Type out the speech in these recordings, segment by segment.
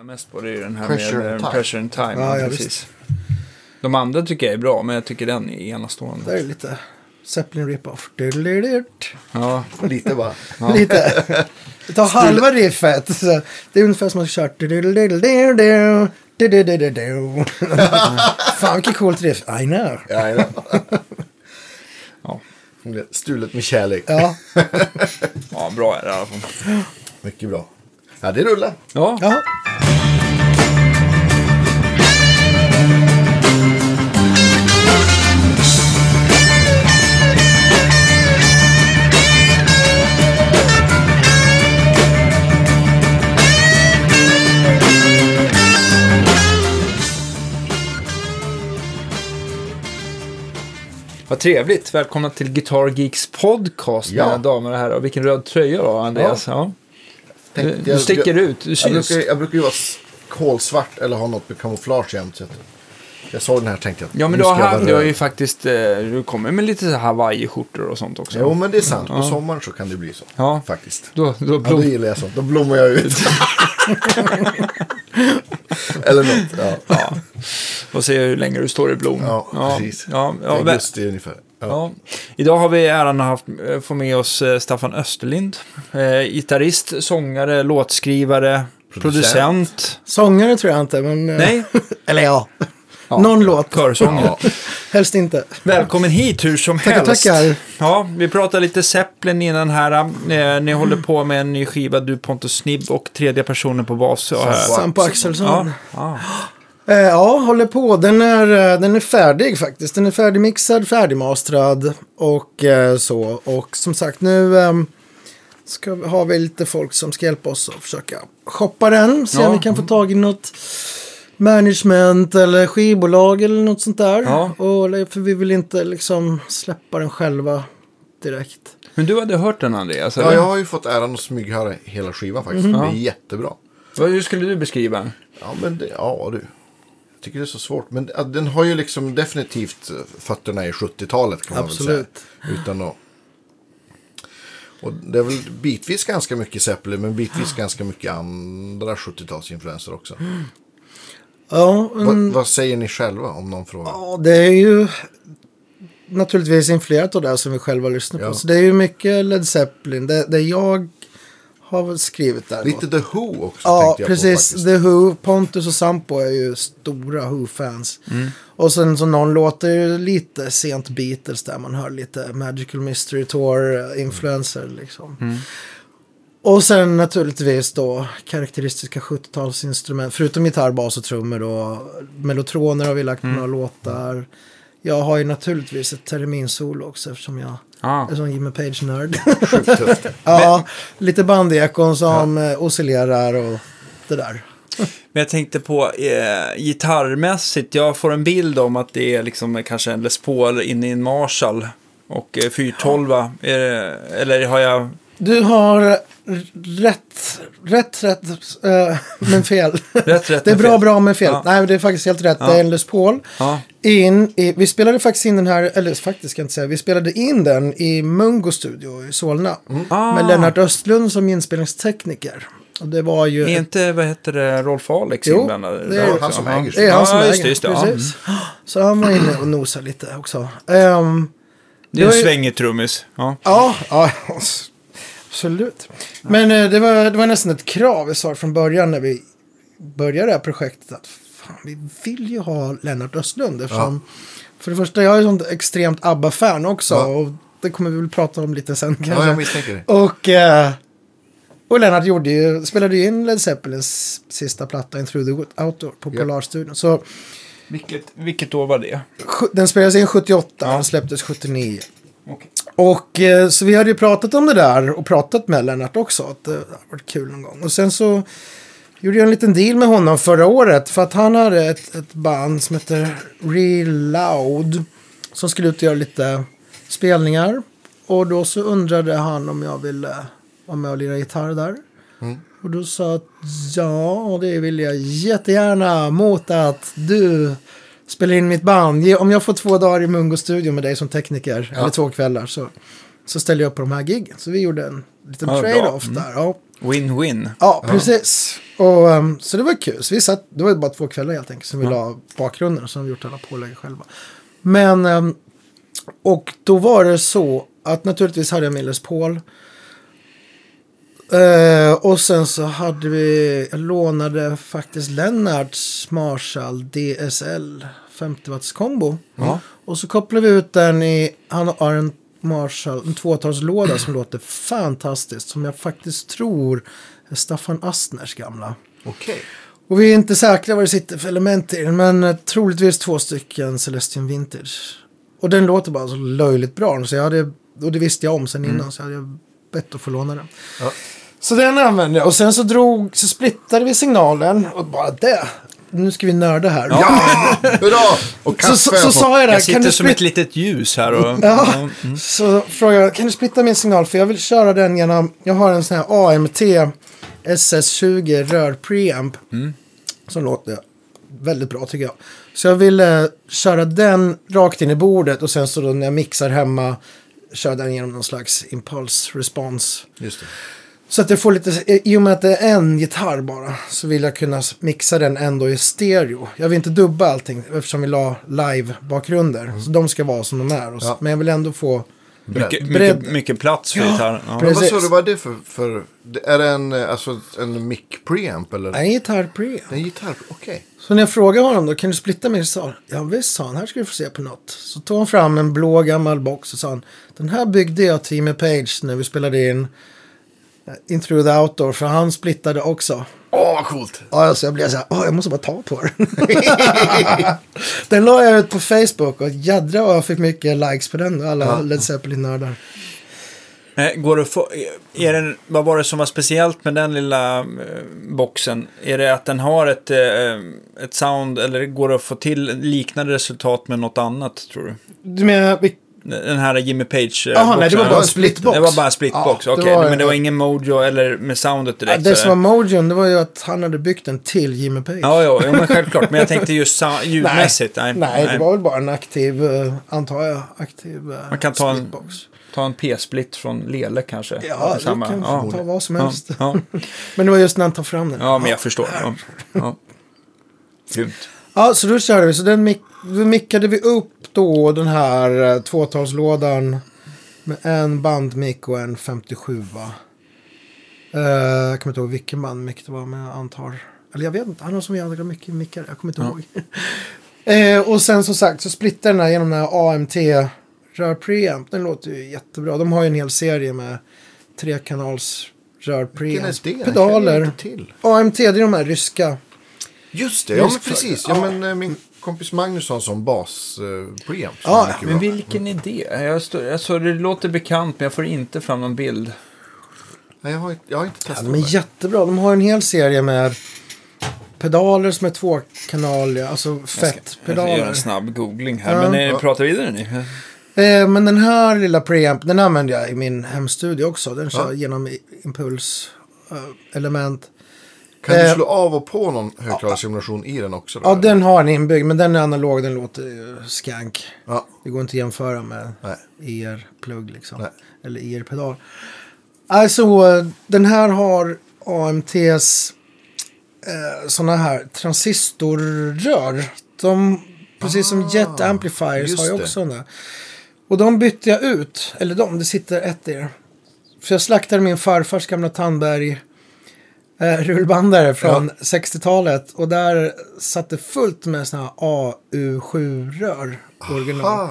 lyssnar mest på det är ju den här Pressure med eh, Time. Pressure in Time. Ja, ja, precis. De andra tycker jag är bra, men jag tycker den är enastående. Det är lite Zeppelin rip-off. Ja, Lite bara. Lite. Vi tar halva riffet. Så det är ungefär som att dudelududududud, dudelududud. Fan vilket coolt riff. I know. Ja, ja. ja. Stulet med kärlek. Ja. ja bra är det i alla fall. Mycket bra. Ja, det rullar. Ja, ja. Vad trevligt. Välkomna till Guitar Geeks podcast, Ja. mina damer och herrar. Och vilken röd tröja då, Andreas. Ja. Du, Tänkte du jag- sticker ut, du Jag syns. brukar, jag brukar ju vara kolsvart eller ha något med kamouflage jämt. att Jag såg den här och tänkte jag Ja, men du har, jag vara du har ju faktiskt, eh, du kommer med lite Hawaii-skjortor och sånt också. Jo, men det är sant. På sommaren så kan det bli så. Ja. Faktiskt. Då, då Ja, blom... då gillar jag sånt. Då blommar jag ut. eller något. Ja, ja. Och se hur länge du står i blom. ja precis. Ja, ja, augusti ungefär. Ja. Ja. Idag har vi äran att haft, eh, få med oss eh, Staffan Österlind. Eh, gitarrist, sångare, låtskrivare, producent. Producent. Sångare tror jag inte, men... eh, Nej, Eller ja. Någon låt. körsångare. Helst inte. Välkommen hit hur som Tackar, helst. tackar. Ja, vi pratade lite Zeppelin innan här. Eh, ni håller på med en ny skiva, du Pontus Snibb och tredje personen på bas. Ja, Sam- Sampo Axelsson. ja, ja. Eh, ja, håller på. Den är, eh, den är färdig faktiskt. Den är färdigmixad, färdigmastrad och eh, så. Och som sagt nu eh, ska, har vi lite folk som ska hjälpa oss att försöka shoppa den. Se Ja. om vi kan få tag i något management eller skivbolag eller något sånt där. Ja. Och, för vi vill inte liksom släppa den själva direkt. Men du hade hört den Andreas? Ja, eller? jag har ju fått äran att smyghöra hela skivan faktiskt. Mhm. Det är jättebra. Vad- Hur skulle du beskriva den? Ja, men det, ja du. Jag tycker det är så svårt. Men ja, den har ju liksom definitivt eh, fötterna i 70-talet kan man väl Absolut. säga. Utan att... Och det är väl bitvis ganska mycket Zeppelin, men bitvis ganska mycket andra 70-talsinfluenser också. Ja, Vad, mm, vad säger ni själva om någon fråga? Ja, det är ju naturligtvis influerat av det som vi själva lyssnar på. Ja. Så det är ju mycket Led Zeppelin. Det, det jag har skrivit där. Lite. The Who också Ja, på precis. faktiskt. The Who, Pontus och Sampo är ju stora Who-fans. Mm. Och sen så någon låter ju lite sent Beatles där man hör lite Magical Mystery Tour-influenser liksom. Mm. Och sen naturligtvis då karaktäristiska 70-talsinstrument. Förutom gitarr, bas och trummor då. Mellotroner har vi lagt på Mm. några låtar. Jag har ju naturligtvis ett terminsolo också eftersom jag Ah. är sån Jimmy Page-nörd. Ja, lite bandekon som ja. oscillerar och det där. Men jag tänkte på eh, gitarrmässigt, jag får en bild om att det är liksom kanske en Les Paul inne i en Marshall och eh, 412. Är det, eller har jag... Du har rätt, rätt, rätt, eh, men fel. Rätt, rätt, det är bra, fel. bra, men fel. Ja. Nej, det är faktiskt helt rätt. Ja. Det är en Les Paul. Ja. In i, vi spelade faktiskt in den här, eller faktiskt ska jag inte säga, vi spelade in den i Mungo Studio i Solna. Ah. Med Lennart Östlund som inspelningstekniker. Och det var ju... Är inte, vad heter det, Rolf Alex Jo, inblandad? det är- också? han som äger det är han som ja, äger just just precis. Så han var inne och nosade lite också. Ehm, Det är en ju- svängig trummis. Ja. Ja, ja absolut. Men eh, det, var, det var nästan ett krav vi sa från början när vi började det här projektet. Att fan, vi vill ju ha Lennart Östlund. Eftersom, För det första, jag är sånt extremt ABBA-fan också. Ja. Och det kommer vi väl prata om lite sen kanske. Ja, jag misstänker det. Och, eh, och Lennart gjorde ju, spelade ju in Led Zeppelins sista platta, In Through the Outdoor, på Ja. Polarstudion. Så Vilket, vilket år var det? den spelades in 78, Ja. den släpptes 79. Okej. Och eh, så vi hade ju pratat om det där och pratat med Lennart också. Att det hade varit kul någon gång. Och sen så gjorde jag en liten deal med honom förra året. För att han hade ett, ett band som heter Real Loud. Som skulle ut och göra lite spelningar. Och då så undrade han om jag ville vara med och lira gitarr där. Och då sa jag att ja, det vill jag jättegärna mot att du spelar in mitt band. Ge- Om jag får två dagar i Mungo Studio med dig som tekniker, Ja. eller två kvällar, så, så ställer jag upp på de här giggen. Så vi gjorde en liten Ja, trade-off Mm. där. Ja. Win-win. Ja, precis. Och, ehm, så det var kul. Så vi satt, det var bara två kvällar helt enkelt som vi la bakgrunden och har vi gjort alla pålägg själva. Men, ehm, och då var det så att naturligtvis hade jag min Les Paul. Eh, och sen så hade vi, jag lånade faktiskt Lennarts Marshall DSL 50 watts kombo. Ja. Och så kopplade vi ut den i, han har en Marshall, en tvåtalslåda som låter fantastiskt. Som jag faktiskt tror är Staffan Astners gamla. Okej. Och vi är inte säkra vad det sitter för element i den, men troligtvis två stycken Celestion Vintage. Och den låter bara så löjligt bra, så jag hade, och det visste jag om sen innan, så hade jag bett att få låna den. Ja. Så den använde jag, och sen så drog, så splittade vi signalen, och bara det, nu ska vi nörda här. Ja, hurra! Och kaffe Så, så, så sa jag det, Jag kan sitter du som ett splitta? litet ljus här och... Ja, Mm. så frågade jag, kan du splitta min signal? För jag vill köra den genom, jag har en sån här AMT SS20 rör preamp. Mm. Som låter väldigt bra tycker jag. Så jag ville köra den rakt in i bordet och sen så då när jag mixar hemma köra den genom någon slags impuls response. Just det. Så att jag får lite, i och med att det är en gitarr bara, så vill jag kunna mixa den ändå i stereo. Jag vill inte dubba allting eftersom vi la live-bakgrunder. Så de ska vara som de är. Och så, Ja. Men jag vill ändå få... Mycket, mycket, mycket plats för gitarren. Ja. Men vad sa du, vad är det för, för är det en, alltså, en mic preamp eller? Gitarr. Det är en gitarr, okej. Så när jag frågade honom då, kan du splitta min sa Ja visst sa han, här ska du få se på något. Så tog han fram en blå gammal box och sa han, den här byggde jag till Jimmy Page när vi spelade in In Through the Outdoor, för han splittade också. Åh, vad coolt! Ja, så jag blev så här, åh, jag måste bara ta på den. den la jag ut på Facebook och jädra vad jag fick mycket likes på den. Alla Ja. Led Zeppelin-nördar. Eh, Går det få, är det, vad var det som var speciellt med den lilla eh, boxen? Är det att den har ett, eh, ett sound eller går det att få till liknande resultat med något annat tror du? Du menar, vi- Den här Jimmy Page eh, Jaha, nej, det var bara en splitbox. Det var bara en splitbox, Ja, det okej. var- Men det var ingen mojo eller med soundet ja, direkt? det så som var mojon, det var ju att han hade byggt den till Jimmy Page. Ja, ja, ja, men självklart. Men jag tänkte just ljudmässigt. Nej, Nej, det var väl bara en aktiv, eh, antar jag, aktiv eh, Man kan ta en- splitbox. Ta en P-split från Lele kanske. Ja, det Samma. kan ja. ta vad som Ja, helst. ja. Men det var just när han tar fram den. ja, men jag förstår. Ja. Ja. Grymt. Ja, så då körde vi. Så den mick, mickade vi upp då den här eh, tvåtalslådan med en bandmick och en 57. Va? Eh, jag kommer inte ihåg vilken bandmick det var, men jag antar. Eller jag vet inte, han har så jävla mycket mickar. Jag kommer inte ihåg. eh, och sen som sagt så splittar den här genom den här AMT rör preamp. Den låter ju jättebra. De har ju en hel serie med trekanals rör preamp. Pedaler. AMT, det är de här ryska. Just det, ja men precis. ja. Ja, men eh, min kompis Magnus har en sån bas eh, preamp. som Ja, Men bra. vilken idé? Jag står, alltså, det låter bekant, men jag får inte fram någon bild. Nej, jag, har, inte- jag har inte Ja, testat de är det. jättebra. De har en hel serie med pedaler som är tvåkanaliga, alltså Jag ska göra fettpedaler. en snabb googling här. Ja. Men eh, prata vidare ni. Eh, men den här lilla preamp, den använder jag i min hemstudio också. Den kör Ja. genom impuls element. Kan du Eh, slå av och på någon högtalarsimulation i den också? Då? Ja, den har en inbyggd, men den är analog, den låter ju skank. Ja, Det går inte att jämföra med nej. IR-plugg liksom. Nej. Eller IR-pedal. Alltså, eh, den här har AMTs eh, sådana här transistorrör. De, precis som Jet Amplifiers har ju det. också sådana. Och de bytte jag ut. Eller de, det sitter ett i det. För jag slaktade min farfars gamla Tandberg eh, rullbandare från 60-talet. Och där satt det fullt med sådana här AU7-rör. Original.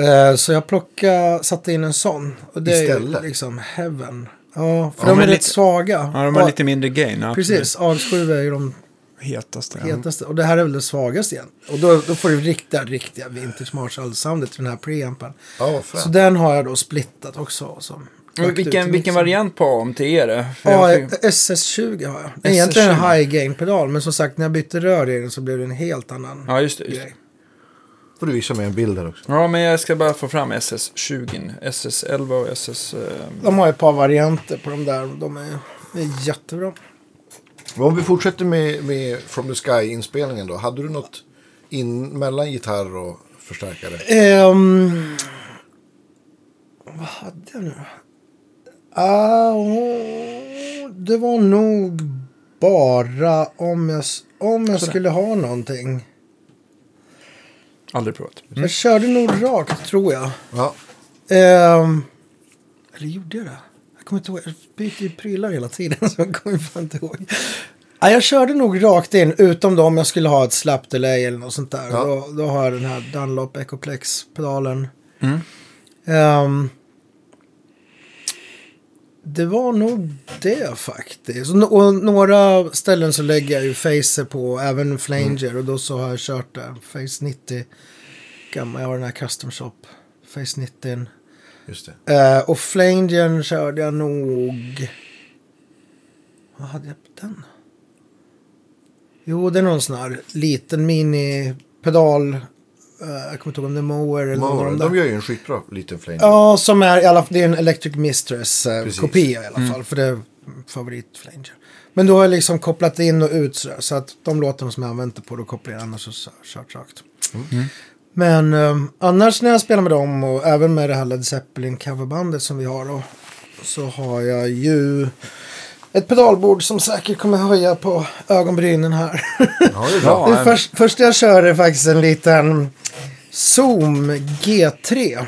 Eh, så jag plockade, satte in en sån. Och det är Istället? ju liksom heaven. Ja, för Ja, de är rätt lite- svaga. Ja, de har Ja, lite mindre gain. Ja, Precis, AX7 är ju de Hetaste. Ja. hetaste. Och det här är väl det svagaste igen. Och då, då får du riktiga, riktiga vintage Marshall-soundet till den här preampen. ja, fränt. Så den har jag då splittat också. Som vilken, vilken variant på AMT är det? För Ja, jag fick- SS20 har jag. Det är egentligen en SS20. high gain-pedal. Men som sagt, när jag bytte rör i den så blev det en helt annan ja, just det. Just det. grej. får du visa mig en bild här också. Ja, men jag ska bara få fram SS20. SS11 och SS... Eh, De har ett par varianter på de där. De är, de är jättebra. Men Om vi fortsätter med, med From the Sky-inspelningen då. Hade du något in, mellan gitarr och förstärkare? Ehm, vad hade jag nu? Ah, oh, det var nog bara om jag, om jag skulle ha någonting. Aldrig provat. Jag körde nog rakt tror jag. Ja. Ehm, eller gjorde jag det? Jag kommer inte ihåg. Jag byter ju prylar hela tiden så jag kommer fan inte ihåg. Ja, jag körde nog rakt in utom då om jag skulle ha ett slap delay eller något sånt där. Ja. Då, då har jag den här Dunlop Ecoplex-pedalen. Mm. Ehm, det var nog det faktiskt. Och, några ställen så lägger jag ju facer på, även flanger. Och då så har jag kört det. Face 90. Gammal, jag har den här custom shop. Face 90. Just det. Eh, och flangern körde jag nog... Vad hade jag på den? Jo, det är någon sån här liten mini-pedal. Eh, jag kommer inte ihåg om det är mower eller någon av Mower, de de där. gör ju en skitbra liten flame. Ja, som är i alla fall, det är en Electric Precis. Mistress-kopia i alla fall. För det är favoritflanger. Men då har jag liksom kopplat in och ut. Så att de låtarna som jag använt det på, då kopplar jag annars och så- kört rakt. Men eh, annars när jag spelar med dem och även med det här Led Zeppelin coverbandet som vi har då. Så har jag ju ett pedalbord som säkert kommer höja på ögonbrynen här. Ja, det är bra. Ja. Det först, första jag kör är faktiskt en liten Zoom G3.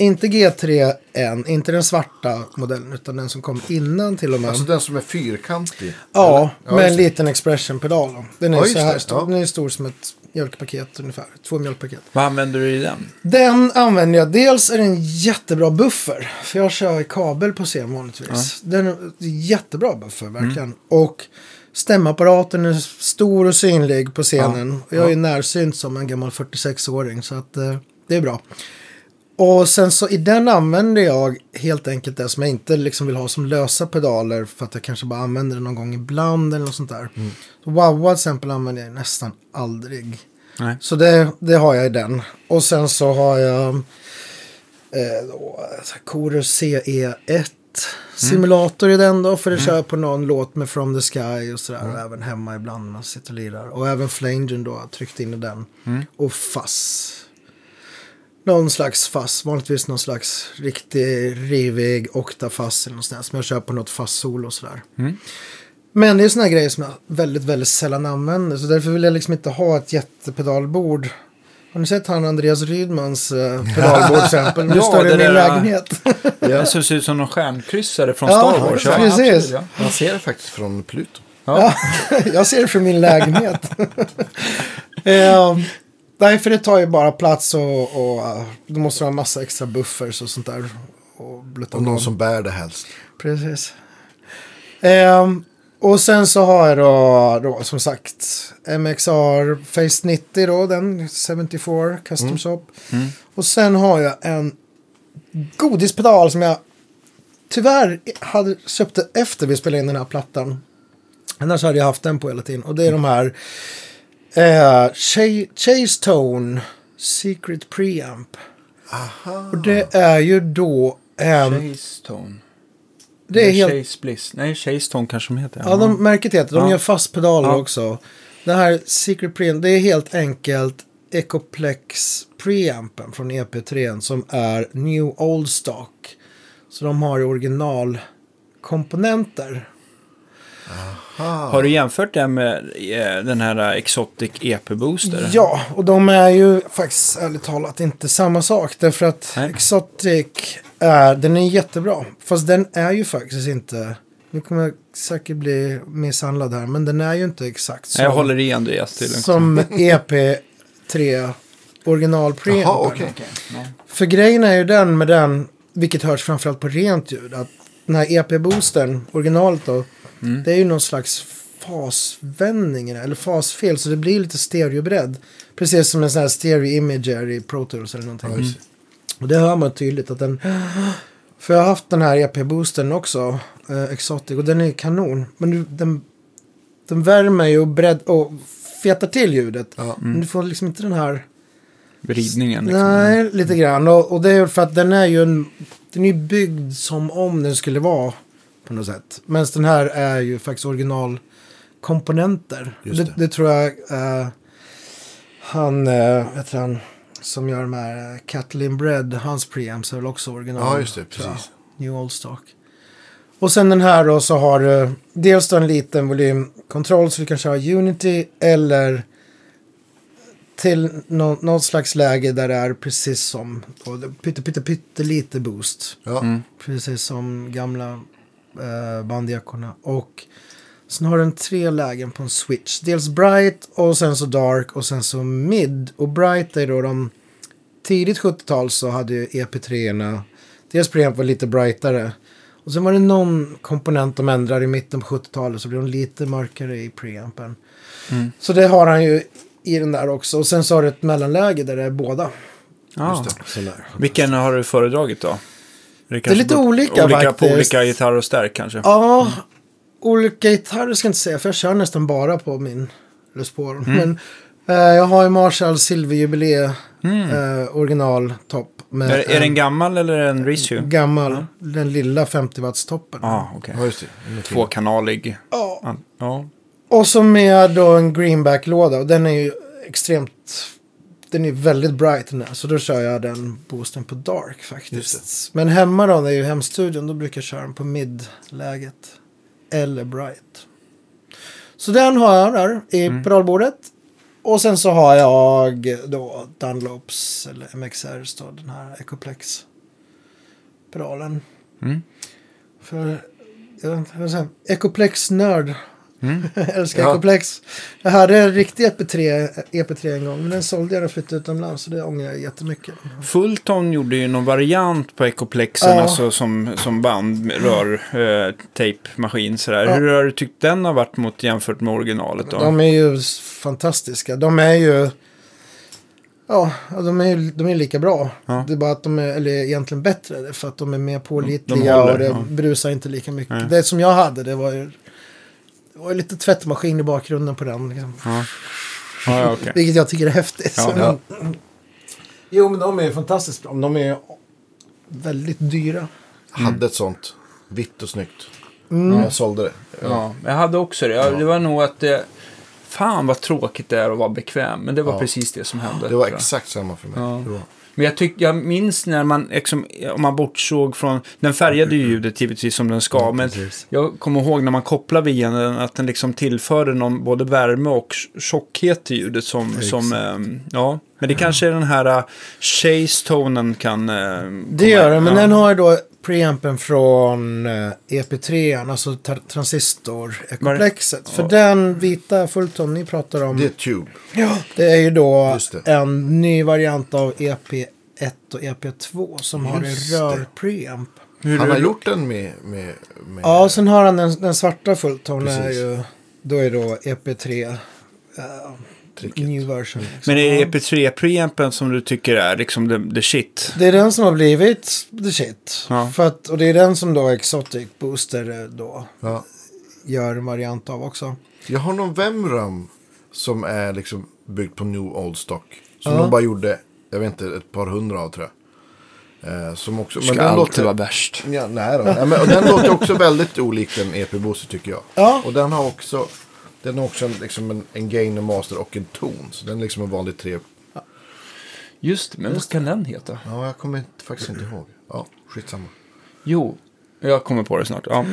Inte G3 än, inte den svarta modellen utan den som kom innan till och med. Alltså den som är fyrkantig. ja, eller? med en liten expression-pedal. Den är Ja, så här stor. ja. Den är stor som ett mjölkpaket ungefär. Två mjölkpaket. Vad använder du i den? Den använder jag. Dels är den en jättebra buffer. För jag kör i kabel på scen vanligtvis. Den är jättebra buffer verkligen. Och stämapparaten är stor och synlig på scenen. Och jag är närsynt som en gammal 46-åring. Så att eh, det är bra. Och sen så i den använder jag helt enkelt det som jag inte liksom vill ha som lösa pedaler. För att jag kanske bara använder det någon gång ibland eller något sånt där. Så Wawa till exempel använder jag nästan aldrig. Nej. Så det, det har jag i den. Och sen så har jag eh, då, Chorus CE1 simulator i den då. För det kör jag på någon låt med From the Sky och sådär. Och även hemma ibland när man sitter och lirar. Och även Flangen då, tryckt in i den. Och Fass. Någon slags fass, vanligtvis någon slags riktig rivig oktafass eller något sånt som jag kör på något fass-solo och sådär. Men det är sådana grejer som jag väldigt, väldigt sällan använder. Så därför vill jag liksom inte ha ett jättepedalbord. Har ni sett han Andreas Rydmans eh, pedalbord till exempel? Nu Ja, står det i min lägenhet. Det ser ut som någon stjärnkryssare från Ja, Star Wars. precis. absolut, ja. Man ser det faktiskt från Pluto. Ja. jag ser det från min lägenhet. eh, nej, för det tar ju bara plats och, och eh, då måste du ha en massa extra buffers och sånt där. Och Och någon som bär det helst. Precis. Ehm, och sen så har jag då, då som sagt MXR Face 90 då, den 74 Custom Shop. Och sen har jag en godispedal som jag tyvärr hade köpte efter vi spelade in den här plattan. Annars hade jag haft den på hela tiden. Och det är de här eh, Ch- Chase Tone Secret Preamp. Aha. Och det är ju då en... Chase Tone. Det är helt... Chase Bliss. Nej, Chase Tone kanske de heter. Ja, de märket heter De Ja. gör fast pedaler Ja. också. Det här Secret Preamp, det är helt enkelt Ecoplex preampen från EP3 som är New Old Stock. Så de har originalkomponenter. Har du jämfört det med eh, den här Exotic EP-booster? Ja, och de är ju faktiskt ärligt talat inte samma sak. Därför att Nej. Exotic är, den är jättebra. Fast den är ju faktiskt inte, nu kommer jag säkert bli misshandlad här, men den är ju inte exakt som, Jag håller i Andreas till. som EP3 original. Jaha, okej. För grejen är ju den med den, vilket hörs framförallt på rent ljud, att den här EP-boostern, originalet då, Mm. det är ju någon slags fasvändning eller fasfel, så det blir lite stereobredd. Precis som en sån här stereo imager i Pro Tools eller någonting. Det. Och det hör man tydligt att den... För jag har haft den här EP-boostern också, eh, Exotic, och den är kanon. Men du, den, den värmer ju och, bredd, och fetar till ljudet. Ja. Men du får liksom inte den här... Vridningen. Liksom. Nej, lite grann. Och, och det är för att den är ju en... Den är byggd som om den skulle vara på något sätt. Men den här är ju faktiskt originalkomponenter. Det, det. det tror jag eh, han, uh, vet du, han som gör de här uh, Bread, hans preamps är väl också original. Ja, just det. Precis. New Old Stock. Och sen den här då så har du dels då en liten volymkontroll så du kan köra Unity eller till nå, något slags läge där det är precis som pytte, pytte, pytte lite boost. Ja. Mm. Precis som gamla eh, bandekorna. Och sen har den tre lägen på en switch. Dels bright och sen så dark och sen så mid. Och bright är då de tidigt 70-tal så hade ju EP3-erna. Deras preamp var lite brightare. Och sen var det någon komponent de ändrade i mitten på 70-talet så blev de lite mörkare i preampen. Mm. Så det har han ju i den där också. Och sen så har du ett mellanläge där det är båda. Sådär. Vilken har du föredragit då? Det, är kanske lite olika olika På faktiskt. olika gitarrer och stärk kanske. Ja, olika gitarrer ska jag inte säga, för jag kör nästan bara på min Les Paul. Mm. Men eh, jag har ju Marshall Silverjubilee eh, original topp. Med Mm. Är, är den gammal eller är den reissue? gammal, den lilla 50 watts toppen. Ja, okej. Ja, det. Är fin. Tvåkanalig. Ja. Ja. Och så med då en greenback-låda. Och den är ju extremt... Den är väldigt bright den här. Så då kör jag den boosten på dark faktiskt. Men hemma då, när jag är i hemstudion, då brukar jag köra den på mid-läget. Eller bright. Så den har jag där i pedalbordet. Och sen så har jag då Dunlops eller MXRs då, den här Ecoplex pedalen. Mm. För, jag jag? Ecoplex-nörd. Mm. jag älskar Ja. Ecoplex. Jag hade en riktig EP3, EP3 en gång, men den sålde jag och flyttade utomlands. Så det ångrar jag jättemycket. Fullton gjorde ju någon variant på Ecoplexen, Ja. alltså som, som band, rör, eh, tape-maskin sådär. Ja. Hur har du tyckt den har varit mot jämfört med originalet då? De är ju fantastiska. De är ju... Ja, de är ju de är lika bra. Ja. Det är bara att de är, eller egentligen bättre, för att de är mer De pålitliga håller, och det ja. brusar inte lika mycket. Nej. Det som jag hade, det var ju... Var lite tvättmaskin i bakgrunden på den. Liksom. Ja, ja, ja okej. Vilket jag tycker är häftigt. Ja. Så- Jo, men de är fantastiskt bra. De är väldigt dyra. Jag hade ett sånt. Vitt och snyggt. Men jag sålde det. Ja, jag hade också det. Ja, Det var nog att det... Fan vad tråkigt det är att vara bekväm. Men det var Ja. precis det som hände. Det var exakt samma för mig. Ja. Men jag, tyck, jag minns när man, liksom, om man bortsåg från, den färgade ju ljudet givetvis som den ska, men precis. jag kommer ihåg när man kopplade via den att den liksom tillförde någon både värme och tjockhet till ljudet som, Exakt. som ehm, ja. Men det kanske är den här uh, chase-tonen kan... Uh, Det gör det, men den har ju då preampen från eh, EP3, alltså tar- transistor Ecoplexet. För den vita Fullton ni pratar om, Det är det, Tube. är ju då Just det. en ny variant av EP1 och EP2 som har en Just det. rör-preamp. Hur Han har det- gjort den med... med, med Ja, och sen har han den, den svarta Fullton är Precis. ju, då är då EP3 eh, tricket. new version. Liksom. Men är Ja. det EP3-preampen som du tycker är liksom the, the shit? Det är den som har blivit the shit. Ja. För att, och det är den som då Exotic Booster eh, då Ja. gör en variant av också. Jag har någon Vemram som är liksom byggd på New Old Stock. Som Ja. de bara gjorde, jag vet inte, ett par hundra av tror jag. Eh, som också, Ska men den alltid låter, vara värst. ja, nej då. Nej, men, och den låter också väldigt olik den EP Booster tycker jag. Ja. Och den har också, den har också en, liksom en, en gain, en master och en ton. Så den är liksom en vanlig tre. Just det, men vad kan den heta? Ja, jag kommer inte, faktiskt inte ihåg. Ja, skitsamma. Jo, jag kommer på det snart. Ja.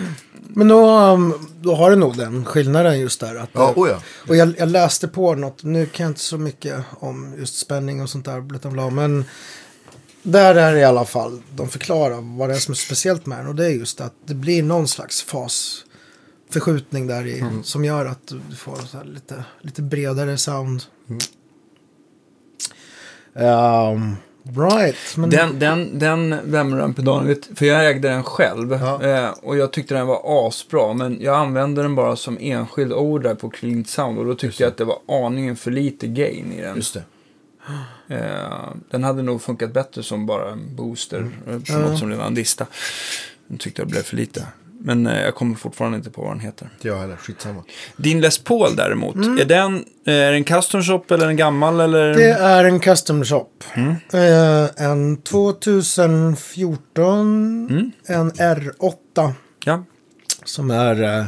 Men då, um, då har du nog den skillnaden just där. Att, Ja, oh ja. Och jag, jag läste på något, nu kan jag inte så mycket om just spänning och sånt där, bla, bla, men där är det i alla fall, de förklarar vad det är som är speciellt med den. Och det är just att det blir någon slags fasförskjutning där i, Mm. som gör att du får så lite, lite bredare sound. Mm. Um, right, men Den, den, den Vemram-pedalen, vet- för jag ägde den själv Ja. eh, och jag tyckte den var asbra. Men jag använde den bara som enskild ord där på Clean Sound och då tyckte jag att det var aningen för lite gain i den. Just det. Eh, den hade nog funkat bättre som bara en booster, Mm. eh, på något som redan dista. Jag tyckte det blev för lite. Men eh, jag kommer fortfarande inte på vad den heter. Jag heller, skitsamma. Din Les Paul däremot, är den eh, är det en custom shop eller en gammal eller? Det är en custom shop. Mm. Eh, en 2014, Mm. en R8 Ja. som är eh,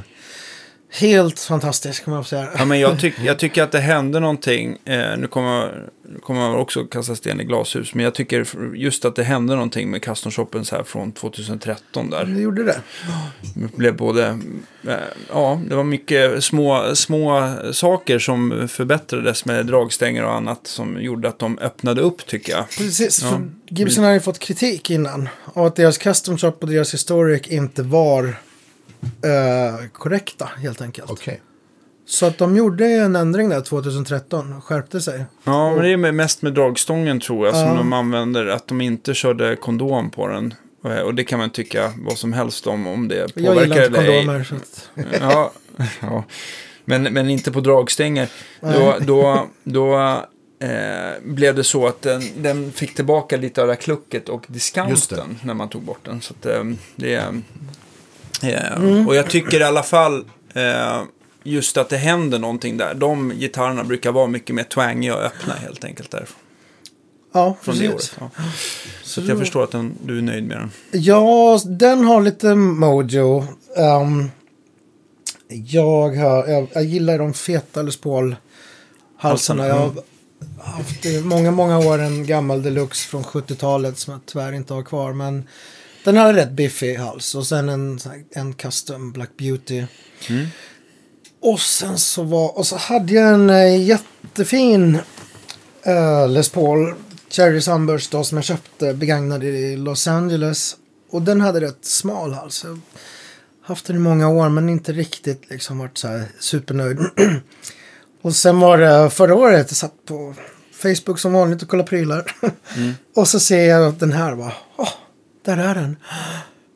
Helt fantastisk kan man säga. Ja, men jag, tyck, jag tycker att det hände någonting. Eh, nu kommer, kommer man också kasta sten i glashus. Men jag tycker just att det hände någonting med custom shoppen så här från 2013 där. Det gjorde det. Det blev både, eh, ja, det var mycket små, små saker som förbättrades med dragstänger och annat som gjorde att de öppnade upp tycker jag. Precis, Ja. för Gibson har ju fått kritik innan. Och att deras custom shop och deras historic inte var eh, korrekta helt enkelt. Okej. Så att de gjorde en ändring där 2013 och skärpte sig. Ja, men det är med- mest med dragstången tror jag som Ja. de använder. Att de inte körde kondom på den. Eh, Och det kan man tycka vad som helst om, om det Jag påverkar gillar inte eller ej. kondomer. Så att, Ja, ja. Men, men inte på dragstänger. Då, då, då eh, blev det så att den, den fick tillbaka lite av det här klucket och Just discounten när man tog bort den. Så att, eh, det, eh, Mm. Och jag tycker i alla fall eh, just att det händer någonting där. De gitarrerna brukar vara mycket mer twangiga och öppna helt enkelt därifrån. ja, Från det precis. året. Ja. Så att jag förstår att den, du är nöjd med den. Ja, den har lite mojo. Ehm, jag, har, jag, jag gillar de feta Les Paul-halsarna. Halsarna, Jag har haft i många, många år en gammal deluxe från 70-talet som jag tyvärr inte har kvar. Men den har rätt biffig hals och sen en, en custom Black Beauty. Mm. Och sen så var, och så hade jag en eh, jättefin eh, Les Paul Cherry Sunburst då, som jag köpte begagnad i Los Angeles. Och den hade rätt smal hals. Jag haft den i många år men inte riktigt liksom varit så här supernöjd. och sen var det förra året, jag satt på Facebook som vanligt och kollade prylar. och så ser jag den här var, åh, där är den.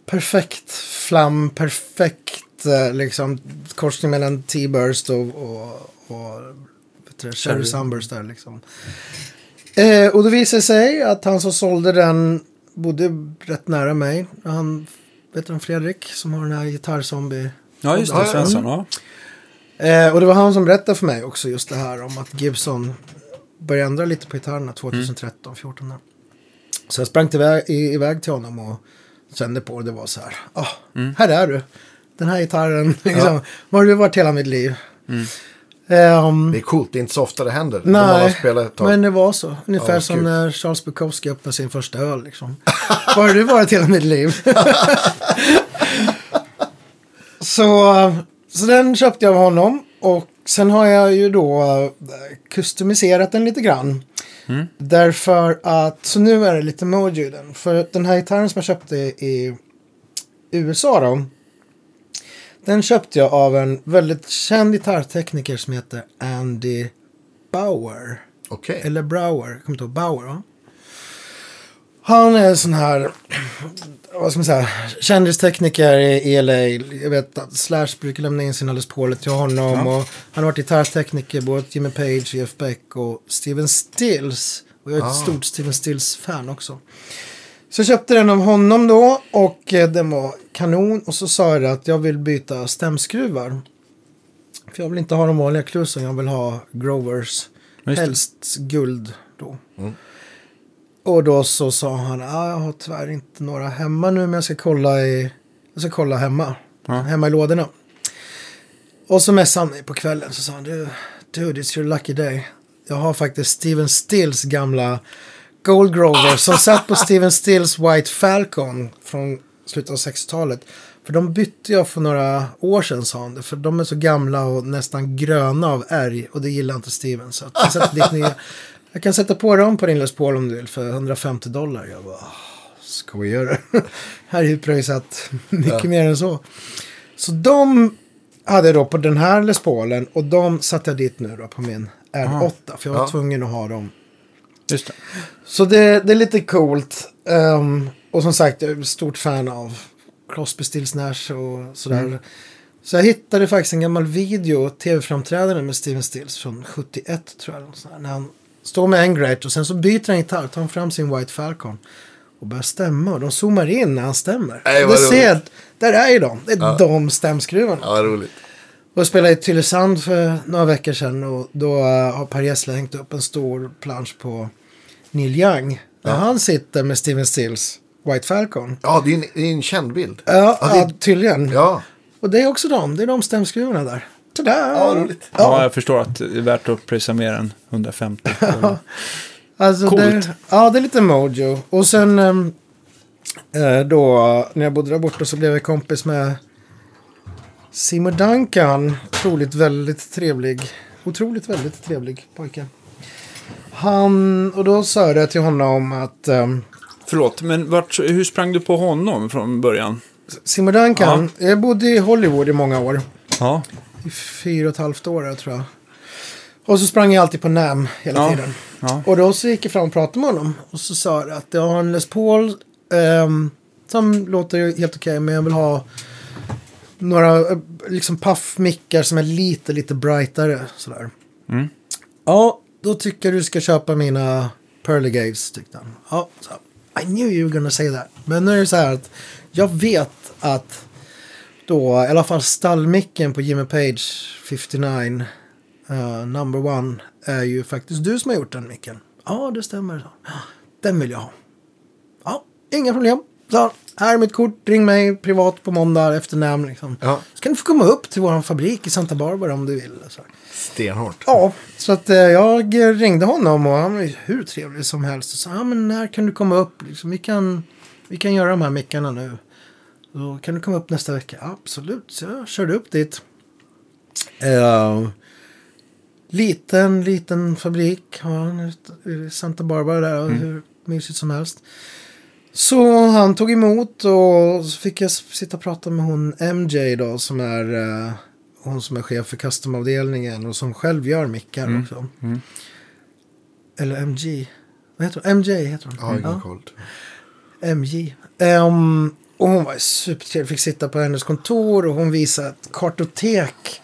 Perfekt flam, perfekt eh, liksom korsning mellan T-burst och, och, och det, Cherry. Sunburst där liksom. Eh, och då visade det sig att han som sålde den bodde rätt nära mig. Han, vet du, Fredrik som har den här gitarrzombie. Ja, just det. Svensson. Ja. Eh, och det var han som berättade för mig också just det här om att Gibson började ändra lite på gitarrerna 2013, 14 där. Så jag sprang iväg, iväg till honom och kände på det. Det var så här, ah, här är du. Den här gitarren, liksom, var har du varit hela mitt liv? Ehm, Det är coolt, det är inte så ofta det händer. De Nej, tag. men det var så. Ungefär Ja, som kul. när Charles Bukowski öppnade sin första öl. Liksom. Var har du varit hela mitt liv? så, så den köpte jag av honom. Och sen har jag ju då eh, customiserat den lite grann. Därför att, så nu är det lite mojo i den. För den här gitarren som jag köpte i USA då. Den köpte jag av en väldigt känd gitarrtekniker som heter Andy Bauer. Okej. Eller Brower, jag kommer inte ihåg, Bauer va? Han är en sån här, vad ska man säga, kändistekniker i LA. Jag vet att Slash brukar lämna in sina Les Pauler till honom. Och han har varit gitarrtekniker både Jimmy Page, Jeff Beck och Steven Stills. Och jag är ett Ah. stort Steven Stills-fan också. Så jag köpte den av honom då och eh, den var kanon. Och så sa jag att jag vill byta stämskruvar. För jag vill inte ha de vanliga klusen, jag vill ha Grovers. Helst guld då. Och då så sa han, ah, jag har tyvärr inte några hemma nu men jag ska kolla, i, jag ska kolla hemma. Ja. Hemma i lådorna. Och så messade han mig på kvällen så sa han, "Du, dude it's your lucky day. Jag har faktiskt Steven Stills gamla Gold Grover som satt på Steven Stills White Falcon från slutet av 60-talet. För de bytte jag för några år sedan sa han. För de är så gamla och nästan gröna av ärg. Och det gillar inte Steven. Så att jag, sätter dit nya. Jag kan sätta på dem på din Les Paul om du vill för 150 dollar. Jag bara, "Ah, skojar du? Här är ju pröjsat mycket mer än så. Så de hade jag då på den här Les Paulen. Och de satte jag dit nu då på min R8. För jag var Ja. tvungen att ha dem. Just det. Så det, det är lite coolt. Ehm, och som sagt, jag är stort fan av Crosby, Stills, Nash och sådär. Så jag hittade faktiskt en gammal video, tv-framträdande med Steven Stills från 71 tror jag. När han står med en grej och sen så byter han gitarr, tar fram sin White Falcon. Och börjar stämma och de zoomar in när han stämmer. Nej, Och ser jag, där är ju de. Det är Ja. de stämskruvarna. Ja, roligt. Och jag spelade i Tylösand för några veckor sedan och då eh, har Per Gessle hängt upp en stor plansch på Neil Young. Där han sitter med Steven Stills White Falcon. Ja, det är en, det är en känd bild. Ja, Ja, det- ja tydligen. Ja, Och det är också de. Det är de stämskruvarna där. Sådär. Ja, roligt. Ja, jag förstår att det är värt att pröjsa mer än 150. Alltså Coolt. Det, ja, det är lite mojo. Och sen ehm, eh, då när jag bodde där borta så blev jag kompis med Simon Duncan. Otroligt väldigt trevlig. Otroligt väldigt trevlig pojke. Han, och då sa jag till honom att um, Förlåt, men vart, hur sprang du på honom från början? Simon Duncan, jag bodde i Hollywood i många år. Ja. I fyra och ett halvt år tror jag. Och så sprang jag alltid på NAM hela Ja. tiden. ja. Och då så gick jag fram och pratade med honom. Och så sa jag att jag har en Les Paul ehm, som låter helt okej. men jag vill ha några eh, liksom puff-mickar som är lite, lite brightare. Sådär. Mm. Ja, då tycker jag du ska köpa mina Pearly Gates, tyckte han. Ja, så. I knew you were gonna say that. Men nu är det så här att jag vet att då, i alla fall stallmicken på Jimmy Page 59, eh, number one, är ju faktiskt du som har gjort den micken. Ja, det stämmer. så. "Ja, Den vill jag ha. Ja, inga problem. Så, här är mitt kort, ring mig privat på måndag efter namn. Liksom. Ja, Så kan du få komma upp till vår fabrik i Santa Barbara om du vill. Så. stenhårt. Ja, så att eh, jag ringde honom och han var hur trevlig som helst. Och sa, ja men när kan du komma upp? Liksom, vi, kan, vi kan göra de här mickarna nu. Då kan du komma upp nästa vecka? Absolut, så jag körde upp dit. Eh, liten, liten fabrik har i Santa Barbara där. och Hur mysigt som helst. Så han tog emot och så fick jag sitta och prata med hon MJ då som är eh, hon som är chef för customavdelningen och som själv gör mickar också. mm. Eller MG. Vad heter hon? MJ heter hon. Ja, ingen koll. MJ. Ehm, och hon var supertrevlig. Fick sitta på hennes kontor och hon visade ett kartotek.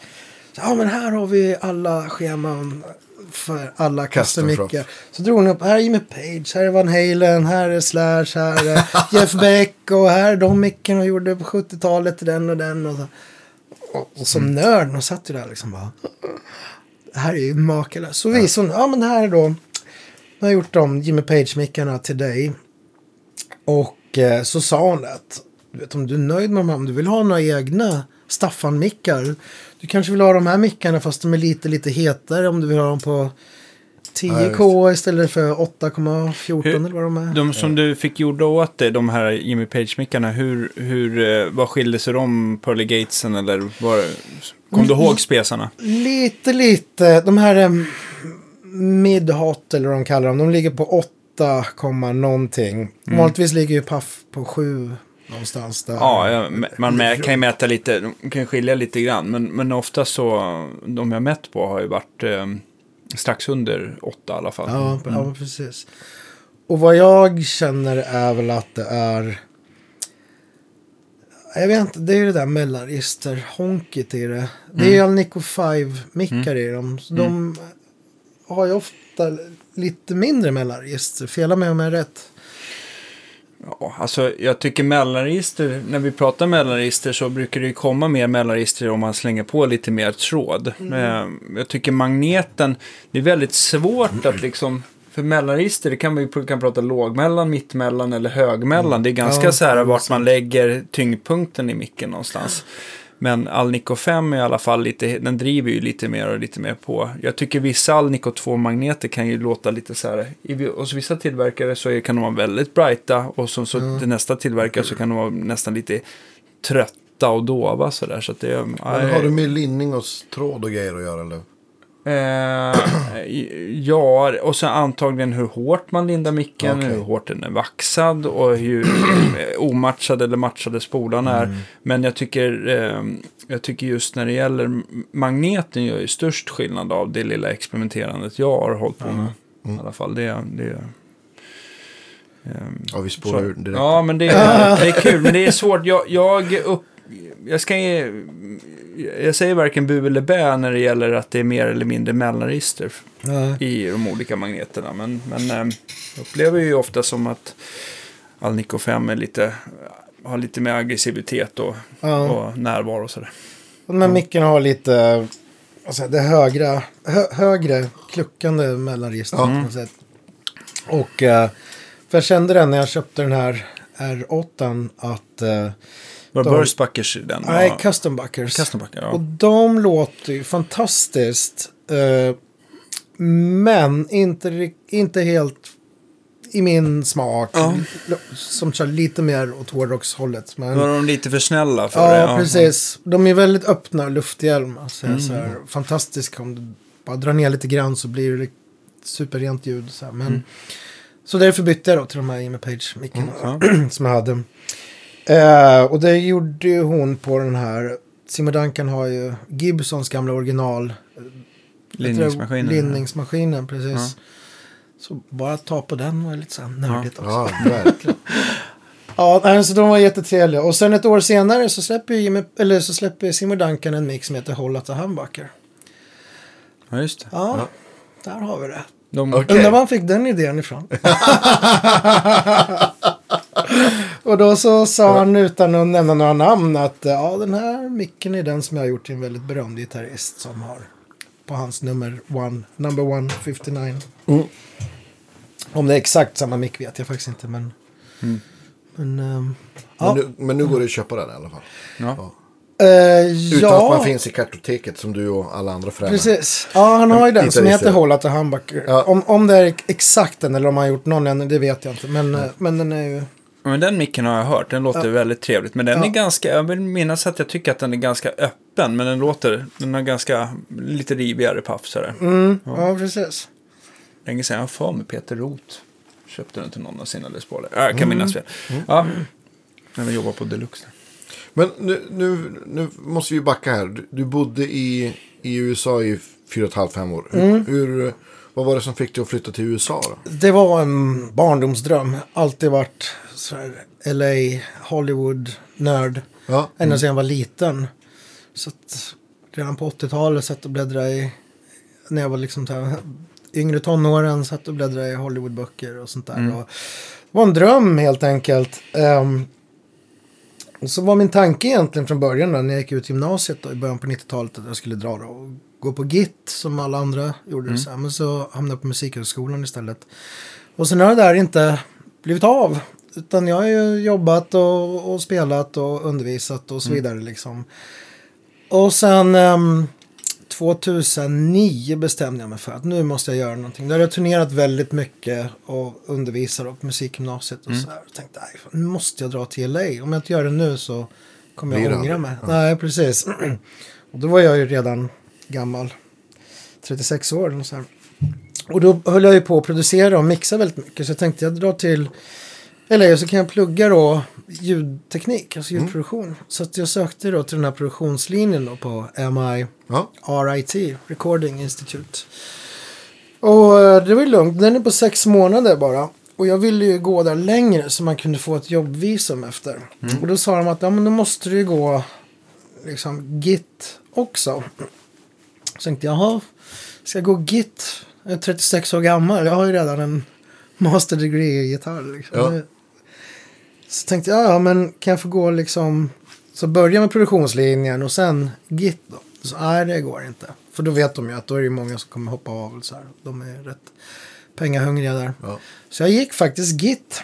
Så, Ja, men här har vi alla scheman för alla Custom custom-mickar. Så drog hon upp, här är Jimmy Page, här är Van Halen, här är Slash, här är Jeff Beck och här är de mickarna hon gjorde på 70-talet, den och den. Och, så. och, och som nörd, hon satt ju där liksom bara. Det här är ju makalöst. Så visade hon, ja men det här är då, jag har gjort de Jimmy Page-mickarna till dig. Och eh, så sa hon att du vet, om du är nöjd med dem, här, om du vill ha några egna Staffan-mickar. Du kanske vill ha de här mickarna fast de är lite, lite hetare om du vill ha dem på 10K istället för 8,14 Hur- eller vad de är. De som du fick gjorda åt dig, de här Jimmy Page-mickarna, hur, hur, eh, vad skilde sig de Pearly Gatesen eller var, kom du ihåg spesarna? Lite, lite. De här eh, mid-hot eller vad de kallar dem. De ligger på 8, komma någonting. Vanligtvis ligger ju Puff på 7 någonstans där. Ja, man kan ju mäta lite, kan skilja lite grann, men, men ofta så, de jag mätt på har ju varit eh, strax under åtta i alla fall. Ja, ja, precis. Och vad jag känner är väl att det är... Jag vet inte, det är ju det där mellanregister-honket i det. Det är ju Alnico 5-mickar i dem. Så de har ju ofta lite mindre mellanregister. Fela mig om jag har rätt. Ja, alltså jag tycker mellanregister, när vi pratar mellanregister så brukar det ju komma mer mellanregister om man slänger på lite mer tråd. Men jag tycker magneten, det är väldigt svårt att liksom, för mellanregister, det kan vi ju kan prata lågmellan, mittmellan eller högmellan. Det är ganska Ja, så här ja, vart man lägger tyngdpunkten i micken någonstans. Men Alnico 5 är i alla fall lite, den driver ju lite mer och lite mer på. Jag tycker vissa Alnico 2-magneter kan ju låta lite så här, hos vissa tillverkare så är- kan de vara väldigt brighta och så, så till nästa tillverkare så kan de vara nästan lite trötta och dova så där. Så att det, Men har du med linning och tråd och grejer att göra eller? Eh, ja, och sen antagligen hur hårt man lindar micken, Okej. hur hårt den är vaxad och hur omatchade eller matchade spolarna är. Men jag tycker, eh, jag tycker just när det gäller magneten gör ju störst skillnad av det lilla experimenterandet jag har hållit på med. I alla fall det, det ehm, Ja, vi spårar så- ur direkt. Ja, men det är, det är kul. Men det är svårt. Jag, jag, upp, jag, ska, jag säger varken bu eller bä när det gäller att det är mer eller mindre mellanregister i de olika magneterna. Men, men eh, jag upplever ju ofta som att Alnico 5 är lite, har lite mer aggressivitet och, Ja. och närvaro och sådär. De här mickarna har lite, alltså det högra, hö, högre kluckande på något sätt. Och eh, för jag kände det när jag köpte den här R8 att Var De- Burstbuckers den? Nej, var- Custom. Custombucker, ja. Och de låter ju fantastiskt. eh, men inte, inte helt i min smak. Ja. Som kör lite mer åt hårdrockshållet. Men... Då var de lite för snälla för Ja, det. precis. De är väldigt öppna och luftiga. Man säger Mm. så här, fantastiska. Om du bara drar ner lite grann så blir det superrent ljud. Så, här. Men, Mm. så därför bytte jag då till de här Jimmy Page-mickarna Ja. som jag hade. Eh, och det gjorde ju hon på den här. Simon Duncan har ju Gibsons gamla original. Lindningsmaskinen. Lindningsmaskinen, precis. Ja. Så bara ta på den var lite så här nördigt också. Ja, verkligen. Ja, nej, så de var jättetrevliga. Och sen ett år senare så släpper, Jimmy, eller så släpper Simon Duncan en mix som heter Håll the Humbucker. Ja, just det. Ja, där har vi det. De, Okej. Undrar var han fick den idén ifrån. och då så sa han utan att nämna några namn att ja, den här micken är den som jag har gjort till en väldigt berömd gitarrist som har på hans nummer one, number one 59. Mm. Om det är exakt samma mick vet jag faktiskt inte men. Mm. Men, ehm, Men, ja. nu, men nu går det att köpa den i alla fall. ja. Eh, Utan ja. att man finns i kartoteket som du och alla andra föräldrar. Precis. Ja, han har ju den som heter Hålla till Humbucker. Ja. Om, om det är exakt den eller om han har gjort någon än, det vet jag inte. Men, eh, men den är ju... Men den micken har jag hört. Den låter väldigt trevligt. Men den Ja. är ganska, jag vill minnas att jag tycker att den är ganska öppen. Men den låter, den har ganska, lite rivigare paff sådär. Mm, ja. precis. Länge sedan, jag har mig Peter Roth köpte den till någon av sina Les Pauler. Ja, jag kan minnas fel. Ja, när vi jobbar på Deluxe. Men nu, nu, nu måste vi backa här. Du, du bodde i, i USA i fyra och ett halvt, fem år. Hur, Mm. hur, vad var det som fick dig att flytta till USA då? Det var en barndomsdröm. Alltid varit så här LA, Hollywood, nörd. Ja, Ända sedan jag var liten. Så att redan på 80-talet satt och bläddrade i... När jag var liksom så här, yngre tonåren satt och bläddrade i Hollywoodböcker och sånt där. Mm. Och det var en dröm helt enkelt. Och så var min tanke egentligen från början då, när jag gick ut gymnasiet då, i början på 90-talet att jag skulle dra då, och gå på GIT som alla andra gjorde. Så här, men så hamnade jag på Musikhögskolan istället. Och sen har det där inte blivit av. Utan jag har ju jobbat och, och spelat och undervisat och så vidare liksom. Och sen ehm, 2009 bestämde jag mig för att nu måste jag göra någonting. Då hade jag turnerat väldigt mycket och undervisar på musikgymnasiet och så här. Och tänkte, nu måste jag dra till LA. Om jag inte gör det nu så kommer jag ångra mig. Nej, precis. och då var jag ju redan gammal. 36 år eller så här. Och då höll jag ju på att producera och mixa väldigt mycket. Så jag tänkte jag drar till LA så kan jag plugga då ljudteknik, alltså ljudproduktion. Så att jag sökte då till den här produktionslinjen då på MI ja. RIT, Recording Institute. Och eh, det var ju lugnt, den är på sex månader bara. Och jag ville ju gå där längre så man kunde få ett jobbvisum efter. Och då sa de att ja, men då måste du ju gå liksom GIT också. Så tänkte jag, jaha, ska jag gå GIT? Jag är 36 år gammal, jag har ju redan en master degree i gitarr. Liksom. Ja. Så tänkte jag, ja men kan jag få gå liksom, så börja med produktionslinjen och sen GIT då? Så nej, det går inte. För då vet de ju att då är det många som kommer hoppa av. Så här. De är rätt pengahungriga där. Ja. Så jag gick faktiskt GIT.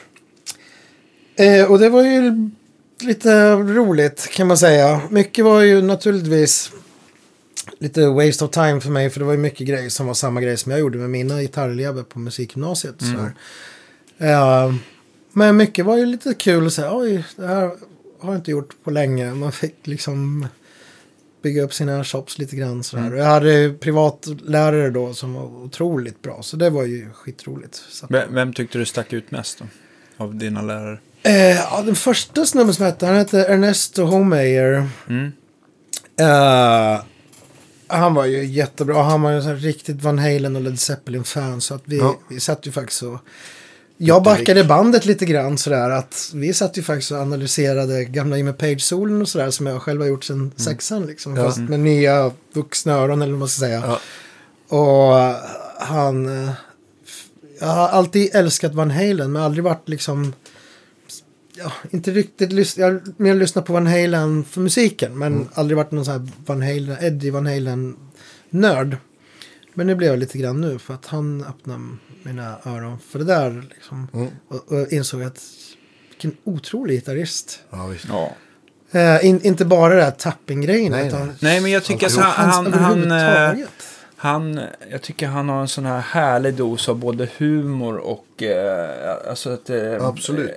Eh, och det var ju lite roligt kan man säga. Mycket var ju naturligtvis lite waste of time för mig. För det var ju mycket grejer som var samma grej som jag gjorde med mina gitarrelever på musikgymnasiet. här. Eh, men mycket var ju lite kul att säga. Oj, det här har jag inte gjort på länge. Man fick liksom bygga upp sina shops lite grann. Sådär. Och Jag hade privatlärare då som var otroligt bra. Så det var ju skitroligt. Vem, vem tyckte du stack ut mest då? Av dina lärare? eh, ja, den första snubben som hette, han hette Ernesto Homeyer. Mm. Eh, han var ju jättebra. Han var ju här riktigt Van Halen och Led Zeppelin-fan. Så att vi, Ja. vi satt ju faktiskt och... Jag backade bandet lite grann sådär att vi satt ju faktiskt och analyserade gamla Jimmy Page-solen och sådär som jag själv har gjort sedan sexan liksom. Ja. Fast med nya vuxna öron eller vad man ska säga. Ja. Och eh, han... eh, Jag har alltid älskat Van Halen men aldrig varit liksom... Ja, inte riktigt lys- Jag har mer lyssnat på Van Halen för musiken men aldrig varit någon sån här Van Halen, Eddie Van Halen-nörd. Men det blev jag lite grann nu för att han öppnade mina öron för det där liksom. Mm. Och, och insåg att vilken otrolig gitarrist. ja, visst. Ja. Eh, in, inte bara det här tapping-grejen. Nej, nej. Nej, men jag tycker att hans han, han, han, eh, han, jag tycker han har en sån här härlig dos av både humor och, eh, alltså att eh, Absolut. eh,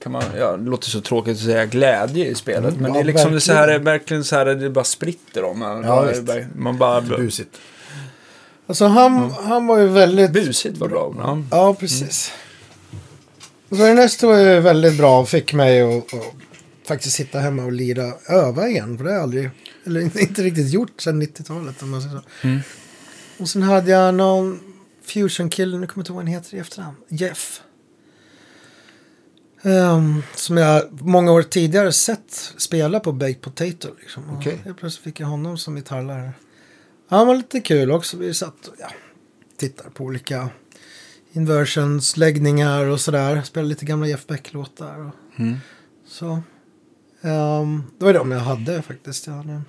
Kan man, ja, det låter så tråkigt att säga glädje i spelet, men ja, det är liksom det så här, verkligen. så här, det bara spritter om man. Ja, man, bara, Busigt. Alltså han, han var ju väldigt... busigt var bra. Ja. Ja, precis. Så Ernesto var ju väldigt bra och fick mig att faktiskt sitta hemma och lira, öva igen. För det har jag aldrig, eller inte, inte riktigt gjort sedan 90-talet om man säger så. Mm. Och sen hade jag någon fusion-kille, nu kommer jag inte ihåg vad han heter i efternamn. Jeff. Ehm, som jag många år tidigare sett spela på Baked Potato. Liksom. Okej. helt plötsligt fick jag honom som gitarrlärare. Han var lite kul också. Vi satt och ja, tittade på olika inversions, läggningar och sådär. Spelade lite gamla Jeff Beck-låtar. Och, Mm. så. Ehm, det var de jag hade faktiskt. Jag hade...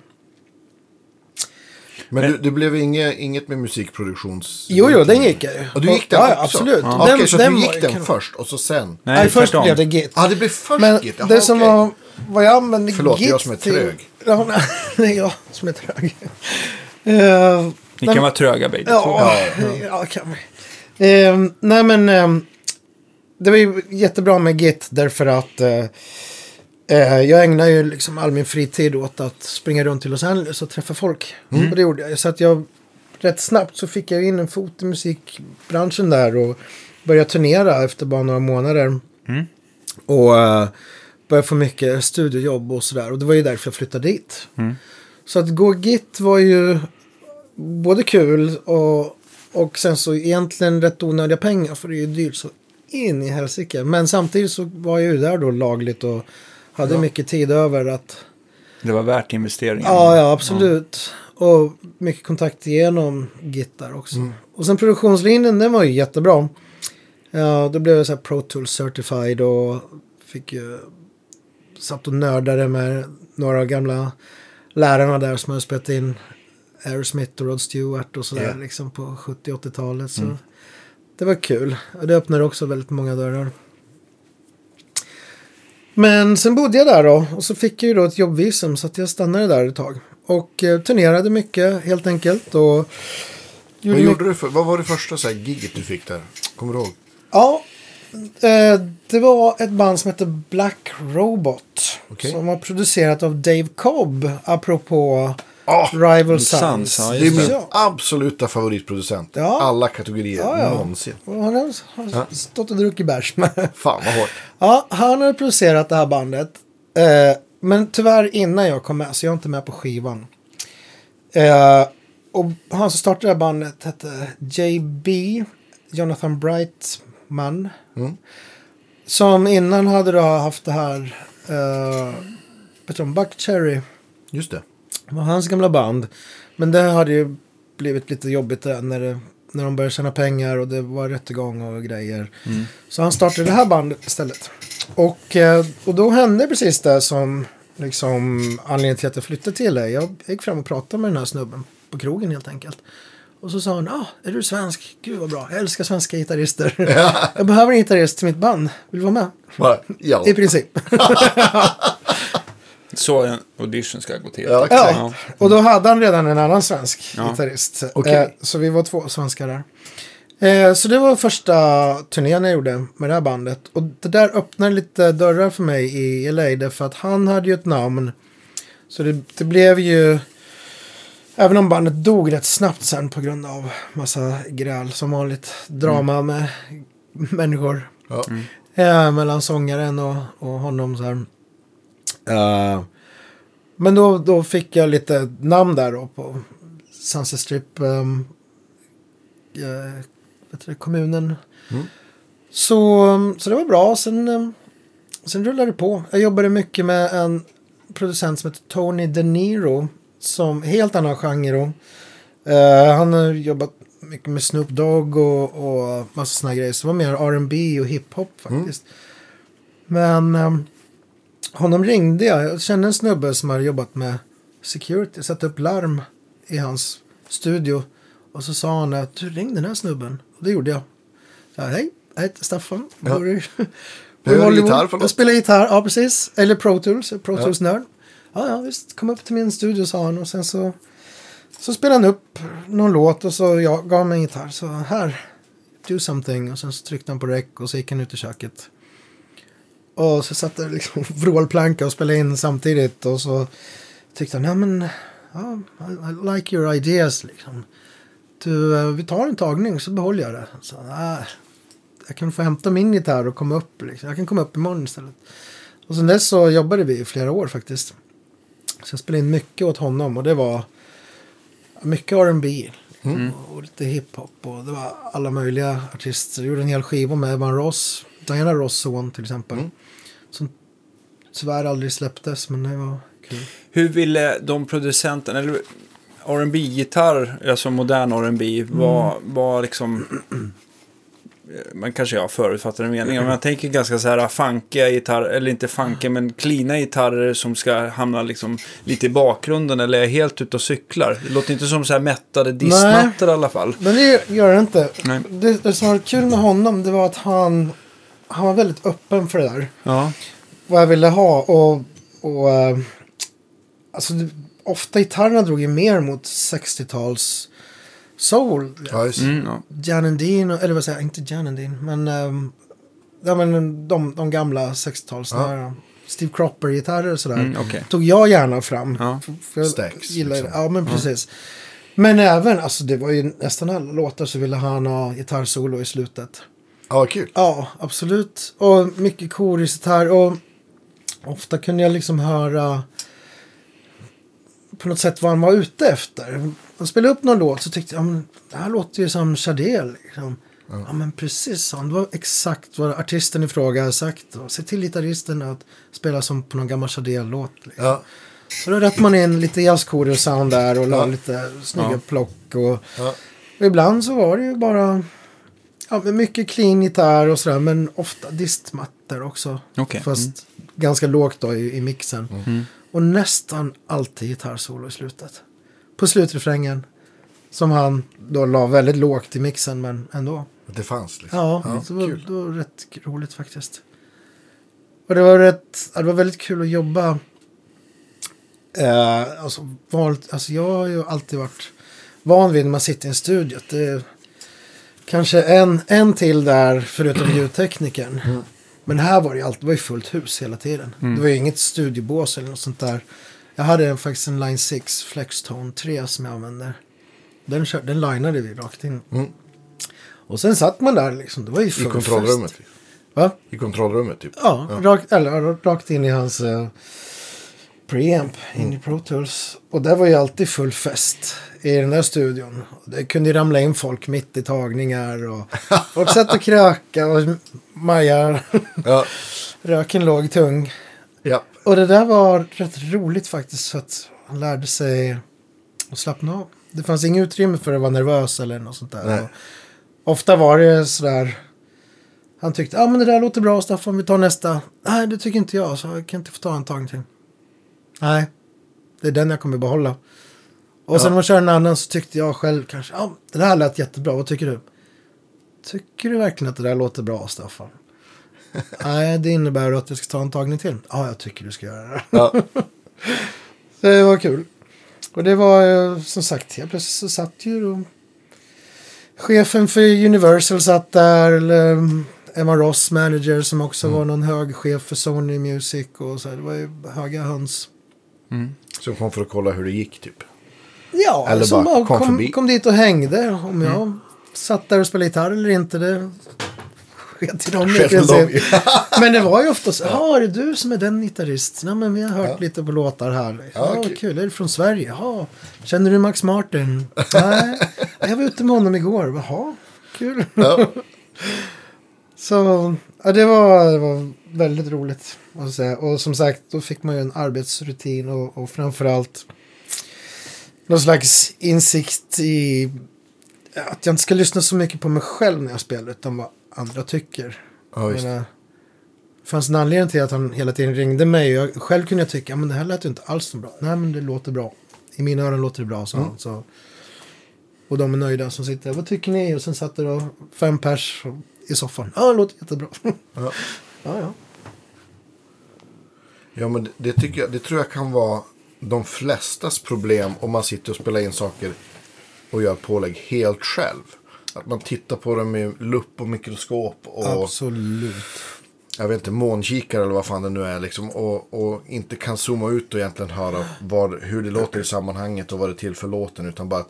Men, Men- du, det blev inget, inget med musikproduktions... Jo, jo, den gick jag ju. Och du gick den ja, ja, också? absolut. Ja. Den- Okej, så den du var- gick den först och så sen? Nej, Nej, först blev det Git. Ja, det blev först Men Git. Jaha, det som okej. var, vad jag använde Förlåt, Git jag som är trög. Ja, det är jag som är trög. Uh, Ni kan vara tröga bägge två. Ja, ja, kan vi. Eh, nej, men eh, det var ju jättebra med Git därför att eh, eh, jag ägnar ju liksom all min fritid åt att springa runt i Los Angeles och träffa folk. Och det gjorde jag. Så att jag rätt snabbt så fick jag in en fot i musikbranschen där och började turnera efter bara några månader. Mm. Och eh, började få mycket studiojobb och sådär. Och det var ju därför jag flyttade dit. Mm. Så att gå Git var ju både kul och, och sen så egentligen rätt onödiga pengar för det är ju dyrt så in i helsike. Men samtidigt så var jag ju där då lagligt och hade Ja. mycket tid över att Det var värt investeringen. Ja, ja absolut. Och mycket kontakt genom Git där också. Och sen produktionslinjen, den var ju jättebra. Ja, då blev jag så här Pro Tools Certified och fick ju... Satt och nördade med några gamla lärarna där som hade spelat in Aerosmith och Rod Stewart och sådär Ja. liksom på 70-80-talet. Så det var kul. Och det öppnade också väldigt många dörrar. Men sen bodde jag där då och så fick jag ju då ett jobbvisum så att jag stannade där ett tag. Och eh, turnerade mycket helt enkelt. Och Vad, gjorde du för, vad var det första så här, giget du fick där? Kommer du ihåg? Ja, eh, det var ett band som hette Black Robot. Okej. Som var producerat av Dave Cobb, apropå Ah, Rival Sons, Sons. ja, det är min. Ja. absoluta favoritproducent. Ja. Alla kategorier Ja, ja. någonsin. Han har har stått och druckit bärs med. Fan vad hårt. Ja, han har producerat det här bandet. Eh, men tyvärr innan jag kom med, så jag är inte med på skivan. Eh, och han som startade det här bandet hette JB, Jonathan Brightman. Mm. Som innan hade då haft det här, uh, vet du om Buck Cherry. Just det. Det var hans gamla band. Men det hade ju blivit lite jobbigt när, det, när de började tjäna pengar och det var rättegång och grejer. Så han startade det här bandet istället. Och, eh, och då hände precis det som liksom anledningen till att jag flyttade till LA. Jag gick fram och pratade med den här snubben på krogen helt enkelt. Och så sa han, ah, är du svensk? Gud vad bra, jag älskar svenska gitarrister. jag behöver en gitarrist till mitt band, vill du vara med? Va? Ja. I princip. Så en audition ska gå till. Ja. Ja, och då hade han redan en annan svensk Ja. gitarrist. Okej. Eh, så vi var två svenskar där. Eh, så det var första turnén jag gjorde med det här bandet. Och det där öppnade lite dörrar för mig i LA. Därför att han hade ju ett namn. Så det, det blev ju... Även om bandet dog rätt snabbt sen på grund av massa gräl som vanligt. Drama med människor. Ja. Eh, mellan sångaren och, och honom så här. Eh, men då, då fick jag lite namn där då på Sunset Strip. Um, eh, vet du, kommunen. Mm. Så, um, så det var bra. Sen, um, sen rullade det på. Jag jobbade mycket med en producent som heter Tony De Niro. Som helt annan genre. då. Eh, han har jobbat mycket med Snoop Dogg och, och massa såna grejer. Så det var mer R&B och hiphop faktiskt. Men um, honom ringde jag. Jag kände en snubbe som hade jobbat med security. Satt upp larm i hans studio. Och så sa han att du ring den här snubben. Och det gjorde jag. Så här, hej, jag heter Staffan. Ja. Bor i- Hollywood. gitarr? Jag spelar gitarr, ja precis. Eller Pro Tools, Pro Tools-nörd. Ja, ja, visst. Kom upp till min studio sa han och sen så, så spelade han upp någon låt och så jag gav mig en gitarr. Så här, do something. Och sen så tryckte han på rec och så gick han ut i köket. Och så satt det liksom vrålplanka och spelade in samtidigt och så tyckte han, ja men, ja, I, I like your ideas liksom. Du, eh, vi tar en tagning så behåller jag det. Så, äh, jag kan få hämta min gitarr och komma upp. Liksom. Jag kan komma upp imorgon istället. Och sen dess så jobbade vi i flera år faktiskt. Så jag spelade in mycket åt honom och det var mycket R&B Mm. och lite hiphop och det var alla möjliga artister. Jag gjorde en hel skiva med Evan Ross, Diana Ross son till exempel. Mm. Som tyvärr aldrig släpptes men det var kul. Hur ville de producenterna, eller rb gitarr alltså modern R&B var, var liksom... Man kanske jag förutfattar en mening, men jag tänker ganska så här funkiga gitarrer, eller inte funkiga, men cleana gitarrer som ska hamna liksom lite i bakgrunden, eller är helt ute och cyklar? Det låter inte som så här mättade dissmattor i alla fall. Men det gör det inte. Nej. Det, det som var kul med honom det var att han, han var väldigt öppen för det där. Ja. vad jag ville ha. Och, och eh, alltså, det, ofta gitarrerna drog ju mer mot 60-tals soul. Ja, just. Mm, ja. Jan and Dean, eller vad säger jag, inte Jan and Dean, men, ehm, ja, men de, de gamla 60-tals, Ja. Steve Cropper-gitarrer och sådär. Mm, okej. Tog jag gärna fram. Ja. För, för jag Stax, gillar det. liksom. Ja, men precis. Men även, alltså det var ju nästan alla låtar så ville han ha gitarrsolo i slutet. Ja, kul. Ja, absolut. Och mycket korisgitarr. Och ofta kunde jag liksom höra på något sätt vad han var ute efter. Han spelade upp någon låt så tyckte jag, ja, men det här låter ju som Chardel. Liksom. Ja. men precis, han. Det var exakt vad artisten i fråga hade sagt. Se till gitarristen att spela som på någon gammal Chardel-låt. Liksom. Ja, Så då rätt man in lite jazzkoder-sound där och la Ja. lite snygga Ja. plock. Och, ja. och ibland så var det ju bara ja, men mycket clean gitarr och sådär. Men ofta distmattor också. Okej. Fast ganska lågt då i, i mixen. Mm. Och nästan alltid gitarrsolo i slutet. På slutrefrängen. Som han då la väldigt lågt i mixen men ändå. Det fanns liksom. Ja, så det, var, kul. det var rätt roligt faktiskt. Och det var, rätt, ja, det var väldigt kul att jobba. Eh, alltså, vanligt, alltså jag har ju alltid varit van vid när man sitter i en studio. att Det är kanske en, en till där förutom ljudteknikern. Mm. Men här var det ju alltid det var ju fullt hus hela tiden. Det var ju inget studiebås eller något sånt där. Jag hade en, faktiskt en Line 6 Flextone 3 som jag använde. Den, kör, den linade vi rakt in. Mm. Och sen satt man där liksom. Det var ju I full kontrollrummet. fest. Va? I kontrollrummet typ. Ja, Rakt, eller, rakt in i hans uh, preamp in Mm. i Pro Tools. Och det var ju alltid full fest i den där studion. Det kunde ju ramla in folk mitt i tagningar och folk satt och kröka och Maja, Ja, röken låg tung. ja. Och det där var rätt roligt faktiskt för att han lärde sig att slappna av. Det fanns inget utrymme för att vara nervös eller något sånt där. Ofta var det sådär. Han tyckte, ja ah, men det där låter bra Staffan, vi tar nästa. Nej, det tycker inte jag, så jag kan inte få ta en tagning till. Nej, det är den jag kommer behålla. Och sen Ja. när man kör en annan så tyckte jag själv kanske, ja, det där lät jättebra, vad tycker du? Tycker du verkligen att det där låter bra Staffan? Nej, det innebär att jag ska ta en tagning till. Ja, jag tycker du ska göra det. ja. Så det var kul. Och det var eh, som sagt, helt plötsligt så satt ju då chefen för Universal satt där. Eller mm, Emma Ross, manager, som också var någon hög chef för Sony Music. Och så det var ju höga höns. Som kom för att kolla hur det gick typ. Ja, Eller som bara kom kom, kom dit och hängde. Om jag satt där och spelade gitarr eller inte, det sket i dem. Men det var ju ofta så, ja, är det du som är den gitarrist? Ja, men vi har hört Ja. lite på låtar här. Ja, Ja, kul. kul. Är du från Sverige? Ja. Känner du Max Martin? Nej, jag var ute med honom igår. Jaha, kul. Ja. Så ja, det, var, det var väldigt roligt. Måste säga. Och som sagt, då fick man ju en arbetsrutin och, och framförallt någon slags insikt i att jag inte ska lyssna så mycket på mig själv när jag spelar utan vad andra tycker. Ja, just det. fanns en anledning till att han hela tiden ringde mig. Och jag, själv kunde jag tycka, men det här lät ju inte alls så bra. Nej, men det låter bra. I mina öron låter det bra, sa Mm. han. Så. Och de är nöjda som sitter, vad tycker ni? Och sen satt det då fem pers i soffan. Ja, det låter jättebra. Ja. Ja, ja. Ja, men det, det, tycker jag, det tror jag kan vara de flestas problem om man sitter och spelar in saker och gör pålägg helt själv. Att man tittar på dem med lupp och mikroskop och Absolut. jag vet inte, månkikare eller vad fan det nu är. Liksom, och, och inte kan zooma ut och egentligen höra vad, hur det låter i sammanhanget och vad det är till för låten. Utan bara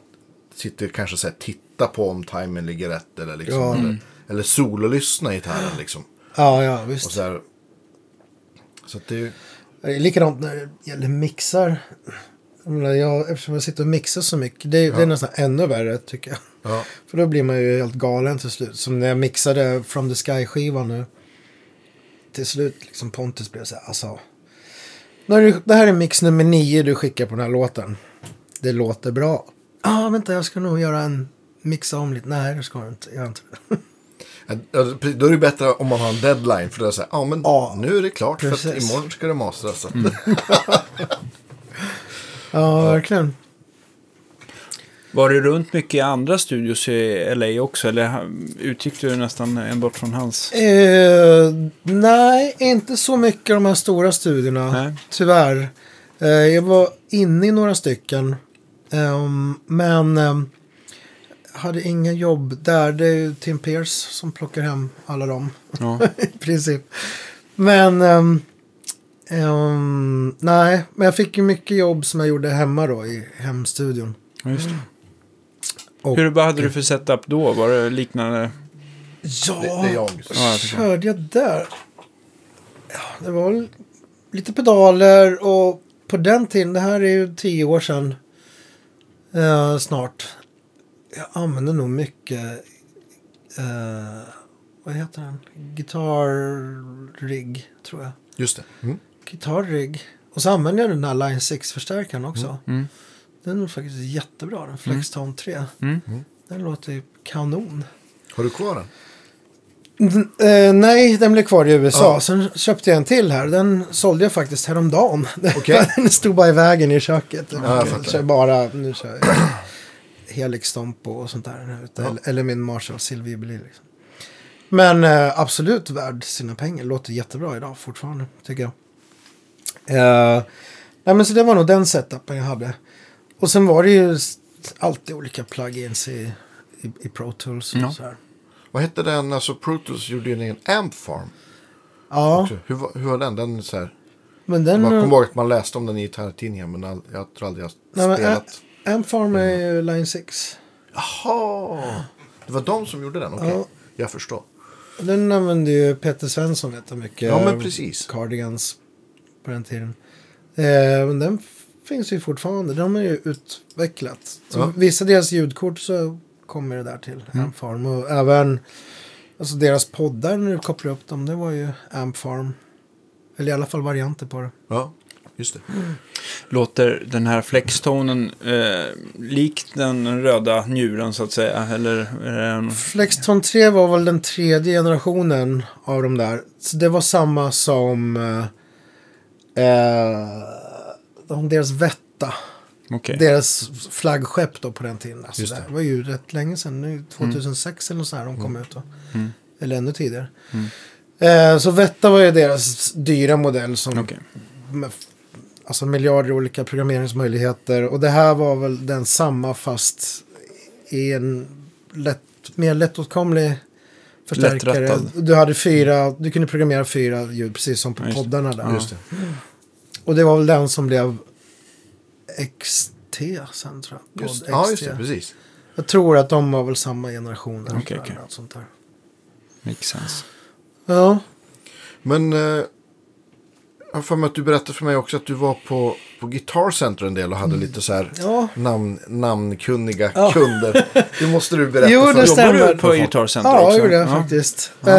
sitter kanske så här, titta på om timern ligger rätt. Eller, liksom, Ja. eller, eller sololyssna i gitarren. Liksom. Ja, ja, Och visst. så här, så att det, är likadant när det gäller mixar. Jag menar, jag, eftersom jag sitter och mixar så mycket. Det, det är nästan ännu värre tycker jag. ja, För då blir man ju helt galen till slut. Som när jag mixade From the Sky-skivan nu. Till slut, liksom Pontus blev så här, alltså. När du, det här är mix nummer nio du skickar på den här låten. Det låter bra. Ja, ah, vänta, jag ska nog göra en mixa om lite. Nej, det ska du inte. Gör inte. Ja. Då är det bättre om man har en deadline. För det är så här, ja men Ja, nu är det klart för att precis. imorgon ska det mastras. Att- Ja, verkligen. Var du runt mycket i andra studios i LA också? Eller utgick du nästan enbart från hans? Eh, nej, inte så mycket de här stora studierna. Nej. Tyvärr. Eh, jag var inne i några stycken. Ehm, men ehm, hade inga jobb där. Det är ju Tim Pierce som plockar hem alla dem. Ja. I princip. Men ehm, ehm, nej, men jag fick ju mycket jobb som jag gjorde hemma då i hemstudion. Ja, Just det. Och, Hur, vad hade du för setup då? Var det liknande? Ja, Det, det är jag. Ja, jag körde jag där? Ja, det var lite pedaler och på den tiden, det här är ju tio år sedan eh, snart. Jag använde nog mycket, eh, vad heter den? Gitarrig, tror jag. Just det. Mm. Gitarrig. Och så använde jag den där Line 6-förstärkaren också. Mm. Den är faktiskt jättebra, den Flextone 3. Mm. Den låter ju kanon. Har du kvar den? Mm, eh, nej, den blev kvar i USA. Ja. Sen köpte jag en till här. Den sålde jag faktiskt häromdagen. Okej. den stod bara i vägen i köket. Ja, jag bara, nu kör jag Helix Stomp och sånt där. ute. Ja. Eller, eller min Marshall Jubilee. Liksom. Men eh, absolut värd sina pengar. Låter jättebra idag fortfarande, tycker jag. Eh, nej, men så det var nog den setupen jag hade. Och sen var det ju alltid olika plugins i, i, i Pro Tools och Ja. så här. Vad hette den? Alltså Protos gjorde ju en Amp Farm. Ja, också. Hur, var- hur var den? den så här, men den... man eh, kommer ihåg att man läste om den i gitarrtidningen. Men all, jag tror aldrig jag Nej, men, spelat. Ampfarm är ju Line 6. Jaha! Det var de som gjorde den? Okej, Ja. jag förstår. Den använde ju Peter Svensson jag mycket. Ja, men precis. Cardigans på den tiden. Eh, men den f- finns ju fortfarande. De har ju utvecklat. Så Ja. Vissa deras ljudkort så kommer det där till Mm. Ampfarm. Och även alltså deras poddar när du kopplar upp dem. Det var ju Ampfarm. Eller i alla fall varianter på det. Ja, just det. Låter den här flextonen eh, likt den röda njuren så att säga? Eller en... Flexton 3 var väl den tredje generationen av de där. Så det var samma som eh, eh, de, deras Vetta. Okej. Deras flaggskepp då på den tiden. Alltså det. det. var ju rätt länge sedan. Nu, 2006 eller något sånt här de kom ut då. Mm. Eller ännu tidigare. Eh, så Vetta var ju deras dyra modell som Okej. med, alltså miljarder olika programmeringsmöjligheter. Och det här var väl den samma fast i en lätt, mer lättåtkomlig förstärkare. Lätträttad. Du hade fyra, du kunde programmera fyra ljud precis som på Ja, poddarna där. Just det. Och det var väl den som blev XT sen tror jag. Just, Podd ja, just XT. det. Precis. Jag tror att de var väl samma generation. där, sånt där. Makes sense. Ja, Men eh, har för mig att du berättade för mig också att du var på, på Guitar Center en del och hade lite så här ja. namn, namnkunniga Ja. kunder. Det måste du berätta Jo, för det stämmer. Jobbar du på Guitar Center Ja, också? jag gjorde det faktiskt. Eh,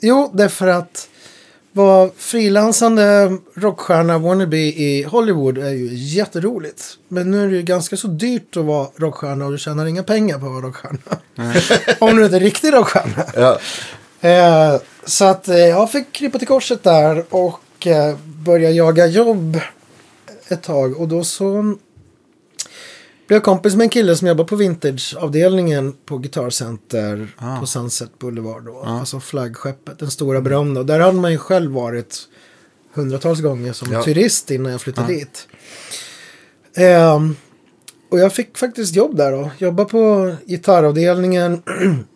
jo, därför att vara frilansande rockstjärna wannabe i Hollywood är ju jätteroligt. Men nu är det ju ganska så dyrt att vara rockstjärna och du tjänar inga pengar på att vara rockstjärna. Om du inte är riktig rockstjärna. Ja. Eh, så att eh, jag fick krypa till korset där och eh, börja jaga jobb ett tag. Och då så blev blev kompis med en kille som jobbar på vintageavdelningen på Guitar Center Ah. på Sunset Boulevard. Då. Alltså flaggskeppet, den stora berömda. Och där hade man ju själv varit hundratals gånger som Ja. turist innan jag flyttade dit. Ehm, och jag fick faktiskt jobb där då. Jobba på gitarravdelningen.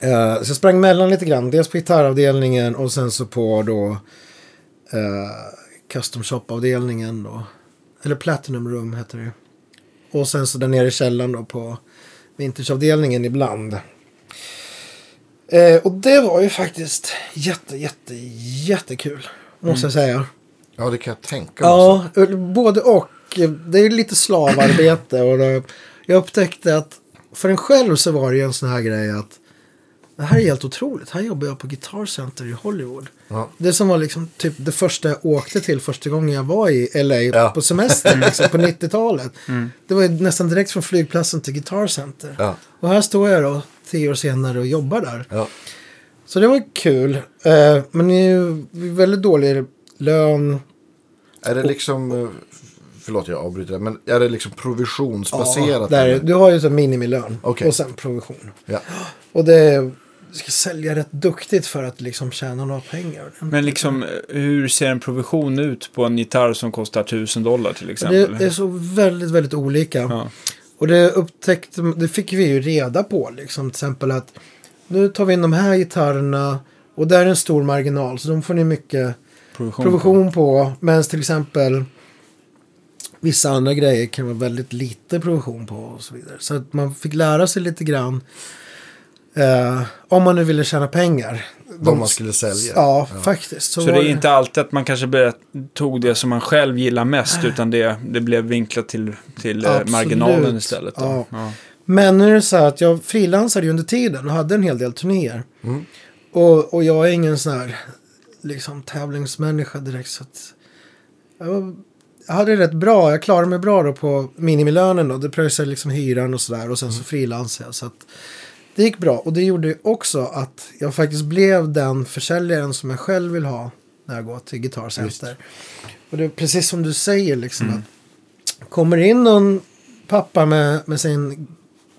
Eh, så jag sprang mellan lite grann. Dels på gitarravdelningen och sen så på då eh, custom shop-avdelningen då. Eller Platinum Room heter det. Och sen så där nere i källaren då på vintageavdelningen ibland. Eh, och det var ju faktiskt jätte, jätte, jättekul. Måste jag säga. Ja, det kan jag tänka mig. också. Ja, både och. Det är lite slavarbete. Och det, jag upptäckte att för en själv så var det ju en sån här grej att det här är helt otroligt. Här jobbar jag på Guitar Center i Hollywood. Ja. Det som var liksom typ det första jag åkte till första gången jag var i LA Ja. på semester liksom, på 90-talet. Det var ju nästan direkt från flygplatsen till Guitar Center. Ja. Och här står jag då tio år senare och jobbar där. Ja. Så det var kul. Eh, men det är ju väldigt dålig lön. Är det liksom, eh, förlåt jag avbryter, men är det liksom provisionsbaserat? där, eller? du har ju så minimilön Okej. och sen provision. Ja. Och det ska sälja rätt duktigt för att liksom tjäna några pengar. Men liksom, hur ser en provision ut på en gitarr som kostar 1000 dollar till exempel? det, det är så väldigt, väldigt olika. Ja. Och det upptäckte, det fick vi ju reda på liksom. Till exempel att nu tar vi in de här gitarrerna och där är en stor marginal. Så de får ni mycket Provision. provision på. Medan till exempel vissa andra grejer kan vara väldigt lite provision på och så vidare. Så att man fick lära sig lite grann. Eh, om man nu ville tjäna pengar. Vad man skulle sälja. Ja, faktiskt. Så var det är inte alltid att man kanske började, tog det som man själv gillar mest, utan det, det blev vinklat till, till eh, Absolut. marginalen istället. Då. Ja. Ja. Men nu är det så här att jag frilansade ju under tiden och hade en hel del turnéer. Mm. Och, och jag är ingen sån här liksom, tävlingsmänniska direkt. Så att jag, var, jag hade det rätt bra. Jag klarade mig bra då på minimilönen. Då. Det pröjsade liksom hyran och sådär. Och sen Mm. så frilansade jag. Så att det gick bra. Och det gjorde ju också att jag faktiskt blev den försäljaren som jag själv vill ha när jag går till Guitar Center. Och det är precis som du säger liksom Mm. att kommer in någon pappa med, med sin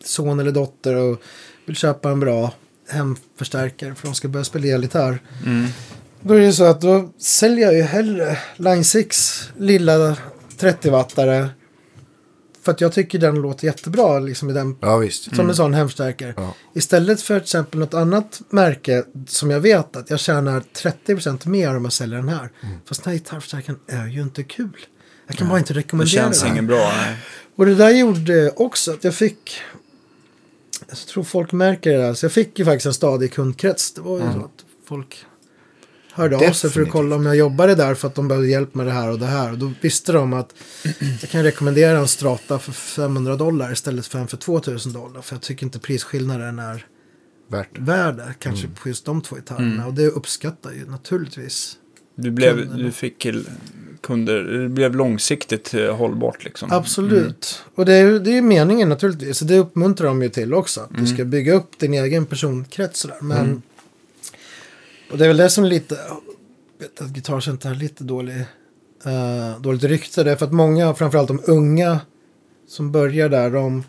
son eller dotter och vill köpa en bra hemförstärkare för de ska börja spela elgitarr. Mm. Då är det så att då säljer jag ju hellre Line 6 lilla 30-wattare. För att jag tycker den låter jättebra liksom i den, Ja, visst. som en sån hemförstärkare. Ja. Istället för till exempel något annat märke som jag vet att jag tjänar 30% mer om jag säljer den här. Mm. Fast den här gitarrförstärkaren är ju inte kul. Jag kan bara inte Det rekommendera känns den. ingen bra. Nej. Och det där gjorde också att jag fick... Jag tror folk märker det där. Så jag fick ju faktiskt en stadig kundkrets. Det var ju så att folk hörde av sig för att Definitivt. kolla om jag jobbade där för att de behövde hjälp med det här och det här. Och då visste de att jag kan rekommendera en strata för 500 dollar istället för en för 2000 dollar. För jag tycker inte prisskillnaden är Värt det. värd det, kanske på just de två gitarrerna. Och det uppskattar ju naturligtvis. Du, blev, Kunderna. du fick kunder, det blev långsiktigt eh, hållbart liksom. Absolut. Och det är ju det är meningen naturligtvis. Så det uppmuntrar de ju till också. Att du ska bygga upp din egen personkrets sådär. Men... Och det är väl det som lite... Jag vet att Guitar Center har lite dålig, uh, dåligt rykte. Det är för att många, framförallt de unga som börjar där, de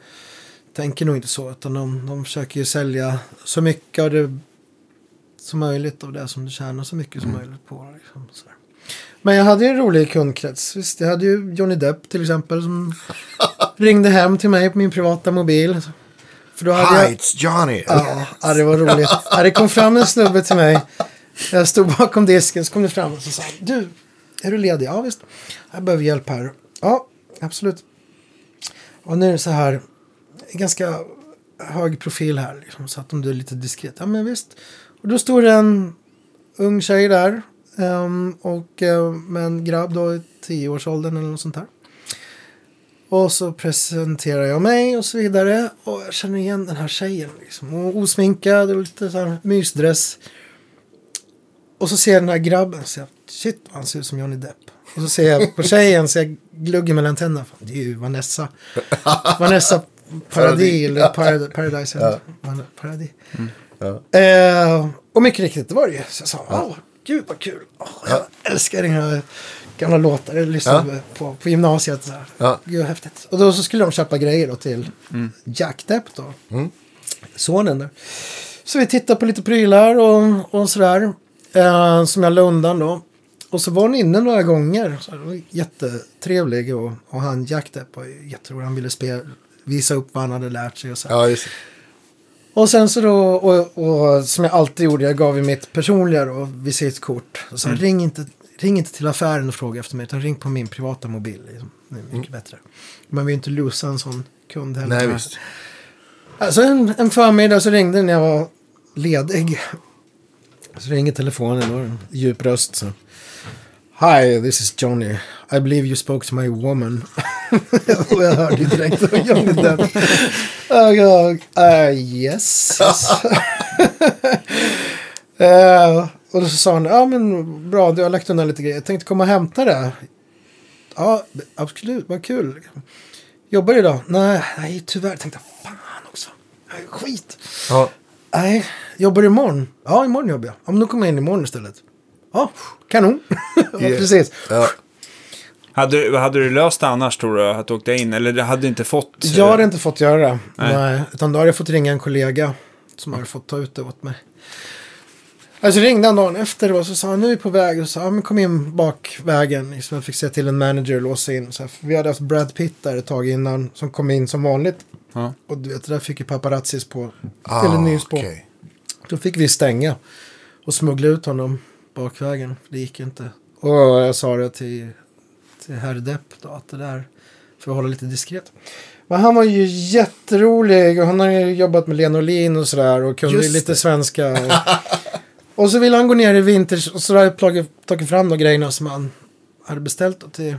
tänker nog inte så. Utan de, de försöker ju sälja så mycket av det som möjligt av det som du tjänar så mycket som möjligt på. Liksom. Men jag hade ju en rolig kundkrets. Visst, jag hade ju Johnny Depp till exempel som ringde hem till mig på min privata mobil. För då hade jag... Hi, it's Johnny! Ja, det var roligt. Det kom fram en snubbe till mig. Jag stod bakom disken så kom det fram och så sa han, Du, är du ledig? Ja visst. Jag behöver hjälp här. Ja, absolut. Och nu är det så här, ganska hög profil här. Liksom, så att om du är lite diskret. Ja men visst. Och då står det en ung tjej där. Um, och uh, med en grabb då i tioårsåldern eller något sånt där. Och så presenterar jag mig och så vidare. Och jag känner igen den här tjejen. Liksom. Och osminkad och lite så här mysdress. Och så ser jag den här grabben och säger shit han ser ut som Johnny Depp. Och så ser jag på tjejen så jag gluggar mellan tänderna. Fan, Det är ju Vanessa. Vanessa Paradis eller Parad- Paradise. Ja. Paradis. Ja. Eh, och mycket riktigt, det var det ju. Så jag sa, åh, gud vad kul. Åh, jag älskar den här gamla låtar. Jag lyssnade Ja. på, på gymnasiet. Så här. Ja. Gud vad häftigt. Och då så skulle de köpa grejer då till Jack Depp då. Mm. Sonen där. Så vi tittade på lite prylar och, och sådär. Eh, som jag la undan då. Och så var hon inne några gånger. Så var jättetrevlig. Och, och han Jack Depp var jätterolig. Han ville spe, visa upp vad han hade lärt sig och så. Ja, just det. Och sen så då, och, och som jag alltid gjorde, jag gav ju mitt personliga då, visitkort. Och så Mm. ring, inte, ring inte till affären och fråga efter mig, utan ring på min privata mobil. Liksom. Det är mycket Mm. bättre. Man vill ju inte losa en sån kund heller. Nej, visst. Alltså en, en förmiddag så ringde när jag var ledig. Så ringer telefonen och en djup röst så. Hi, this is Johnny. I believe you spoke to my woman. och jag hörde ju direkt att det var Johnny Depp. Och jag, uh, yes. uh, och då så sa han, ja men bra, du har lagt undan lite grejer. Jag tänkte komma och hämta det. Ja, absolut, vad kul. Jobbar du idag? Nej, nej tyvärr. Jag tänkte, fan också. Skit. Ja. Nej, jobbar du imorgon? Ja, imorgon jobbar jag. Ja, men då kommer jag in imorgon istället. Ja, kanon. precis. Ja. Hade, du- hade du löst det annars tror du, att du åkte in? Eller hade du inte fått? Jag hade inte fått göra det. Nej. Nej. utan då hade jag fått ringa en kollega som hade fått ta ut det åt mig. Alltså ringde han dagen efter och så sa han nu är vi på väg och sa ja, men kom in bakvägen. Liksom jag fick se till en manager och låsa in. Så här, vi hade haft Brad Pitt där ett tag innan som kom in som vanligt. Ja. Och du vet, det där fick ju paparazzis på. Ah, eller nys på. okej. Då fick vi stänga och smuggla ut honom bakvägen. Det gick ju inte. Och jag sa det till, till herr Depp då, att det där, för att hålla lite diskret. Men han var ju jätterolig och han har ju jobbat med Lena Olin och sådär och kunde ju Just lite det. svenska. Och, och så ville han gå ner i vinters och så hade jag tagit, fram de grejerna som han hade beställt till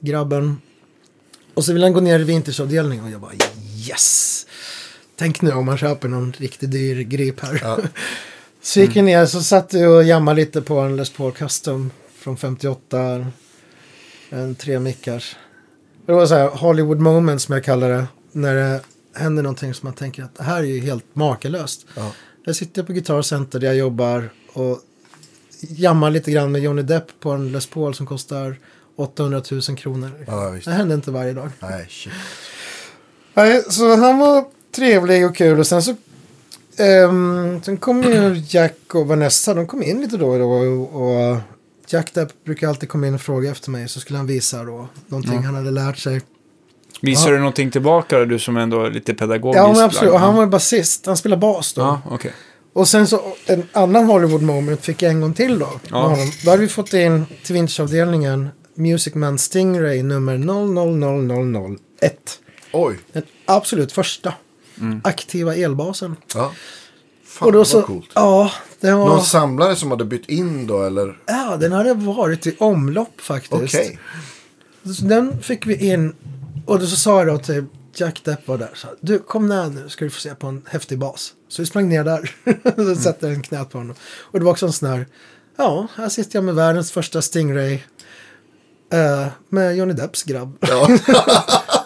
grabben. Och så ville han gå ner i vintersavdelningen och jag bara yes! Tänk nu om man köper någon riktigt dyr grip här. Ja. Så gick vi ner så satt jag och jammade lite på en Les Paul Custom från 58. En tre mickars. Det var så här Hollywood moment som jag kallar det. När det händer någonting som man tänker att det här är ju helt makalöst. Ja. Jag sitter på Guitar Center där jag jobbar och jammar lite grann med Johnny Depp på en Les Paul som kostar 800 000 kronor. Ja. Det händer inte varje dag. Nej, shit. Nej, så han var trevlig och kul och sen så ehm, sen kom ju Jack och Vanessa, de kom in lite då och då och, och Jack Depp brukar alltid komma in och fråga efter mig så skulle han visa då någonting han hade lärt sig. Visar du någonting tillbaka då, du som ändå är lite pedagogisk? Ja, men absolut. Och han var ju basist, han spelar bas då. Ja, okej. Och sen så en annan Hollywood moment fick jag en gång till då. Ja. honom. Då hade vi fått in till vintersavdelningen Music Man Stingray nummer 000001. Oj. Den absolut första Mm. aktiva elbasen. Ja. Fan och då så, coolt. ja, den var... Någon samlare som hade bytt in då eller? Ja, den hade varit i omlopp faktiskt. Okej. Så den fick vi in. Och då så sa jag då till Jack Depp var där. Så, du kom ner nu ska du få se på en häftig bas. Så vi sprang ner där. så satte jag en knät på honom. Och det var också en sån här. Ja, här sitter jag med världens första Stingray. eh, med Johnny Depps grabb. Ja.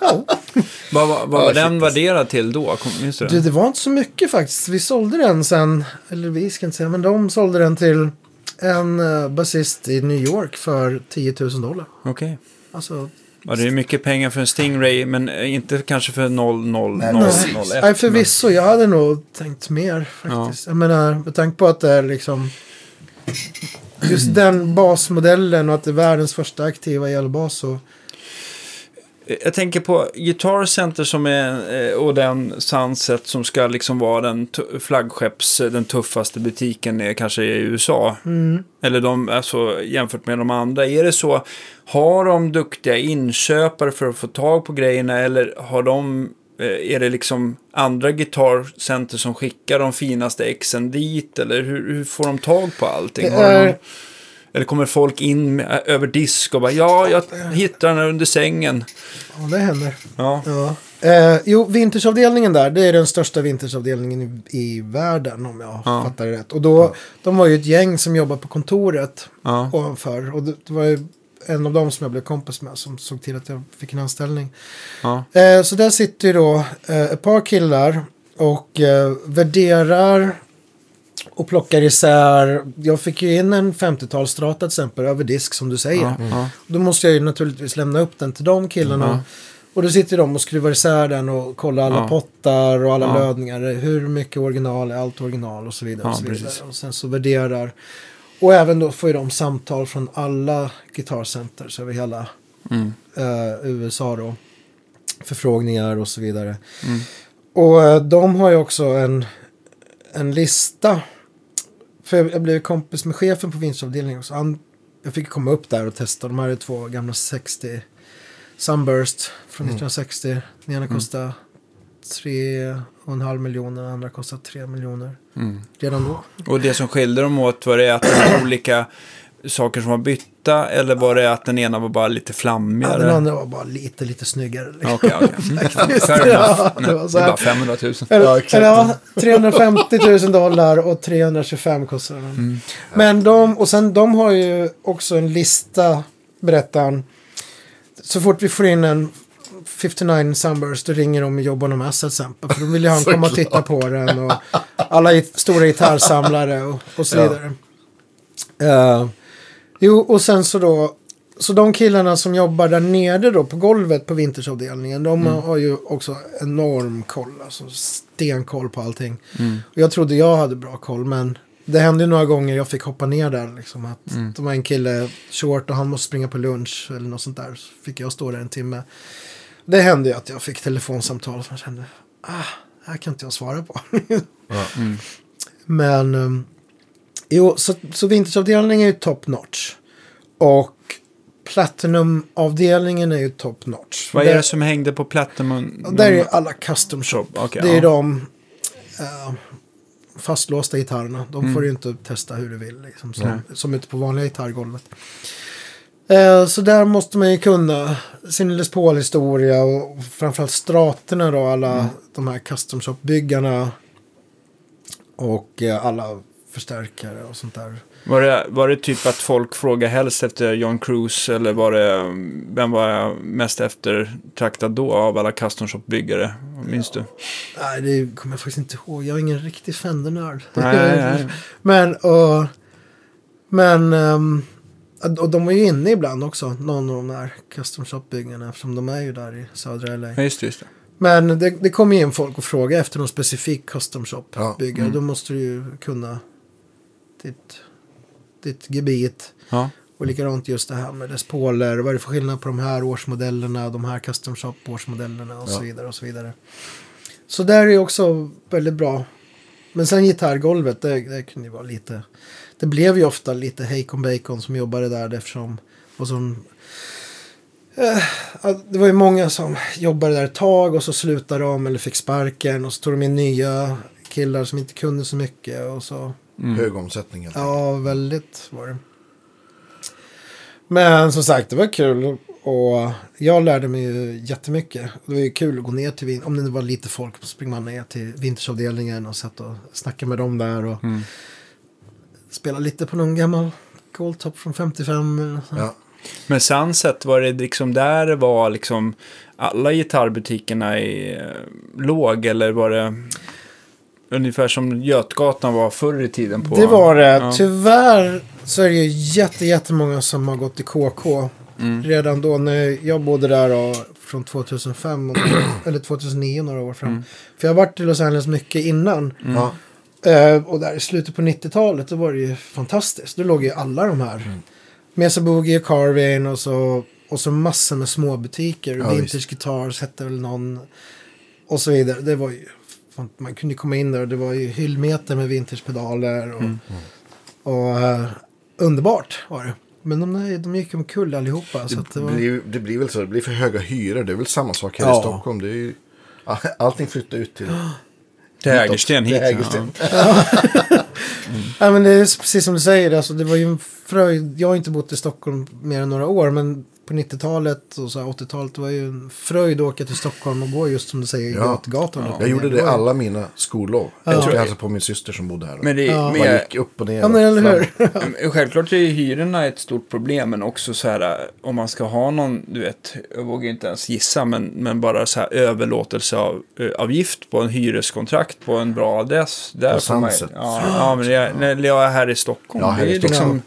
Vad, Ja, var shit, den alltså. värderad till då? Kom, minns du det? det var inte så mycket faktiskt. Vi sålde den sen. Eller vi ska inte säga. Men de sålde den till en uh, basist i New York för 10 000 dollar. Okej. Alltså Ja, det är mycket pengar för en Stingray, men eh, inte kanske för 0001. Nej, Nej, nej förvisso. Jag hade nog tänkt mer faktiskt. Jag menar, med tanke på att det är liksom... Just den basmodellen och att det är världens första aktiva elbas. Så, Jag tänker på Guitar Center som är, eh, och den Sunset som ska liksom vara den flaggskepps, den tuffaste butiken är kanske i USA. Eller de, alltså jämfört med de andra. Är det så, har de duktiga inköpare för att få tag på grejerna eller har de, eh, är det liksom andra Guitar Center som skickar de finaste exen dit? Eller hur, hur får de tag på allting? Det är- eller kommer folk in med, över disk och bara ja, jag hittar den här under sängen. ja, det händer. Ja. Ja. Eh, jo, vintersavdelningen där, det är den största vintersavdelningen i, i världen om jag Ja. fattar det rätt. Och då, de var ju ett gäng som jobbade på kontoret Ja. ovanför. Och det, det var ju en av dem som jag blev kompis med som såg till att jag fick en anställning. Ja. Eh, så där sitter ju då eh, ett par killar och eh, värderar och plockar isär. Jag fick ju in en 50-talsstrata till exempel över disk som du säger. Ja. Då måste jag ju naturligtvis lämna upp den till de killarna. Ja. Och då sitter de och skruvar isär den och kollar alla pottar och alla lödningar. Hur mycket original är allt original och så vidare. Och, så vidare. precis. och sen så värderar. Och även då får ju de samtal från alla gitarrcenters över hela Mm. eh, USA då. Förfrågningar och så vidare. Mm. Och eh, de har ju också en, en lista. För jag, blev kompis med chefen på vinstavdelningen. Så han, jag fick komma upp där och testa. De här är två gamla 60 Sunburst från 1960. Den ena kostade 3,5 miljoner. Den andra kostade 3 miljoner. Mm. Redan då. Och det som skilde dem åt var det att var olika saker som var bytta eller var det att den ena var bara lite Ja, flammigare? den andra var bara lite, lite snyggare. liksom. Okej, okej. Mm. Fair Ja, enough. det var så är bara 500 000. Eller, Ja, exakt. eller ja, 350 000 dollar och 325 kostar den. Mm. Men de, och sen de har ju också en lista, berättar han. Så fort vi får in en 59 Sunburst då ringer de och jobbar med oss till exempel. För då vill ju han komma och titta på den. Och alla stora gitarrsamlare och, och så Ja. vidare. Jo, och sen så då. Så de killarna som jobbar där nere då på golvet på vintersavdelningen. De har ju också enorm koll. Alltså stenkoll på allting. Och jag trodde jag hade bra koll. Men det hände ju några gånger jag fick hoppa ner där. Liksom, att Det var en kille short och han måste springa på lunch. Eller något sånt där. Så fick jag stå där en timme. Det hände ju att jag fick telefonsamtal som jag kände. Ah, det här kan inte jag svara på. Ja. Men um, jo, så, så vintersavdelningen är ju top notch. Och Platinum-avdelningen är ju top notch. Vad är Där- det som hängde på Platinum? Där är alla custom shop. Okej, det är ja. de eh, fastlåsta gitarrerna. De Mm. får ju inte testa hur du vill. Liksom, som, som ute på vanliga gitarrgolvet. Eh, så där måste man ju kunna sin Les Paul-historia och framförallt straterna då. Alla Mm. de här custom shop-byggarna. Och eh, alla förstärkare och sånt där. Var det, var det typ att folk frågade helst efter John Cruise eller var det, vem var jag mest eftertraktad då av alla custom shop-byggare? Minns du? Nej, det kommer jag faktiskt inte ihåg. Jag är ingen riktig Fender-nörd. Men, och, men, ehm, och de är ju inne ibland också, någon av de där custom shop-byggarna, eftersom de är ju där i södra LA. Ja, just det. Just det. Men det, det kommer in folk och frågar efter någon specifik custom shop-byggare. Ja. Då måste du ju kunna ditt, ditt gebit. Ja. Och likadant just det här med Les Pauler. Vad är det för skillnad på de här årsmodellerna, de här custom shop årsmodellerna och så Ja. vidare och så vidare. Så där är också väldigt bbra. Men sen gitarrgolvet, det, det kunde ju vara lite... Det blev ju ofta lite Heikon Bacon som jobbade där eftersom... Och som, eh, det var ju många som jobbade där ett tag och så slutade de eller fick sparken och så tog de in nya killar som inte kunde så mycket och så... Hög omsättning. helt. Ja, väldigt var det. Men som sagt, det var kul. Och jag lärde mig ju jättemycket. Det var ju kul att gå ner till, vin- om det var lite folk, så springer man ner till vintersavdelningen och satt och snackade med dem där. Och Mm. spela lite på någon gammal Goldtop från 55. eller så. Ja. Men Sunset, var det liksom där det var liksom alla gitarrbutikerna i, eh, låg eller var det ungefär som Götgatan var förr i tiden? på Det var det. Ja. Tyvärr så är det ju jätte, jättemånga som har gått i KK. Mm. Redan då när jag bodde där då, från 2005 och, eller 2009 några år fram. Mm. För jag har varit i Los Angeles mycket innan. Ja. Eh, och där i slutet på 90-talet då var det ju fantastiskt. Då låg ju alla de här. Mm. Mesa Boogie och Carvin och så, och så massor med småbutiker. Ja, Vintage. Guitars hette väl någon. Och så vidare. Det var ju, fan, man kunde komma in där och det var ju hyllmeter med vintagepedaler. Och, Mm. och eh, underbart var det. Men de, där- de gick omkull allihopa. Så att det Det, var, blir, det blir väl så, det blir för höga hyror. Det är väl samma sak här Ja. i Stockholm. Det är ju, allting flyttar ut till... Till Hägersten hit. Hägersten. Ja. Ja, men det är precis som du säger, alltså, det var ju en fröjd. Jag har inte bott i Stockholm mer än några år, men på 90-talet och så här 80-talet. Det var ju en fröjd att åka till Stockholm och gå just som du säger i Ja. Götgatan. Jag gjorde det alla mina skollov. Ja. Jag åkte hälsade på min syster som bodde här. Men det, Ja. Man gick upp och ner. Ja, men eller hur? Självklart är ju hyrorna ett stort problem, men också så här om man ska ha någon, du vet, jag vågar inte ens gissa, men, men bara så här överlåtelse av avgift på en hyreskontrakt på en bra adress. Där På Sunset. ja, ja, men jag, när jag är här i Stockholm, Ja, här det i är Stockholm. liksom...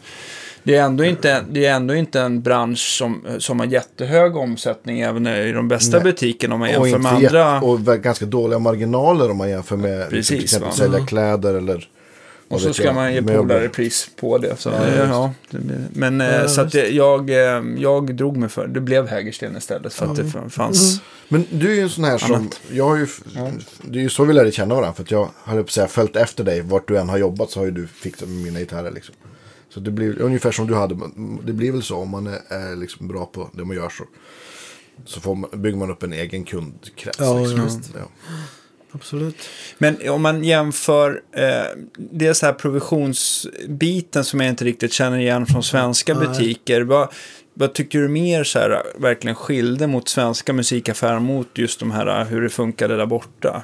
Det är, ändå inte, det är ändå inte en bransch som, som har jättehög omsättning även i de bästa Nej. butikerna om man jämför med andra. och ganska dåliga marginaler om man jämför med Precis, till exempel va? sälja kläder eller Och så ska jag, man ge möbler. polare pris på det. Så, ja, ja, men eh, Ja, så att det, jag, eh, jag drog mig för det. blev Hägersten istället för att det fanns. Men du är ju en sån här som, Annat. jag har ju, det är ju så vi lärde känna varandra. För att jag säga, följt efter dig, vart du än har jobbat så har ju du fixat med mina gitarrer liksom. Så det blir ungefär som du hade, det blir väl så om man är, liksom bra på det man gör så. Så får man, bygger man upp en egen kundkrets. Ja, liksom. just ja. Absolut. Men om man jämför, eh, så här provisionsbiten som jag inte riktigt känner igen från svenska Nej. butiker. Vad, vad tycker du mer så här, verkligen skilde mot svenska musikaffärer mot just de här hur det funkade där borta?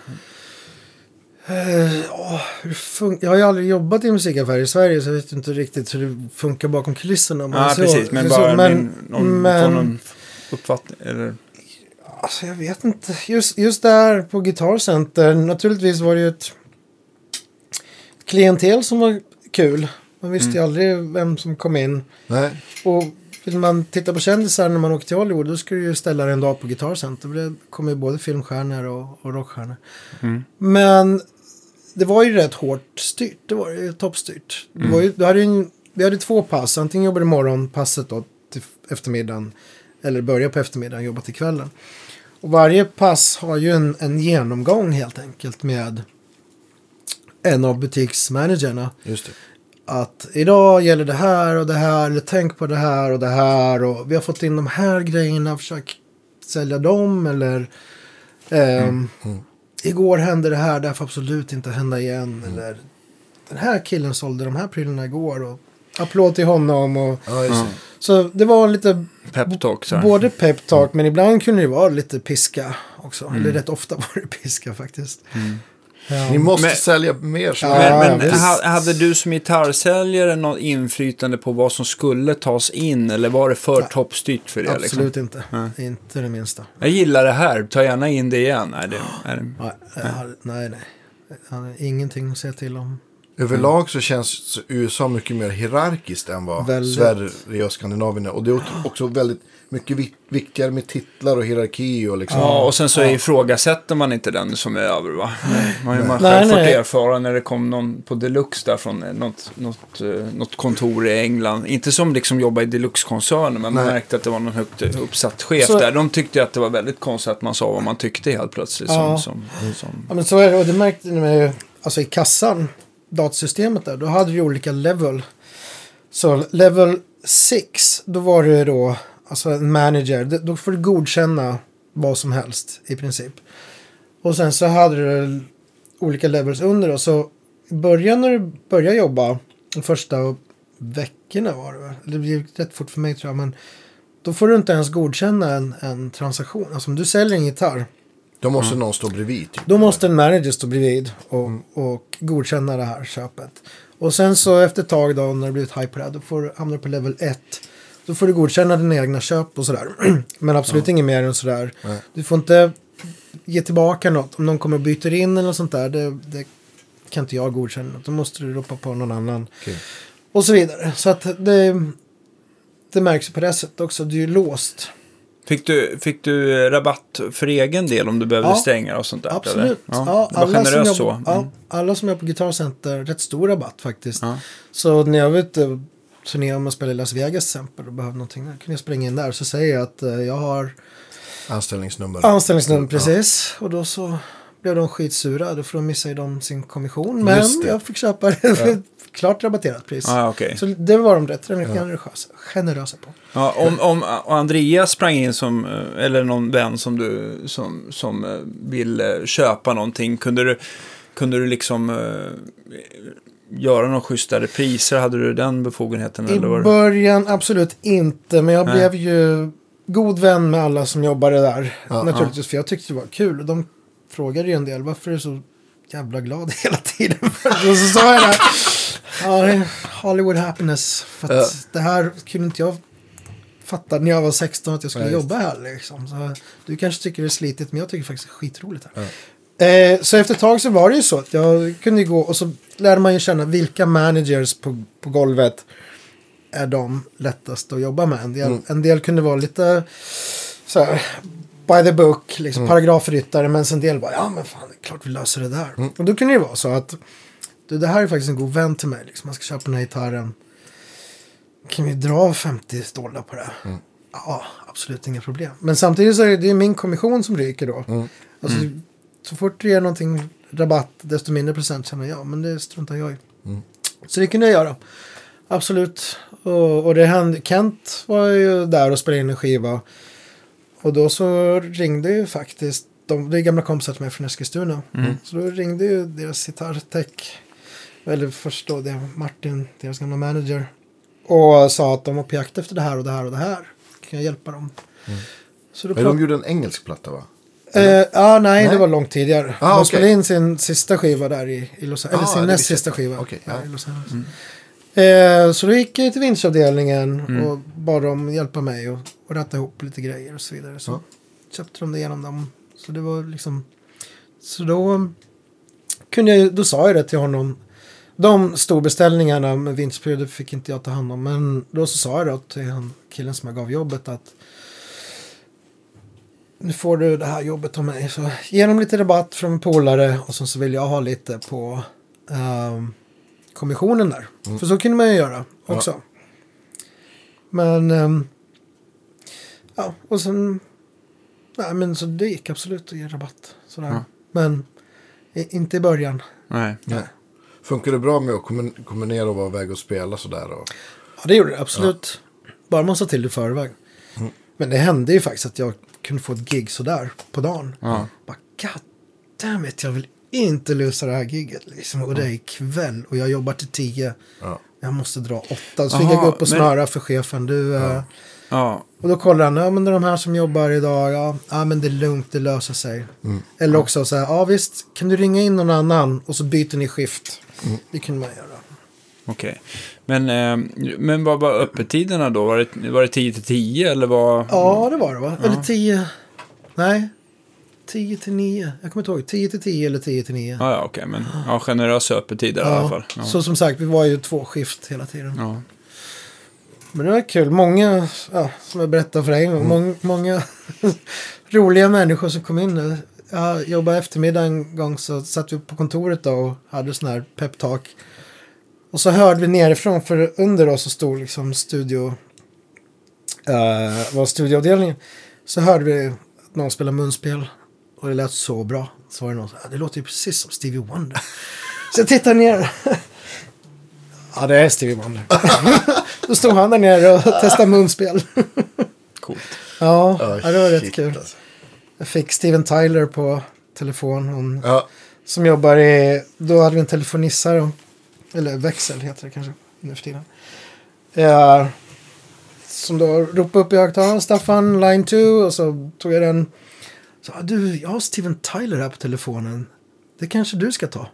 Hur fun- jag har ju aldrig jobbat i musikaffär i Sverige så jag vet inte riktigt hur det funkar bakom kulisserna. om man Ja, så- precis, men så- bara men, din, någon, men- någon uppfattning. Eller? Alltså jag vet inte. Just, just där på Guitar Center, naturligtvis var det ju ett klientel som var kul. Man visste Mm. ju aldrig vem som kom in. Nej, Och vill man titta på kändisar när man åker till Hollywood då ska du ju ställa dig en dag på Guitar Center. Det kommer ju både filmstjärnor och, och rockstjärnor. Mm. Men det var ju rätt hårt styrt. Det var ju toppstyrt. Det var ju, du hade ju en, vi hade två pass. Antingen jobbade morgonpasset då till eftermiddagen. Eller börja på eftermiddagen och jobba till kvällen. Och varje pass har ju en, en genomgång helt enkelt med en av butiksmanagerna just det. att idag gäller det här och det här, eller tänk på det här och det här och vi har fått in de här grejerna, försök sälja dem eller ehm, igår hände det här, det här får absolut inte hända igen. Eller den här killen sålde de här prylarna igår och applåd till honom och Ja, just det. så det var lite Peptalk både peptalk men ibland kunde det vara lite piska också, eller rätt ofta var det piska faktiskt. Ja. Ni måste Men- sälja mer. Så Ja, Men, men hade du som gitarrsäljare något inflytande på vad som skulle tas in eller var det för toppstyrt för det? Liksom? Absolut inte, Nej. inte det minsta. Jag gillar det här, ta gärna in det igen. Nej, det, är det, Nej, nej, nej. Han har ingenting att säga till om. Överlag så känns USA mycket mer hierarkiskt än vad Väldigt. Sverige och Skandinavien är. Och det är också väldigt mycket vik- viktigare med titlar och hierarki och liksom. ja, och sen så ifrågasätter man inte den som är över va? Man har ju man Nej, själv fått nej. erfara när det kom någon på Deluxe där från eh, något, något, eh, något kontor i England. Inte som liksom jobbar i Deluxe-koncernen, men man märkte att det var någon högt uppsatt chef Så- där. De tyckte att det var väldigt konstigt att man sa vad man tyckte helt plötsligt. Ja. Som, som, som, Ja, men så är det. Och det märkte ni med, alltså i kassan, datasystemet där, då hade du olika level. Så level 6, då var det då, alltså en manager, då får du godkänna vad som helst i princip. Och sen så hade du olika levels under då, så i början när du började jobba, de första veckorna var det väl, det gick rätt fort för mig tror jag, men då får du inte ens godkänna en, en transaktion. Alltså om du säljer en gitarr, Då måste någon stå bredvid. Typ. då måste en manager stå bredvid och, och godkänna det här köpet. Och sen så efter ett tag då när det blivit hype på det här, då får, du- hamnar du på level 1. Då får du godkänna dina egna köp och sådär. Men absolut inget mer än sådär. Nej. Du får inte ge tillbaka något. Om någon kommer och byter in eller något sånt där, det, det kan inte jag godkänna. Då måste du ropa på någon annan. Okej. Och så vidare. Så att det, det märks på det sättet också. Du är låst. Fick du, fick du eh, rabatt för egen del om du behövde Ja, stänga och sånt där? Absolut. Eller? Ja, Ja, det var alla, som generöst jobbar, så. ja, Mm. alla som är på Guitar Center, rätt stor rabatt faktiskt. Ja. Så när jag var ute turnerade om att spela i Las Vegas till exempel och behövde någonting, då kunde jag springa in där och så säger jag att eh, jag har Anställningsnummer. anställningsnummer precis. Och då så blev de skitsura, då får de missa ju de sin kommission. Men jag fick köpa det för ett klart rabatterat pris. Ah, okej. Så det var de rätt generösa, generösa på. Ja, om, om Andreas sprang in som, eh, eller någon vän som du, som, som eh, vill köpa någonting, kunde du, kunde du liksom göra några schysstare priser? Hade du den befogenheten? I eller var det- början absolut inte, men jag Nej. blev ju god vän med alla som jobbade där. Ja, naturligtvis, för jag tyckte det var kul. De frågade ju en del, varför är du så jävla glad hela tiden? och så sa jag det. Ja, det är Hollywood happiness. För att Ja. det här kunde inte jag fatta när jag var 16 att jag skulle jobba här. Liksom. Så, du kanske tycker det är slitigt, men jag tycker faktiskt det är skitroligt här. Eh, så efter ett tag så var det ju så att jag kunde ju gå och så lärde man ju känna vilka managers på, på golvet är de lättaste att jobba med. En del, Mm. en del kunde vara lite så här, by the book, liksom Mm. paragrafryttare, men en del bara, ja men fan, klart vi löser det där. Mm. Och då kunde det ju vara så att, du det här är faktiskt en god vän till mig, liksom, man ska köpa den här gitarren. Kan vi dra av 50 dollar på det? Mm. Ja, absolut inga problem. Men samtidigt så är det, det är min kommission som ryker då. Mm. Alltså, Så fort du ger någonting rabatt, desto mindre procent känner jag. Men det struntar jag i. Mm. Så det kunde jag göra. Absolut. Och, och det hände, Kent var ju där och spelade in en skiva. Och då så ringde ju faktiskt, de, det är gamla kompisar till mig från Eskilstuna. Så då ringde ju deras gitarrtech, eller först då det Martin, deras gamla manager. Och sa att de var på jakt efter det här och det här och det här. Kan jag hjälpa dem? Så då Men de gjorde en engelsk platta va? Eh, ja, nej, Nej. det var långt tidigare. Ah, de okej. spelade in sin sista skiva där i, i Los Angeles. Ah, Eller sin det näst sista skiva. Där ja. Mm. i Los Angeles. Eh, så då gick jag till vinstavdelningen och bad dem hjälpa mig och, och ratta ihop lite grejer och så vidare. Så Ja. köpte de det genom dem. Så det var liksom... Så då kunde jag, då sa jag det till honom. De storbeställningarna med vinstperioder fick inte jag ta hand om. Men då så sa jag då till han, killen som jag gav jobbet att nu får du det här jobbet av mig. Så ge dem lite rabatt från en polare och sen så vill jag ha lite på ehm, kommissionen där. För så kunde man ju göra också. Men ehm, ja, och sen nej, men så det gick absolut att ge rabatt. Sådär. Ja. Men i, inte i början. Nej. Nej. Funkar det bra med att kombinera och vara iväg och spela sådär? Och... Ja, det gjorde det absolut. Bara man sa till i förväg. Men det hände ju faktiskt att jag kunde få ett gig sådär på dagen. Ja. Bara, God damn it, jag vill inte lösa det här giget. Liksom. Och det är ikväll och jag jobbar till tio. Ja. Jag måste dra åtta. Så fick Aha, jag gå upp och men- smöra för chefen. Du, eh, Ja. och då kollar han, ja men det är de här som jobbar idag, ja, ja men det är lugnt, det löser sig. Eller också så här, ja visst, kan du ringa in någon annan och så byter ni skift. Det kunde man göra. Okej. Men, eh, men vad var öppettiderna då? Var det, var det 10 till 10 eller vad? Ja, det var det va? Eller 10, nej, 10 till 9. Jag kommer inte ihåg, 10 till 10 eller 10 till 9. Ja, ja okej. Men ja, generösa öppettider i alla fall. Ja. Så som sagt, vi var ju två skift hela tiden. Ja. Men det var kul. Många, ja, som jag berättade för dig, många, många roliga människor som kom in. Jag jobbade eftermiddag en gång så satt vi på kontoret då och hade sån här peptalk. Och så hörde vi nerifrån, för under oss så stod liksom studio, uh, var studioavdelningen. Så hörde vi att någon spelade munspel och det lät så bra. Så var det någon som det låter ju precis som Stevie Wonder. så jag tittade ner. ja, det är Stevie Wonder. Då stod han där nere och testade munspel. Coolt. ja, Ja, ja, det var rätt shit, kul. alltså. Jag fick Steven Tyler på telefon. Hon, Ja, Som jobbar i, då hade vi en telefonissa. Eller växel heter det kanske nu för tiden. Eh, som då ropade upp i högtalaren, Staffan, line 2. Och så tog jag den. Så, "Ah, du, jag har Steven Tyler här på telefonen. Det kanske du ska ta.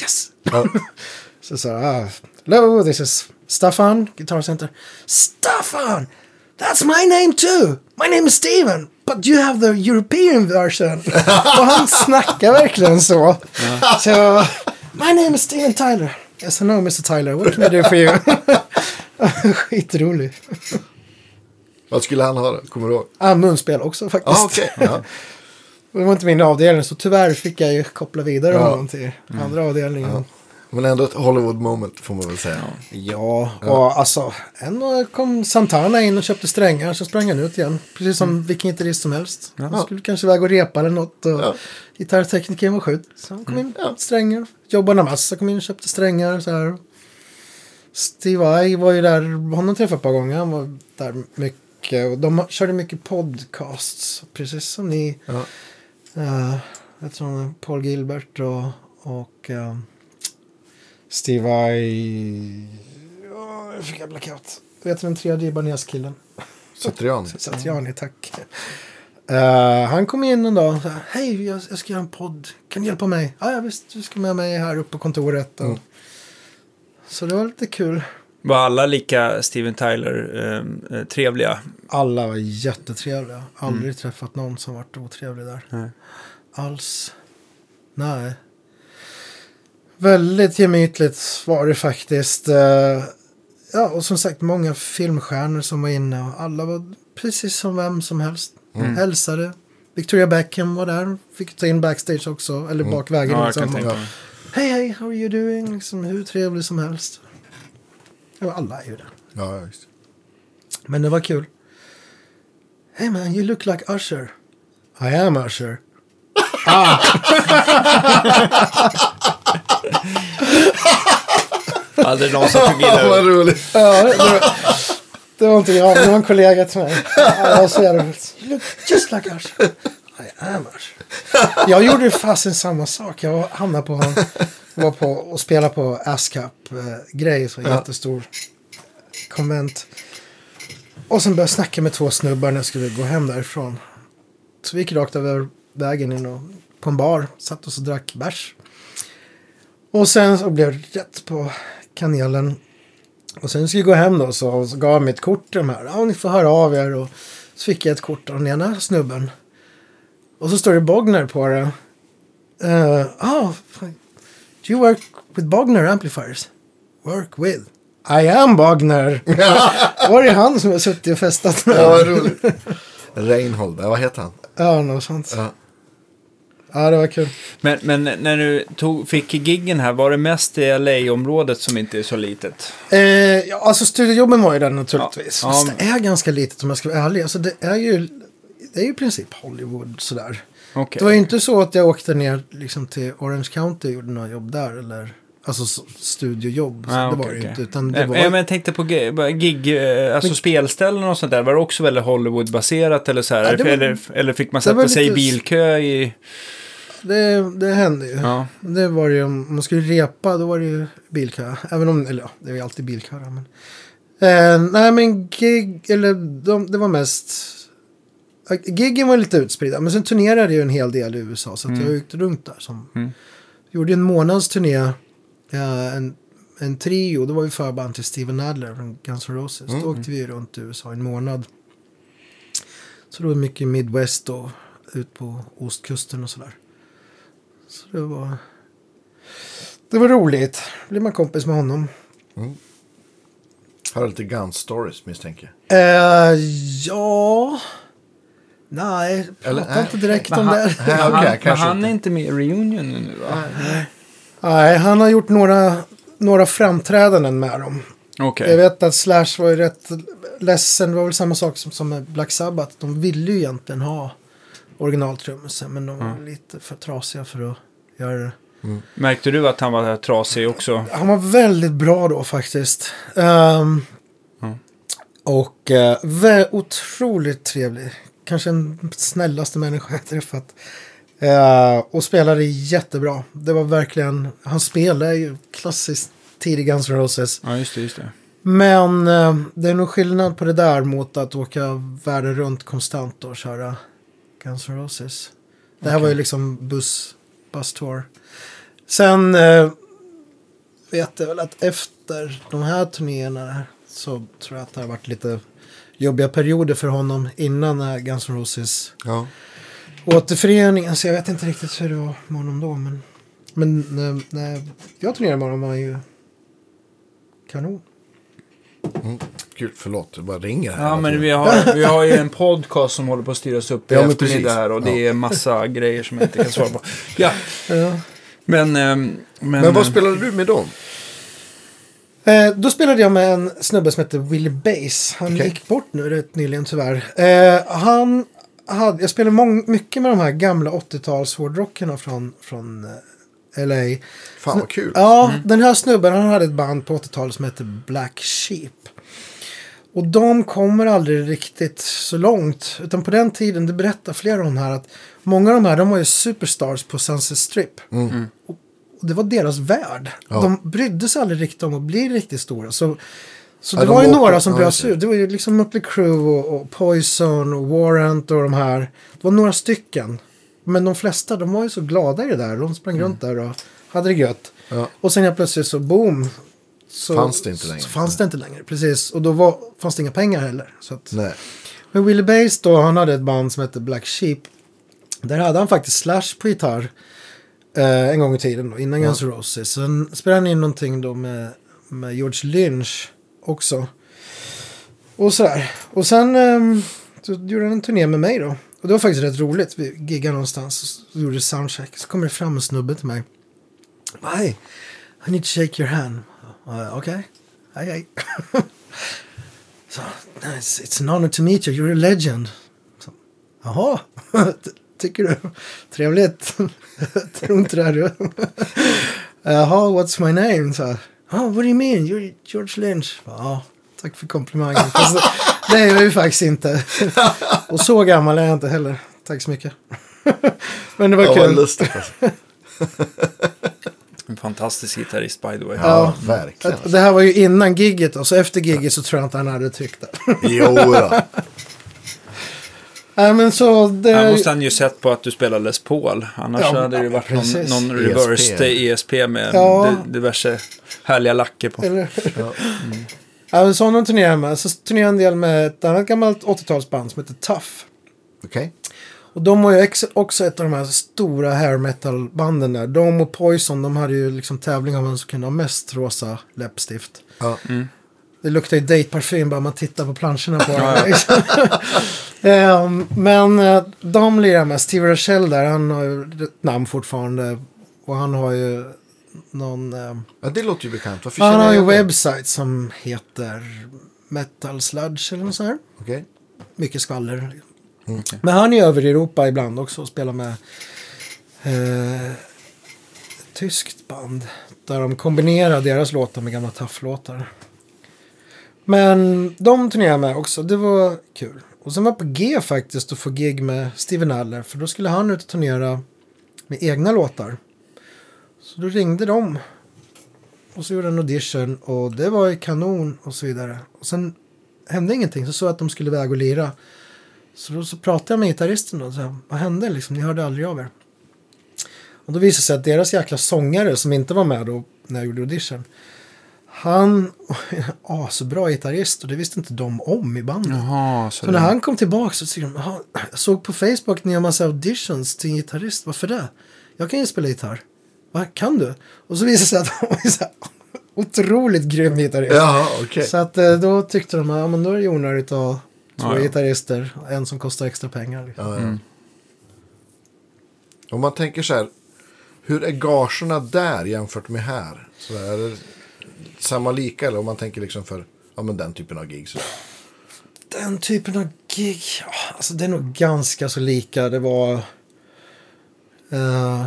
Yes! ja. Så sa ah, hello, this is Staffan, Guitar Center. Staffan! That's my name too! My name is Steven! But you have the European version. och han snackar verkligen så. Så my name is Steven Tyler. I know Mr Tyler. What can I do for you? Skitrolig. Vad skulle han ha då? Kommer du ihåg? Ah, munspel också faktiskt. Ja, okej. Ja. Det var inte min avdelning, så tyvärr fick jag ju koppla vidare Ja. honom till andra avdelningen. Men ändå ett Hollywood moment får man väl säga. Ja, och alltså, en dag kom Santana in och köpte strängar så sprang han ut igen. Precis som vilken gitarrist som helst. Han skulle kanske iväg och repa eller något. Och Ja. Gitarrteknikern var sjuk. Så han kom in, Ja. strängar. Jobbarna massa kom in och köpte strängar. Så här. Steve I var ju där, honom träffade ett par gånger. Han var där mycket. Och de körde mycket podcasts. Precis som ni. Ja. Uh, jag tror Paul Gilbert och, och eh, Steve I... Ja, jag fick jag blackout. Vet du den tredje Ibanez-killen? Satriani. Satriani, tack. Eh, han kom in en dag och sa, hej, jag, jag ska göra en podd. Kan du hjälpa mig? Ja, ja, visst, du ska med mig här uppe på kontoret. Och... Så det var lite kul. Var alla lika Steven Tyler-trevliga? Alla var jättetrevliga. Aldrig träffat någon som varit otrevlig där. Nej. Alls. Nej. Väldigt gemytligt var det faktiskt. Eh, Ja, och som sagt många filmstjärnor som var inne. Och alla var precis som vem som helst. Hälsade. Victoria Beckham var där. Fick ta in backstage också. Eller bakvägen. Ja, liksom. Hej, hej, how are you doing? Liksom, hur trevlig som helst. Ja, alla är ju det. Ja, visst. Men det var kul. Hey man, you look like Usher. I am Usher. Aldrig någon som tog illa Vad roligt. Ja, det, det, det var inte jag, det var en kollega till mig. Ja, Jag ser det. You look just like Usher. I am Usher. Jag gjorde fasen samma sak. Jag hamnade på, var på och spelade på ASCAP-grej. Så jättestor konvent. Och sen började jag snacka med två snubbar när jag skulle gå hem därifrån. Så vi gick rakt över vägen in och, på en bar. Satt oss och drack bärs. Och sen så blev det rätt på kanelen. Och sen skulle jag gå hem då så, så gav jag mig ett kort till de här. Ja, ni får höra av er. Och så fick jag ett kort av den ena snubben. Och så står det Bogner på det. Uh, oh, do you work with Bogner amplifiers? Work with? I am Bogner. Var det han som har suttit och festat? Ja, vad roligt. Reinhold, vad heter han? Ja, något sånt. Ja. Ja, det var kul. Men, men när du tog, fick giggen här, var det mest i LA-området som inte är så litet? Eh, ja, alltså studiojobben var ju den naturligtvis. Ja, Fast det är ganska litet om jag ska vara ärlig. Alltså det är ju, det är ju i princip Hollywood sådär. Okej. Det var ju inte så att jag åkte ner liksom, till Orange County och gjorde några jobb där. Eller, alltså studiojobb. Ah, det okej, var det ju inte. Utan det Eh, var, eh, men jag tänkte på gig, eh, alltså spelställen och sånt där. Var det också väldigt Hollywood-baserat eller så här? Ja, var- eller, eller fick man sätta sig i lite- bilkö i... det, det hände ju. Ja. Det var ju, om man skulle repa då var det ju bilkö. Även om, eller ja, det är ju alltid bilkö. då, Men, eh, nej men gig, eller de, det var mest... eh, Giggen var lite utspridda. Men sen turnerade jag ju en hel del i USA. Så att jag gick runt där. Som, Mm. Gjorde en månads turné. eh, en, en trio. Då var vi förband till Steven Adler från Guns N' Roses. Då åkte vi runt i USA en månad. Så det var mycket Midwest och ut på ostkusten och sådär. Så det var... Det var roligt. Blev man kompis med honom. Har lite Guns Stories misstänker jag. Eh, ja... Nej, Eller, prata nej. inte direkt Men om han, det. men han, men kanske han inte. är inte med i reunion nu va? Nej, han har gjort några, några framträdanden med dem. Okej. Jag vet att Slash var ju rätt ledsen. Det var väl samma sak som, som med Black Sabbath. De ville ju egentligen ha originaltrummisen. Men de var lite för trasiga för att göra det. Märkte du att han var trasig också? Han var väldigt bra då faktiskt. Ehm, Mm. Och uh, otroligt trevlig. Kanske den snällaste människa jag träffat. Eh, och spelade jättebra. Det var verkligen, han spelade ju klassiskt tidig Guns N' Roses. Ja, just det. Just det. Men eh, det är nog skillnad på det där mot att åka världen runt konstant och köra Guns N' Roses. Det här var ju liksom buss, busstour. Sen eh, vet jag väl att efter de här turnéerna så tror jag att det har varit lite jobbiga perioder för honom innan eh, Guns N' Roses Ja. återföreningen. Så jag vet inte riktigt hur det var med honom då. Men, men när, när jag turnerade med honom var han ju kanon. Kul, förlåt, det bara ringer här. Ja, men vi har, vi har ju en podcast som håller på att styras upp i Ja, eftermiddag här och det är massa grejer som jag inte kan svara på. Ja, Ja. men... ehm, Men, Men vad eh, spelade du med dem? Eh, då spelade jag med en snubbe som heter Willie Bass. Han Okej. gick bort nu rätt nyligen tyvärr. Eh, han hade, jag spelade mång, mycket med de här gamla 80-tals hårdrockarna från, från eh, LA. Fan vad kul. Ja, den här snubben han hade ett band på 80-talet som hette Black Sheep. Och de kommer aldrig riktigt så långt. Utan på den tiden, det berättar flera om här, att många av de här, de var ju superstars på Sunset Strip. Och, och det var deras värld. Ja. De brydde sig aldrig riktigt om att bli riktigt stora. Så Så Ja, det de var ju några som ja, bröt just sig det. ut. Det var ju liksom Mötley Crüe och, och Poison och Warrant och de här. Det var några stycken. Men de flesta, de var ju så glada i det där. De sprang runt där och hade det gött. Ja. Och sen helt plötsligt så boom. Så, Fanns det inte längre. Så fanns det inte längre, precis. Och då var, fanns det inga pengar heller. Så att, Nej. men Willie Bass då, han hade ett band som hette Black Sheep. Där hade han faktiskt Slash på gitarr. Eh, en gång i tiden då, innan Guns N' Roses. Sen spelade han in någonting då med, med George Lynch också. Och sådär. Och sen ehm, så gjorde han en turné med mig då. Och det var faktiskt rätt roligt. Vi giggade någonstans och gjorde soundcheck. Så kommer det fram en snubbe till mig. Hi, I need to shake your hand. Uh, Okej, hej hej. Så, nice. It's an honor to meet you, you're a legend. Så, Jaha, Ty- tycker du? Trevligt. Tror inte det. Du. Jaha, what's my name? Så, oh, what do you mean? You're George Lynch. Ja, tack för komplimangen. Det- är jag ju faktiskt inte. Och så gammal är jag inte heller. Tack så mycket. Men det var Ja, vad kul. lustigt alltså. En fantastisk gitarrist by the way. Ja, verkligen. Det här var ju innan gigget och så efter gigget så tror jag inte han hade tyckt det. Jo då. Nej men så det... Här måste han ju sett på att du spelar Les Paul. Annars Ja, hade det ju varit någon, precis. någon ESP. reversed ESP med Ja. di- diverse härliga lacker på. Eller... Ja, men sådana turnerar jag med. Så turnerar jag en del med ett annat gammalt 80-talsband som heter Tough. Okej. Och de var ju också ett av de här stora hair metal banden där. De och Poison, de hade ju liksom tävling om vem som kunde ha mest rosa läppstift. Ja. Det luktar ju dejtparfym bara man tittar på planscherna på dem. liksom. Ehm, Men eh, de lirar med. Steve Rochelle där, han har ju ett namn fortfarande. Och han har ju någon... ehm, ja, det låter ju bekant. Varför Han har en webbsajt som heter Metal Sludge eller något sånt här. Okej. Mycket skvaller. Mm. Men han är över i Europa ibland också och spelar med eh, ett tyskt band. Där de kombinerar deras låtar med gamla Tough-låtar. Men de turnerar jag med också. Det var kul. Och sen var jag på G faktiskt att få gig med Steven Adler. För då skulle han ut och turnera med egna låtar. Så då ringde de. Och så gjorde en audition och det var ju kanon och så vidare. Och sen hände ingenting. Så såg jag att de skulle iväg och lira. Så då så pratade jag med gitarristen och sa, Vad hände liksom? Ni hörde aldrig av er. Och då visade det sig att deras jäkla sångare som inte var med då när jag gjorde audition. Han var så bra gitarrist och det visste inte de om i bandet. Jaha, så, Så när han kom tillbaka så tyckte de, "Jaha, jag såg på Facebook ni gör massa auditions till en gitarrist, varför det? Jag kan ju spela gitarr. Va, kan du? Och så visade det sig att han var så här, otroligt grym gitarrist. Jaha, okej. Så att eh, då tyckte de, ja men då är det onödigt att ha två Ja, ja. gitarrister, en som kostar extra pengar. Liksom. Ja, ja. Om man tänker så här. Hur är gagerna där jämfört med här? Så är det samma lika eller om man tänker liksom för ja, men den typen av gig. Så. Den typen av gig, ja, alltså det är nog ganska så lika. Det var... eh,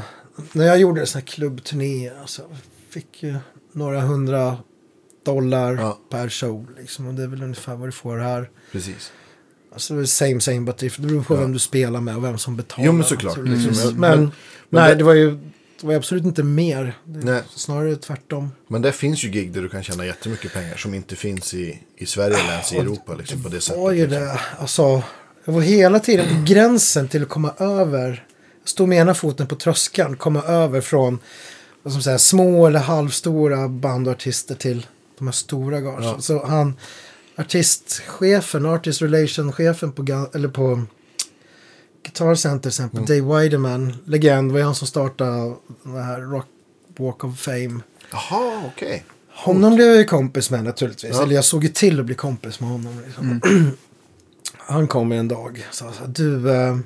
när jag gjorde sådana här klubbturnéer, alltså, fick ju några hundra dollar Ja. per show. Liksom, och det är väl ungefär vad du får här. Precis. Alltså det är same same but different. Det beror på vem du spelar med och vem som betalar. Jo, men såklart. Mm. Men, Men- nej, det- det var ju det var absolut inte mer. Det, Nej. Snarare tvärtom. Men det finns ju gig där du kan tjäna jättemycket pengar som inte finns i, i Sverige eller ens i Europa. Liksom, på det sättet. var ju liksom. det. Alltså, jag var hela tiden på gränsen till att komma över. Stå med ena foten på tröskeln. Komma över från man säga, små eller halvstora band och artister till de här stora gagen. Ja. Så han, artistchefen, artist relation-chefen på, eller på Guitar Center till exempel, Mm. Dave Weideman, legend, var ju han som startade den här Rock Walk of Fame. Jaha, okej. Honom blev jag ju kompis med naturligtvis. Ja. Eller jag såg ju till att bli kompis med honom. Liksom. Han kom en dag och sa så här, du, eh,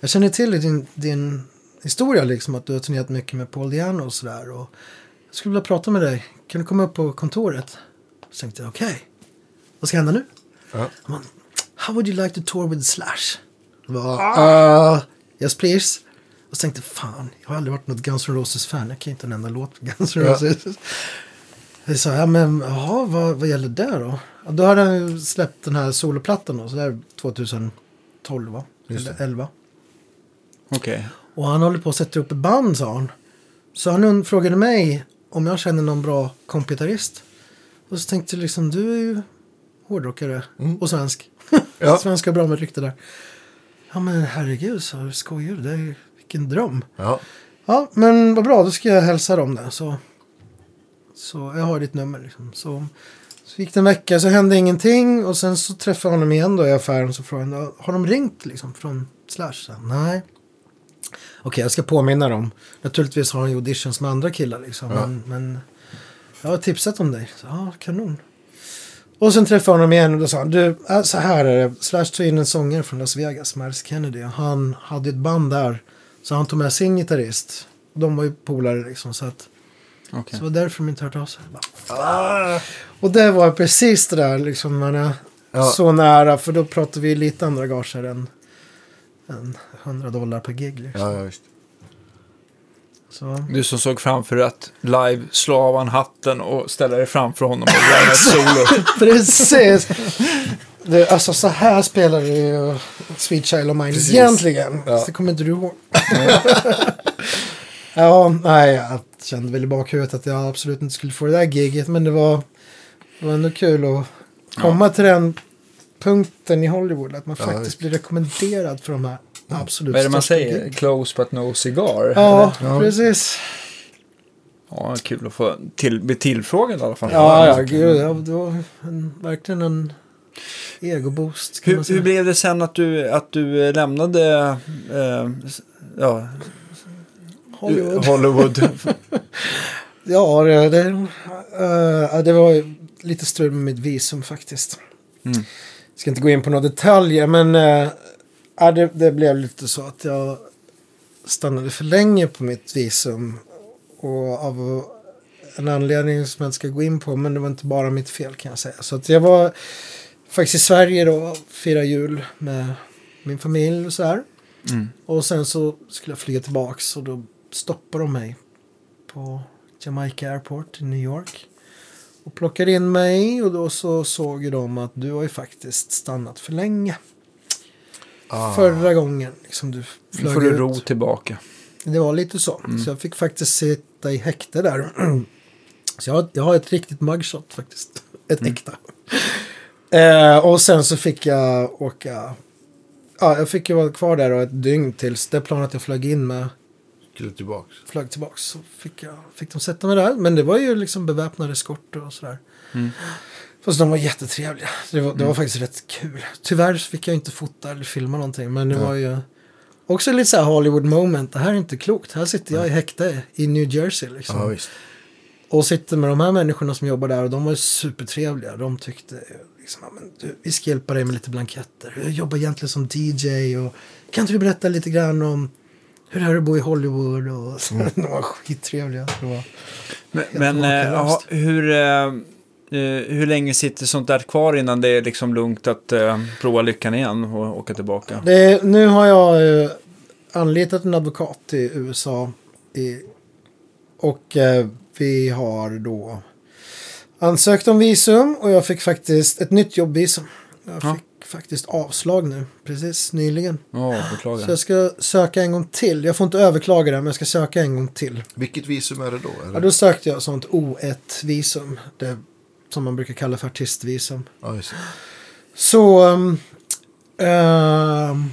jag känner till i din, din historia liksom att du har turnerat mycket med Paul Diano och sådär. Och jag skulle vilja prata med dig. Kan du komma upp på kontoret? Så tänkte jag, okej. Vad ska hända nu? Ja. Han bara, How would you like to tour with Slash? Jag bara, uh, yes please. Och så tänkte fan, jag har aldrig varit något Guns N' Roses-fan. Jag kan inte en enda låt med Guns N' Ja. Roses. Jag sa, ja men jaha, vad, vad gäller det då? Ja, då hade han släppt den här soloplattan då, så det är 2012 va? Eller det. 11. Okej. Och han håller på att sätta upp band sa han. Så han frågade mig om jag känner någon bra kompgitarrist. Och så tänkte jag liksom, du är ju hårdrockare Mm. och svensk. Ja. Svenska bra med rykte där. Ja men herregud, så skojar du? Det är ju vilken dröm. Ja. Ja, men vad bra, då ska jag hälsa dem det. Så, så jag har ditt nummer liksom. Så, så gick det en vecka, så hände ingenting. Och sen så träffade jag honom igen då i affären. Så frågade han, har de ringt liksom från Slash? Så, Nej. Okej, jag ska påminna dem. Naturligtvis har han ju auditions med andra killar liksom. Ja. Men, men jag har tipsat om dig. Så, ja, kanon. Och sen träffade jag honom igen och då sa han, du, äh, så här är det. Slash tog in en sångare från Las Vegas, Miles Kennedy. Han hade ett band där. Så han tog med sin gitarrist. De var ju polare liksom. Så, att, Okej. så det var därför de inte hört av sig. "Ah." Och det var precis det där liksom. Man är Ja. så nära. För då pratar vi lite andra gager än, än 100 dollar per gig. Liksom. Ja, ja, visst. Så. Du som såg framför att live slå av han hatten och ställa dig framför honom och göra ett solo. Precis. Det, alltså så här spelar du ju Sweet Child of Mine Precis. egentligen. Ja. Så det kommer inte du ihåg. ja, nej, jag kände väl i bakhuvudet att jag absolut inte skulle få det där giget. Men det var, det var ändå kul att komma till den punkten i Hollywood. Att man Ja, faktiskt visst. blir rekommenderad för de här absolut Vad är det man säger? giggen. Close but no cigar? Ja, eller? Ja. precis. ja, kul att få till, bli tillfrågad i alla fall. Ja, ja, gud. Ja, det var en, verkligen en egoboost. Hur, hur blev det sen att du, att du eh, lämnade eh, ja, Hollywood. Hollywood? Ja, det, det, eh, det var ju lite strul med mitt visum faktiskt. Mm. Ska inte gå in på några detaljer, men uh, det, det blev lite så att jag stannade för länge på mitt visum. Och av en anledning som jag inte ska gå in på, men det var inte bara mitt fel kan jag säga. Så att jag var faktiskt i Sverige då och firade jul med min familj och så här. Mm. Och sen så skulle jag flyga tillbaks och då stoppade de mig på Jamaica Airport i New York. Och plockade in mig och då så såg de att du har ju faktiskt stannat för länge. Ah. Förra gången liksom du Nu flög får du ut. ro tillbaka. Det var lite så. Så jag fick faktiskt sitta i häkte där. Så jag, har- jag har ett riktigt mugshot faktiskt. Ett äkta. Eh, och sen så fick jag åka. Ja, jag fick ju vara kvar där då ett dygn tills det planet jag flög in med Skulle tillbaks. flög tillbaks. Så fick, jag, fick de sätta mig där. Men det var ju liksom beväpnade eskorter och sådär. Mm. Fast de var jättetrevliga. Det var, det var faktiskt rätt kul. Tyvärr så fick jag inte fota eller filma någonting. Men det Ja. var ju också lite så här Hollywood moment. Det här är inte klokt. Här sitter jag i häkte i New Jersey liksom. Ja, visst. Och sitter med de här människorna som jobbar där och de var ju supertrevliga. De tyckte liksom, ja, men du, vi ska hjälpa dig med lite blanketter. Jag jobbar egentligen som DJ och kan inte du berätta lite grann om hur det är att bo i Hollywood? Och Mm. De var skittrevliga. Det var, Men, men ja, hur, eh, hur länge sitter sånt där kvar innan det är liksom lugnt att eh, prova lyckan igen och åka tillbaka? det, nu har jag eh, anlitat en advokat i USA. I, och eh, vi har då ansökt om visum och jag fick faktiskt ett nytt jobbvisum. Jag Ja. fick faktiskt avslag nu, precis nyligen. Ja, Så jag ska söka en gång till. Jag får inte överklaga det, men jag ska söka en gång till. Vilket visum är det då? Eller? Ja, då sökte jag sånt O1-visum. Det som man brukar kalla för artistvisum. Ja. Så... Ehm,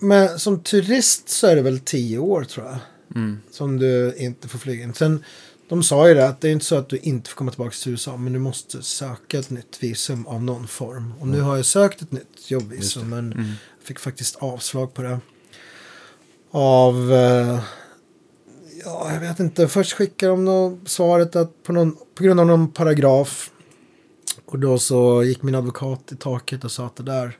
men som turist så är det väl tio år tror jag. Mm. Som du inte får flyga in. Sen, de sa ju det att det är inte så att du inte får komma tillbaka till USA. Men du måste söka ett nytt visum av någon form. Och nu har jag sökt ett nytt jobbvisum. Men Mm. fick faktiskt avslag på det. Av... eh, ja, jag vet inte. Först skickade de nå- svaret att på, någon, på grund av någon paragraf. Och då så gick min advokat i taket och sa att det där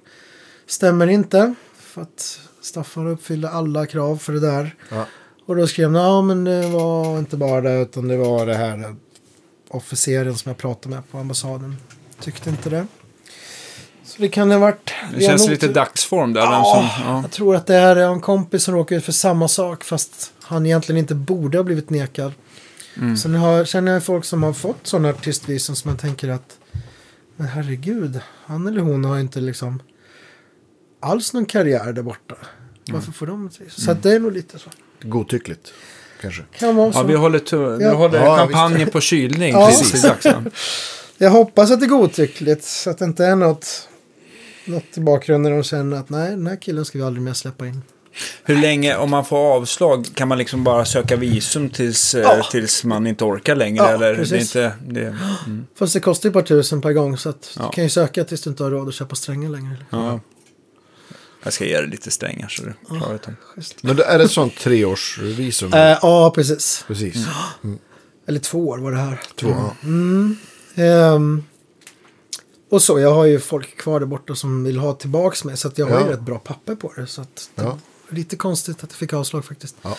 stämmer inte. För att Staffan uppfyllde alla krav för det där. Ja. Och då skrev de, ja men det var inte bara det utan det var det här officeren som jag pratade med på ambassaden. Tyckte inte det. Så det kan ha varit... Det känns nog lite dagsform där. Ja, som, ja. jag tror att det här är en kompis som råkar ut för samma sak fast han egentligen inte borde ha blivit nekad. Mm. Sen har, känner jag folk som har fått sådana artistvisum som man tänker att men herregud, han eller hon har inte liksom alls någon karriär där borta. Varför får de ett visum? Så att det är nog lite så. Godtyckligt. kanske. Kan vara så. Ja, vi håller, tu- vi Ja. håller Ja, champagnen på kylning Ja. ja. Jag hoppas att det är godtyckligt. Så att det inte är något, något i bakgrunden och känner att nej, den här killen ska vi aldrig mer släppa in. Hur länge, om man får avslag, kan man liksom bara söka visum tills, eh, Ja. tills man inte orkar längre? Ja, eller? precis. Det är inte, det, mm, Fast det kostar ju ett par tusen per gång. Så att Ja. du kan ju söka tills du inte har råd att köpa strängar längre. ja. Jag ska ge det lite strängar så du klarar det. Men det är det ett sånt treårsvisum? Eh, ja, precis. Precis. Eller två år var det här. Två, ja. Ehm, och så, jag har ju folk kvar där borta som vill ha tillbaks mig. Så att jag har ju rätt bra papper på det. Så att det Ja. Lite konstigt att jag fick avslag faktiskt. Ja.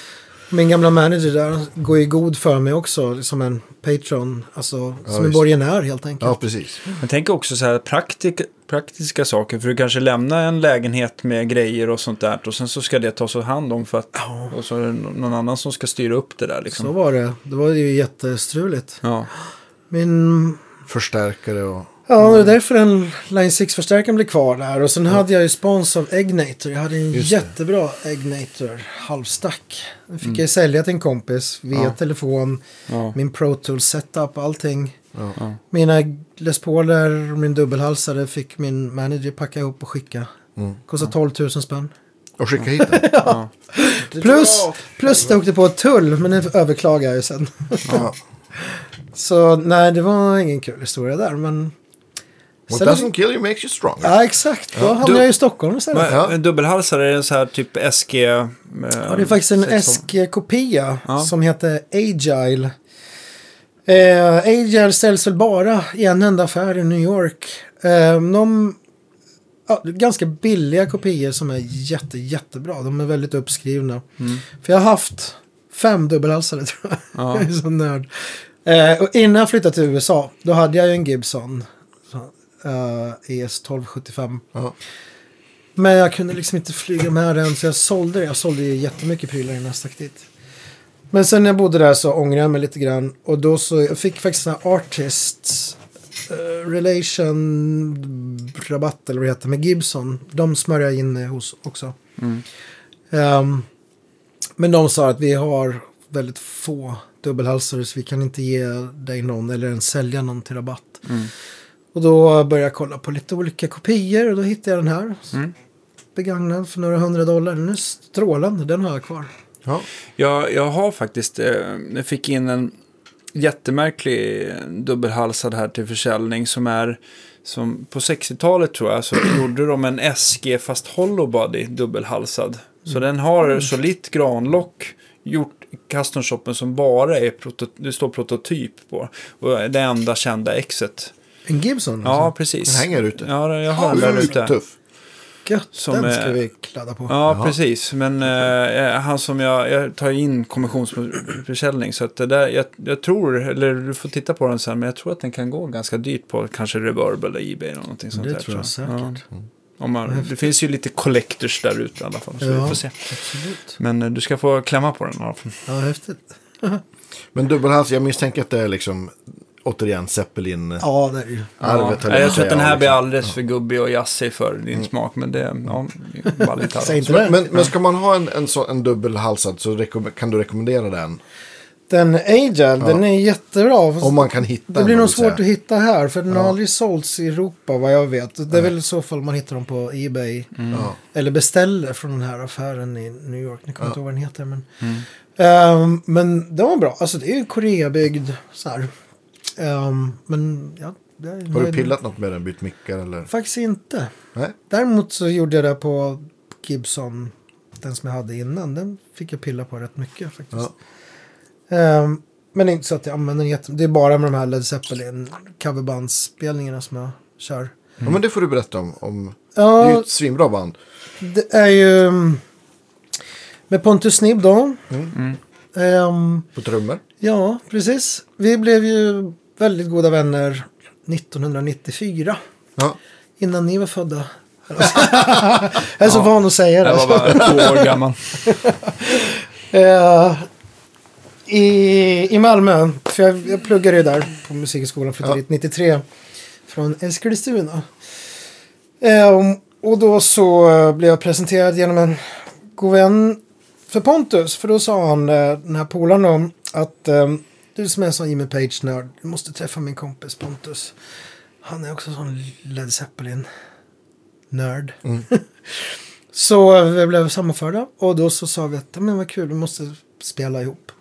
Min gamla manager där går ju god för mig också som en patron. Alltså som en borgenär helt enkelt. ja, precis. Jag tänker också så här praktik, praktiska saker. För du kanske lämnar en lägenhet med grejer och sånt där. Och sen så ska det tas om hand om för att... Och så är det någon annan som ska styra upp det där liksom. Så var det. Det var ju jättestruligt. Ja. Min... Förstärkare och... Ja, det är därför en Line 6-förstärkaren blev kvar där. Och sen hade jag ju spons av Egnator. Jag hade en Just det. jättebra Egnator halvstack. Den fick jag ju sälja till en kompis via Ja. telefon. Ja. Min Pro Tools setup, allting. Ja. Mina Les Pauler och min dubbelhalsare fick min manager packa ihop och skicka. Mm. Kostade 12 000 spänn. Och skicka hit den. Ja. Plus, plus det åkte på ett tull, men det överklagade jag ju sen. Ja. Så nej, det var ingen kul historia där, men... What Sen- doesn't kill you makes you stronger. Ja, exakt. Då hamnade Du- jag i Stockholm istället. Men, Ja. En dubbelhalsare är en så här typ SG... eh, Ja, det är faktiskt en SG-kopia Ja. som heter Agile. Eh, Agile säljs väl bara i en enda affär i New York. Eh, de, ja, ganska billiga kopior som är jätte, jättebra. De är väldigt uppskrivna. För jag har haft fem dubbelhalsare tror jag. Ja. jag är så nörd. Eh, och innan jag flyttade till USA, då hade jag ju en Gibson. Eh, ES 1275. Ja. Men jag kunde liksom inte flyga med den så jag sålde det. Jag sålde ju jättemycket prylar innan jag stack dit. Men sen när jag bodde där så ångrade jag mig lite grann. Och då så, jag fick faktiskt en artist eh, relation rabatt eller vad det heter med Gibson. De smörjde jag in mig hos också. Mm. Ehm, men de sa att vi har väldigt få dubbelhalsare så vi kan inte ge dig någon eller ens sälja någon till rabatt. Mm. Och då började jag kolla på lite olika kopior och då hittade jag den här. Mm. Begagnad för några hundra dollar. Den är strålande, den har jag kvar. Ja. Jag, jag har faktiskt, eh, jag fick in en jättemärklig dubbelhalsad här till försäljning som är, som på 60-talet tror jag, så gjorde de en SG fast hollow body dubbelhalsad. Så den har solitt granlock gjort i custom shoppen som bara är, proto, det står prototyp på. Och det enda kända exet. En Gibson? Ja, alltså. precis. Den hänger ute. Ja, jag har den där ute. tuff. Gött, som den är- ska vi kladda på. Ja, Jaha. precis. Men eh, han som jag, jag tar in kommissionsförsäljning. Så att det där, jag, jag tror, eller du får titta på den sen, men jag tror att den kan gå ganska dyrt på kanske Reverb eller Ebay eller någonting sånt Det där. tror jag säkert. Ja. Om man, det finns ju lite collectors där ute i alla fall. Så Ja. vi får se. Absolut. Men eh, du ska få klämma på den. i alla fall. Ja, häftigt. Men dubbelhals, jag misstänker att det är liksom återigen Zeppelin-arvet. Ja, det är ju. Ja. höll Nej, jag jag tror att den här blir liksom. alldeles för gubbig och jazzig för din smak. Men det, ja, Säg inte Men, men, men ska man ha en, en, så, en dubbelhalsad så kan du rekommendera den? Den Agile, den är jättebra. Om man kan hitta Det blir nog svårt att hitta här, för den har Ja. aldrig sålts i Europa vad jag vet. Det är väl i så fall man hittar dem på Ebay. Ja. Eller beställer från den här affären i New York. Ni kommer Ja. inte ihåg vad den heter. Men, Ehm, men den var bra. Alltså det är ju Koreabyggd så här. Ehm, men ja, Har du pillat något med den? Bytt mickar eller? Faktiskt inte. Nej? Däremot så gjorde jag det på Gibson. Den som jag hade innan. Den fick jag pilla på rätt mycket faktiskt. Ja. Ehm, men inte så att jag använder den jätte... Det är bara med de här Led Zeppelin coverbandsspelningarna som jag kör. Ja, men det får du berätta om. om det är ju Ja, ett svinbra band. det är ju mm, med Pontus Snibb då. Mm. Ehm, På trummor. Ja, precis. Vi blev ju väldigt goda vänner 1994. Ja. Innan ni var födda. jag är så van att säga det. Jag var bara två år gammal. Eh, i, I Malmö, för jag, jag pluggade ju där på musikskolan, flyttade Ja. dit 93 från Eskilstuna. Eh, och- då så blev jag presenterad genom en god vän för Pontus, för då sa han, eh, den här polaren om att eh, du som är en sån Jimmy Page-nörd, du måste träffa min kompis Pontus. Han är också sån Led Zeppelin-nörd. så vi blev sammanförda och då så sa vi att men vad kul, vi måste spela ihop.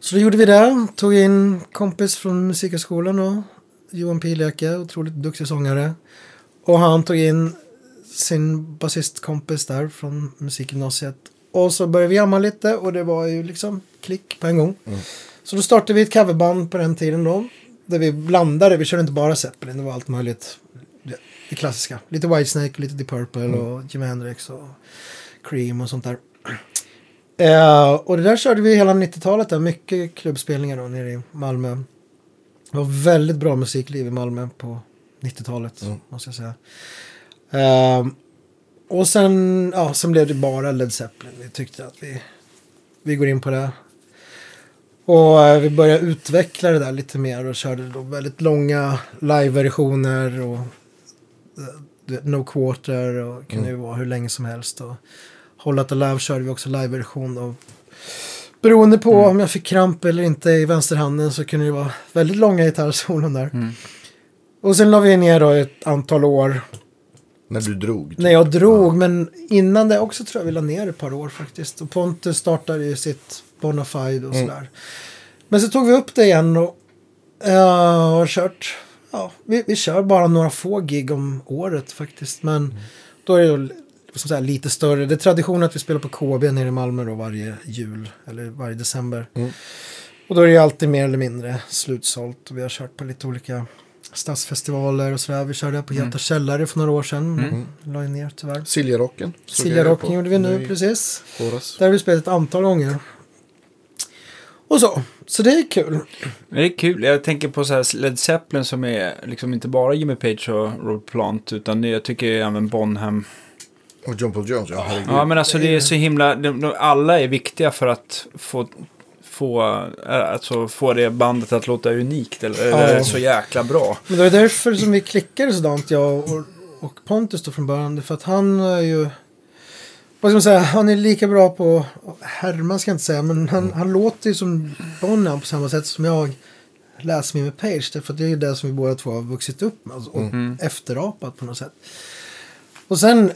Så då gjorde vi det, tog in kompis från musikhögskolan och Johan Pileke, otroligt duktig sångare. Och han tog in sin basistkompis där från musikgymnasiet. Och så började vi jamma lite och det var ju liksom klick på en gång. Så då startade vi ett coverband på den tiden då. Där vi blandade, vi körde inte bara Zeppelin, det var allt möjligt. Det, klassiska. Lite Whitesnake, lite Deep Purple och Jimi Hendrix och Cream och sånt där. Eh, och det där körde vi hela 90-talet där, mycket klubbspelningar då nere i Malmö. Det var väldigt bra musikliv i Malmö på 90-talet, måste jag säga. Eh, och sen, ja, sen blev det bara Led Zeppelin. Vi tyckte att vi, vi går in på det. Och eh, vi började utveckla det där lite mer och körde då väldigt långa live-versioner och eh, No Quarter och kunde ju vara hur länge som helst. Och Whole Lotta Love körde vi också live-version och beroende på om jag fick kramp eller inte i vänsterhanden så kunde det vara väldigt långa gitarrsolon där. Och sen la vi ner då ett antal år När du drog. när jag drog, men innan det också tror jag vi la ner ett par år faktiskt. Och Pontus startade ju sitt Bonafide och sådär. Men så tog vi upp det igen och uh, har kört, ja, vi, vi kör bara några få gig om året faktiskt. Men då är det som säga, lite större. Det är tradition att vi spelar på KB nere i Malmö då varje jul eller varje december. Och då är det alltid mer eller mindre slutsålt. Och vi har kört på lite olika stadsfestivaler och sådär. Vi körde på Göta källare för några år sedan. Mm. La ju ner tyvärr. Siljarocken. Siljarocken gjorde vi nu i precis. våras. Där har vi spelat ett antal gånger. Och så. Så det är kul. Det är kul. Jag tänker på så här Led Zeppelin som är liksom inte bara Jimmy Page och Robert Plant utan jag tycker även Bonham. Och John Paul Jones, ja herregud. Ja men alltså det är så himla, de, de, alla är viktiga för att få, få, äh, alltså, få det bandet att låta unikt eller, eller så jäkla bra. Men det var därför som vi klickade sådant, jag och, och Pontus då från början. För att han är ju... Vad ska man säga? Han är lika bra på... Härma ska jag inte säga, men han, han låter ju som Bonham på samma sätt som jag läser mig med Page. Därför att det är ju det som vi båda två har vuxit upp med. alltså, Och efterapat på något sätt. Och sen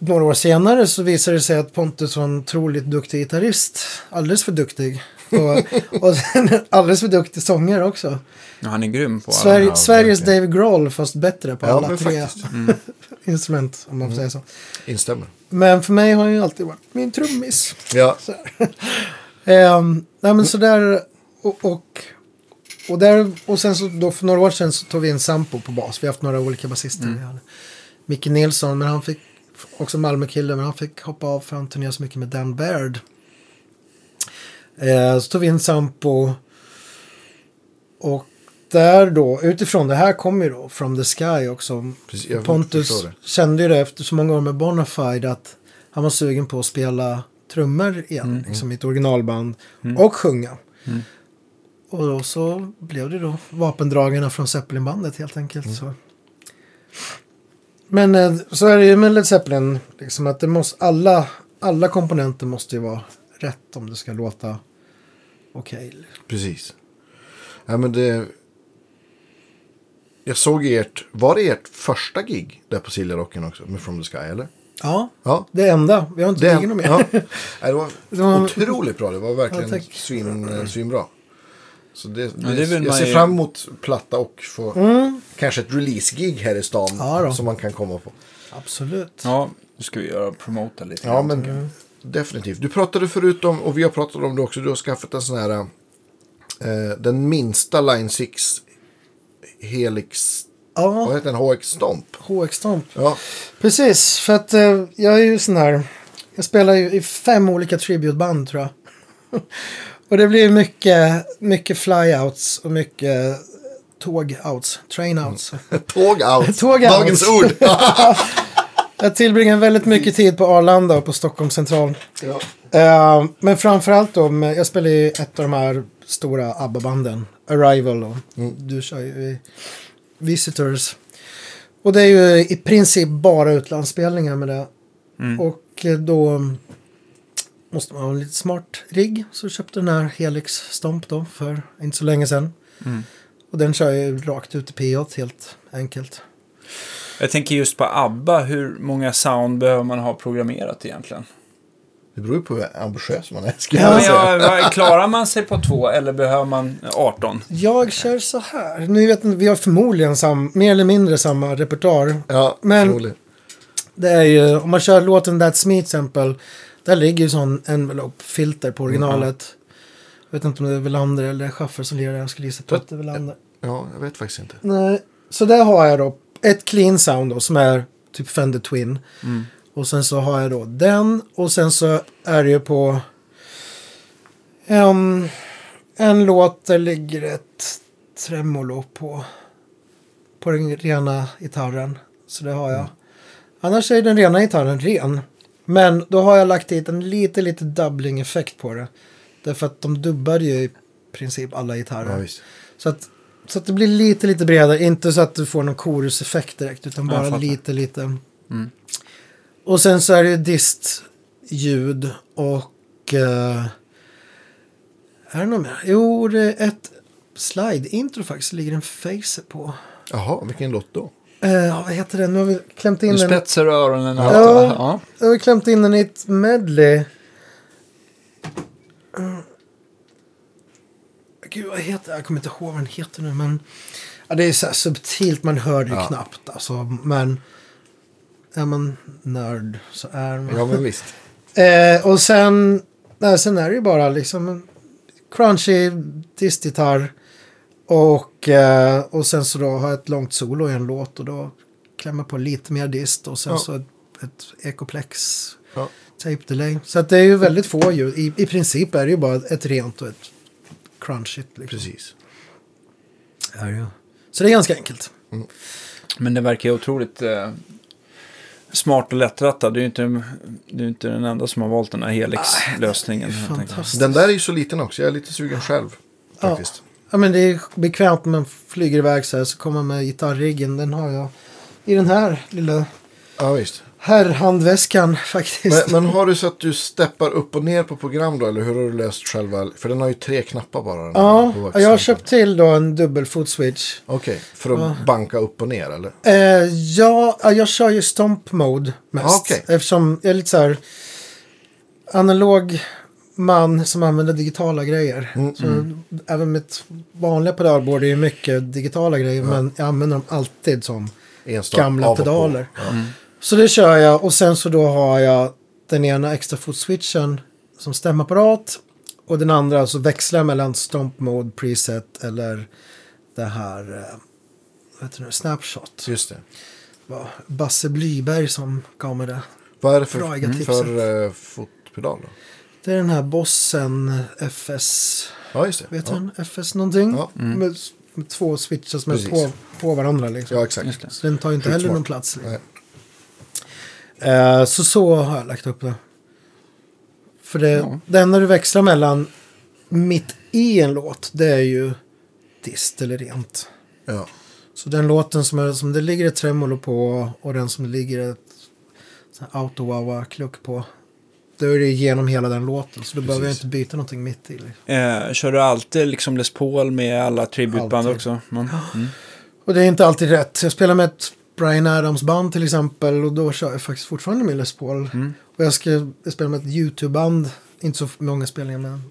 några år senare så visade det sig att Pontus var en otroligt duktig gitarrist. Alldeles för duktig. Och, och alldeles för duktig sångare också. Ja, han är grym på alla. Sverige, ja, Sveriges. Dave Grohl fast bättre på Ja, alla tre. Mm. instrument om man får säga så. Instämmer. Men för mig har han ju alltid varit min trummis. Ja, Så. Ehm, nej men sådär och, och, och, där, och sen så då för några år sedan så tog vi in Sampo på bas. Vi har haft några olika basister. Hade Micke Nilsson, men han fick också Malmö-kille, men han fick hoppa av för han turnerade så mycket med Dan Baird. Eh, så tog vi in Sampo. Och där då, utifrån det här kommer ju då From the Sky också. Precis, Pontus kände ju det efter så många år med Bonafide att han var sugen på att spela trummor igen, liksom i ett originalband. Och sjunga. Och då så blev det då vapendragarna från Zeppelin-bandet helt enkelt. Så. Men eh, så är det ju med Led Zeppelin, liksom att det måste, alla, alla komponenter måste ju vara rätt om det ska låta okej. precis. Ja, men det... Jag såg ert, var det ert första gig där på Siljarocken också? Med From the Sky, eller? Ja, Ja. det enda. Vi har inte Det, ligger något mer. ja. Det var Det var- otroligt bra. Det var verkligen Ja, svin, eh, svinbra. Så det, det, det jag man ser ju- fram emot platta och få kanske ett release-gig här i stan Ja som man kan komma på. Absolut. Ja, nu ska vi göra promota lite. Ja, grann. men definitivt. Du pratade förut om, och vi har pratat om det också, du har skaffat en sån här, eh, den minsta Line 6 Helix, vad Ja, heter den, HX Stomp? HX Stomp. Ja, Precis, för att eh, jag är ju sån här. Jag spelar ju i fem olika tributeband tror jag. Och det blir mycket, mycket flyouts och mycket tågouts, trainouts. Tåg out, Tåg dagens ord. Jag tillbringar väldigt mycket tid på Arlanda och på Stockholm central. ja. Eh, men framförallt då, med, jag spelar i ett av de här stora ABBA-banden. Arrival och du kör ju Visitors. Och det är ju i princip bara utlandsspelningar med det. Och eh, då måste man ha en lite smart rigg. Så jag köpte den här Helix Stomp då för inte så länge sedan. Mm. Och den kör jag rakt ut i P8 helt enkelt. Jag tänker just på ABBA, hur många sound behöver man ha programmerat egentligen? Det beror ju på hur ambitiös man är. Ja, ja, klarar man sig på två eller behöver man 18? Jag kör så här. Nu vet vi har förmodligen sam, mer eller mindre samma repertoar. Ja, Men- förmodligen. Det är ju, om man kör låten That's Me till exempel. Där ligger ju sån envelope-filter på originalet. Jag vet inte om det är Welander eller Schaffer som lirar. Jag skulle gissa på att det är Welander. Ja, jag vet faktiskt inte. Nej, så där har jag då ett clean sound då som är typ Fender Twin. Och sen så har jag då den och sen så är det ju på en, en låt där ligger ett tremolo på, på den rena gitarren. Så det har jag. Annars är den rena gitarren ren. Men då har jag lagt dit en lite, lite doubling-effekt på det. Därför att de dubbar ju i princip alla gitarrer. Ja. Så att, så att det blir lite, lite bredare. Inte så att du får någon choruseffekt direkt, utan bara lite, lite. Och sen så är det dist-ljud och... eh, är det något mer? Jo, det är ett slide-intro faktiskt. Ligger en facer på. Jaha, vilken låt då? Eh, vad heter den? Nu har vi klämt in Du den. spetsar öronen. Ja. Ja. Ja. Jag har klämt in den i ett medley. Mm. Gud, vad heter Jag kommer inte ihåg vad den heter nu, men... Ja, det är så här subtilt, man hör det Ja. knappt. Alltså, men... Är man nörd så är man. Ja, men visst. Eh, och sen... Nej, sen är det ju bara liksom en crunchy distgitarr. Och, eh, och sen så då har jag ett långt solo i en låt och då klämmer på lite mer dist och sen Ja. så ett, ett Ecoplex Ja. tape delay. Så att det är ju väldigt få ljud. I, I princip är det ju bara ett rent och ett crunchigt. Liksom. Precis. Ja, ja. Så det är ganska enkelt. Men det verkar ju otroligt eh, smart och lättrattat. Du är ju inte, du är inte den enda som har valt den här Helix-lösningen. Fantastiskt. Den där är ju så liten också. Jag är lite sugen själv. Faktiskt. Ja, men det är bekvämt när man flyger iväg så här så kommer man med gitarriggen. Den har jag i den här lilla Ja, visst. herrhandväskan faktiskt. Men, men har du så att du steppar upp och ner på program då? Eller hur har du löst själva? För den har ju tre knappar bara. ja, jag har köpt till då en dubbel footswitch. Okej, för att banka upp och ner eller? Eh, ja, ja, jag kör ju stomp mode mest. Ah, okej. Eftersom jag är lite så här analog man som använder digitala grejer. Mm, så Även mitt vanliga pedalbord är ju mycket digitala grejer. Men jag använder dem alltid som Enstaka gamla pedaler. Ja. Så det kör jag och sen så då har jag den ena extra footswitchen som stämapparat. Och den andra alltså växlar mellan stomp mode preset eller det här eh, vad heter det, snapshot. Just det. var Basse Blyberg som gav mig det. Vad är det för, tipset. för uh, fotpedal då? Det är den här Bossen FS, Ja, just det. vet ja. du? FS någonting. Ja. Med, med två switches som är på, på varandra liksom. ja, exakt. Så den tar ju inte heller smart. någon plats. Liksom. Eh, så så har jag lagt upp det. För det, Ja. det enda du växlar mellan mitt i en låt, det är ju dist eller rent. Ja. Så den låten som, är, som det ligger ett tremolo på och den som det ligger ett sån här auto kluck på. Då är det genom hela den låten. Så då behöver jag Precis. inte byta någonting mitt i. liksom. Eh, kör du alltid liksom Les Paul med alla tributeband Alltid. också? Mm. Mm. Och det är inte alltid rätt. Jag spelar med ett Brian Adams-band till exempel. Och då kör jag faktiskt fortfarande med Les Paul. Mm. Och jag ska jag spelar med ett YouTube-band. Inte så många spelningar men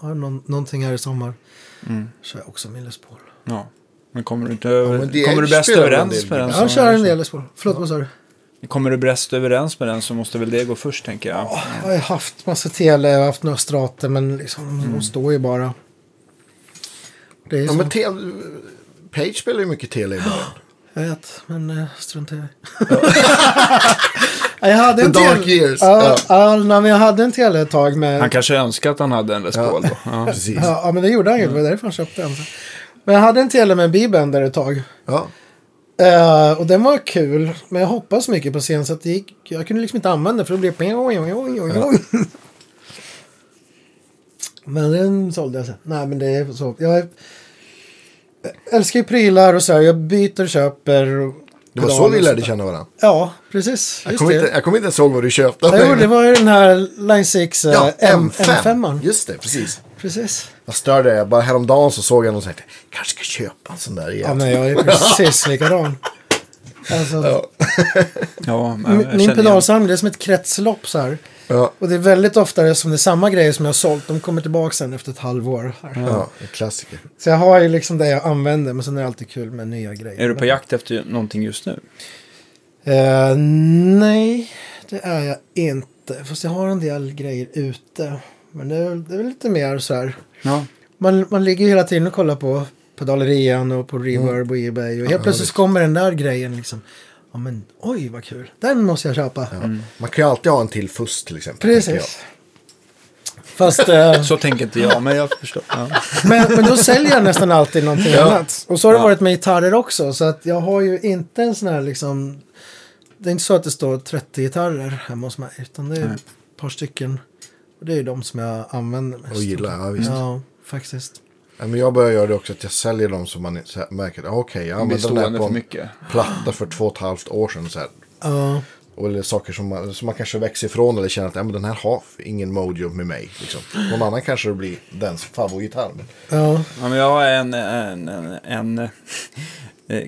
har någon, någonting här i sommar. Mm. Kör jag också med Les Paul. Ja. Men kommer du inte Ja, över, men det kommer du bäst överens del med den? Ja, jag kör en del Les Paul. Förlåt, vad sa du? Kommer du bäst överens med den så måste väl det gå först tänker jag. Jag har haft massa tele, jag har haft några strater men liksom, Mm. de står ju bara. Det är ju ja så. men te- Page spelar ju mycket tele i början. Jag vet, men uh, strunta i det. Ja, jag hade en The dark tele. years. Ja, ja. men jag hade en tele ett tag med... Han kanske önskar att han hade en Les Paul då. Ja. Precis. Ja, ja, men det gjorde han ju. Det var därför han köpte den. Men jag hade en tele med en bibender ett tag. Ja. Eh, och den var kul. Men jag hoppas mycket på scen så att det gick, jag kunde liksom inte använda för det blev... Men den sålde jag sen. Nej men det är så. Jag älskar ju prylar och så här. Jag byter och köper. Det var så vi lärde känna varandra. Ja, precis. Jag kommer inte, jag kommer inte ens ihåg vad du köpte. Jo, det var ju den här Line 6 eh, ja, M- M5. M5. Just det, precis. Precis. Jag störde det. Bara häromdagen så såg jag någon och tänkte, kanske ska köpa en sån där igen. Ja, men jag är precis likadan. Alltså, Ja. Ja, min pedalsamling det är som ett kretslopp så här. Ja, Och det är väldigt ofta det som det är samma grejer som jag har sålt. De kommer tillbaka sen efter ett halvår. Ja, en klassiker. Så jag har ju liksom det jag använder. Men sen är det alltid kul med nya grejer. Är du på jakt efter någonting just nu? Eh, nej, det är jag inte. Fast jag har en del grejer ute. Men det är, väl- det är lite mer så här. Ja. Man, man ligger ju hela tiden och kollar på pedalerian och på reverb och ebay. Och helt plötsligt visst. kommer den där grejen liksom. Ja men oj vad kul. Den måste jag köpa. Ja. Man kan ju alltid ha en till fuss till exempel. Precis. Fast, eh, Så tänker inte jag, men jag förstår. Ja. men, men då säljer jag nästan alltid någonting Ja. annat. Och så har det Ja. varit med gitarrer också. Så att jag har ju inte en sån här liksom. Det är inte så att det står 30 gitarrer hemma hos mig. Utan det är Nej. ett par stycken. Och det är de som jag använder mest. jag. Och gillar, ja visst. Ja, faktiskt. Ja, men jag börjar göra det också att jag säljer dem som man märker. ja, Okej, jag Det blir använde den här på en mycket. platta för två och ett halvt år sedan. Så här. Ja, Och eller saker som man, som man kanske växer ifrån eller känner att ja, men den här har ingen mojo med mig. Liksom. Någon annan kanske det blir dens favoritgitarr. Men... ja. Ja, men jag har en, en, en, en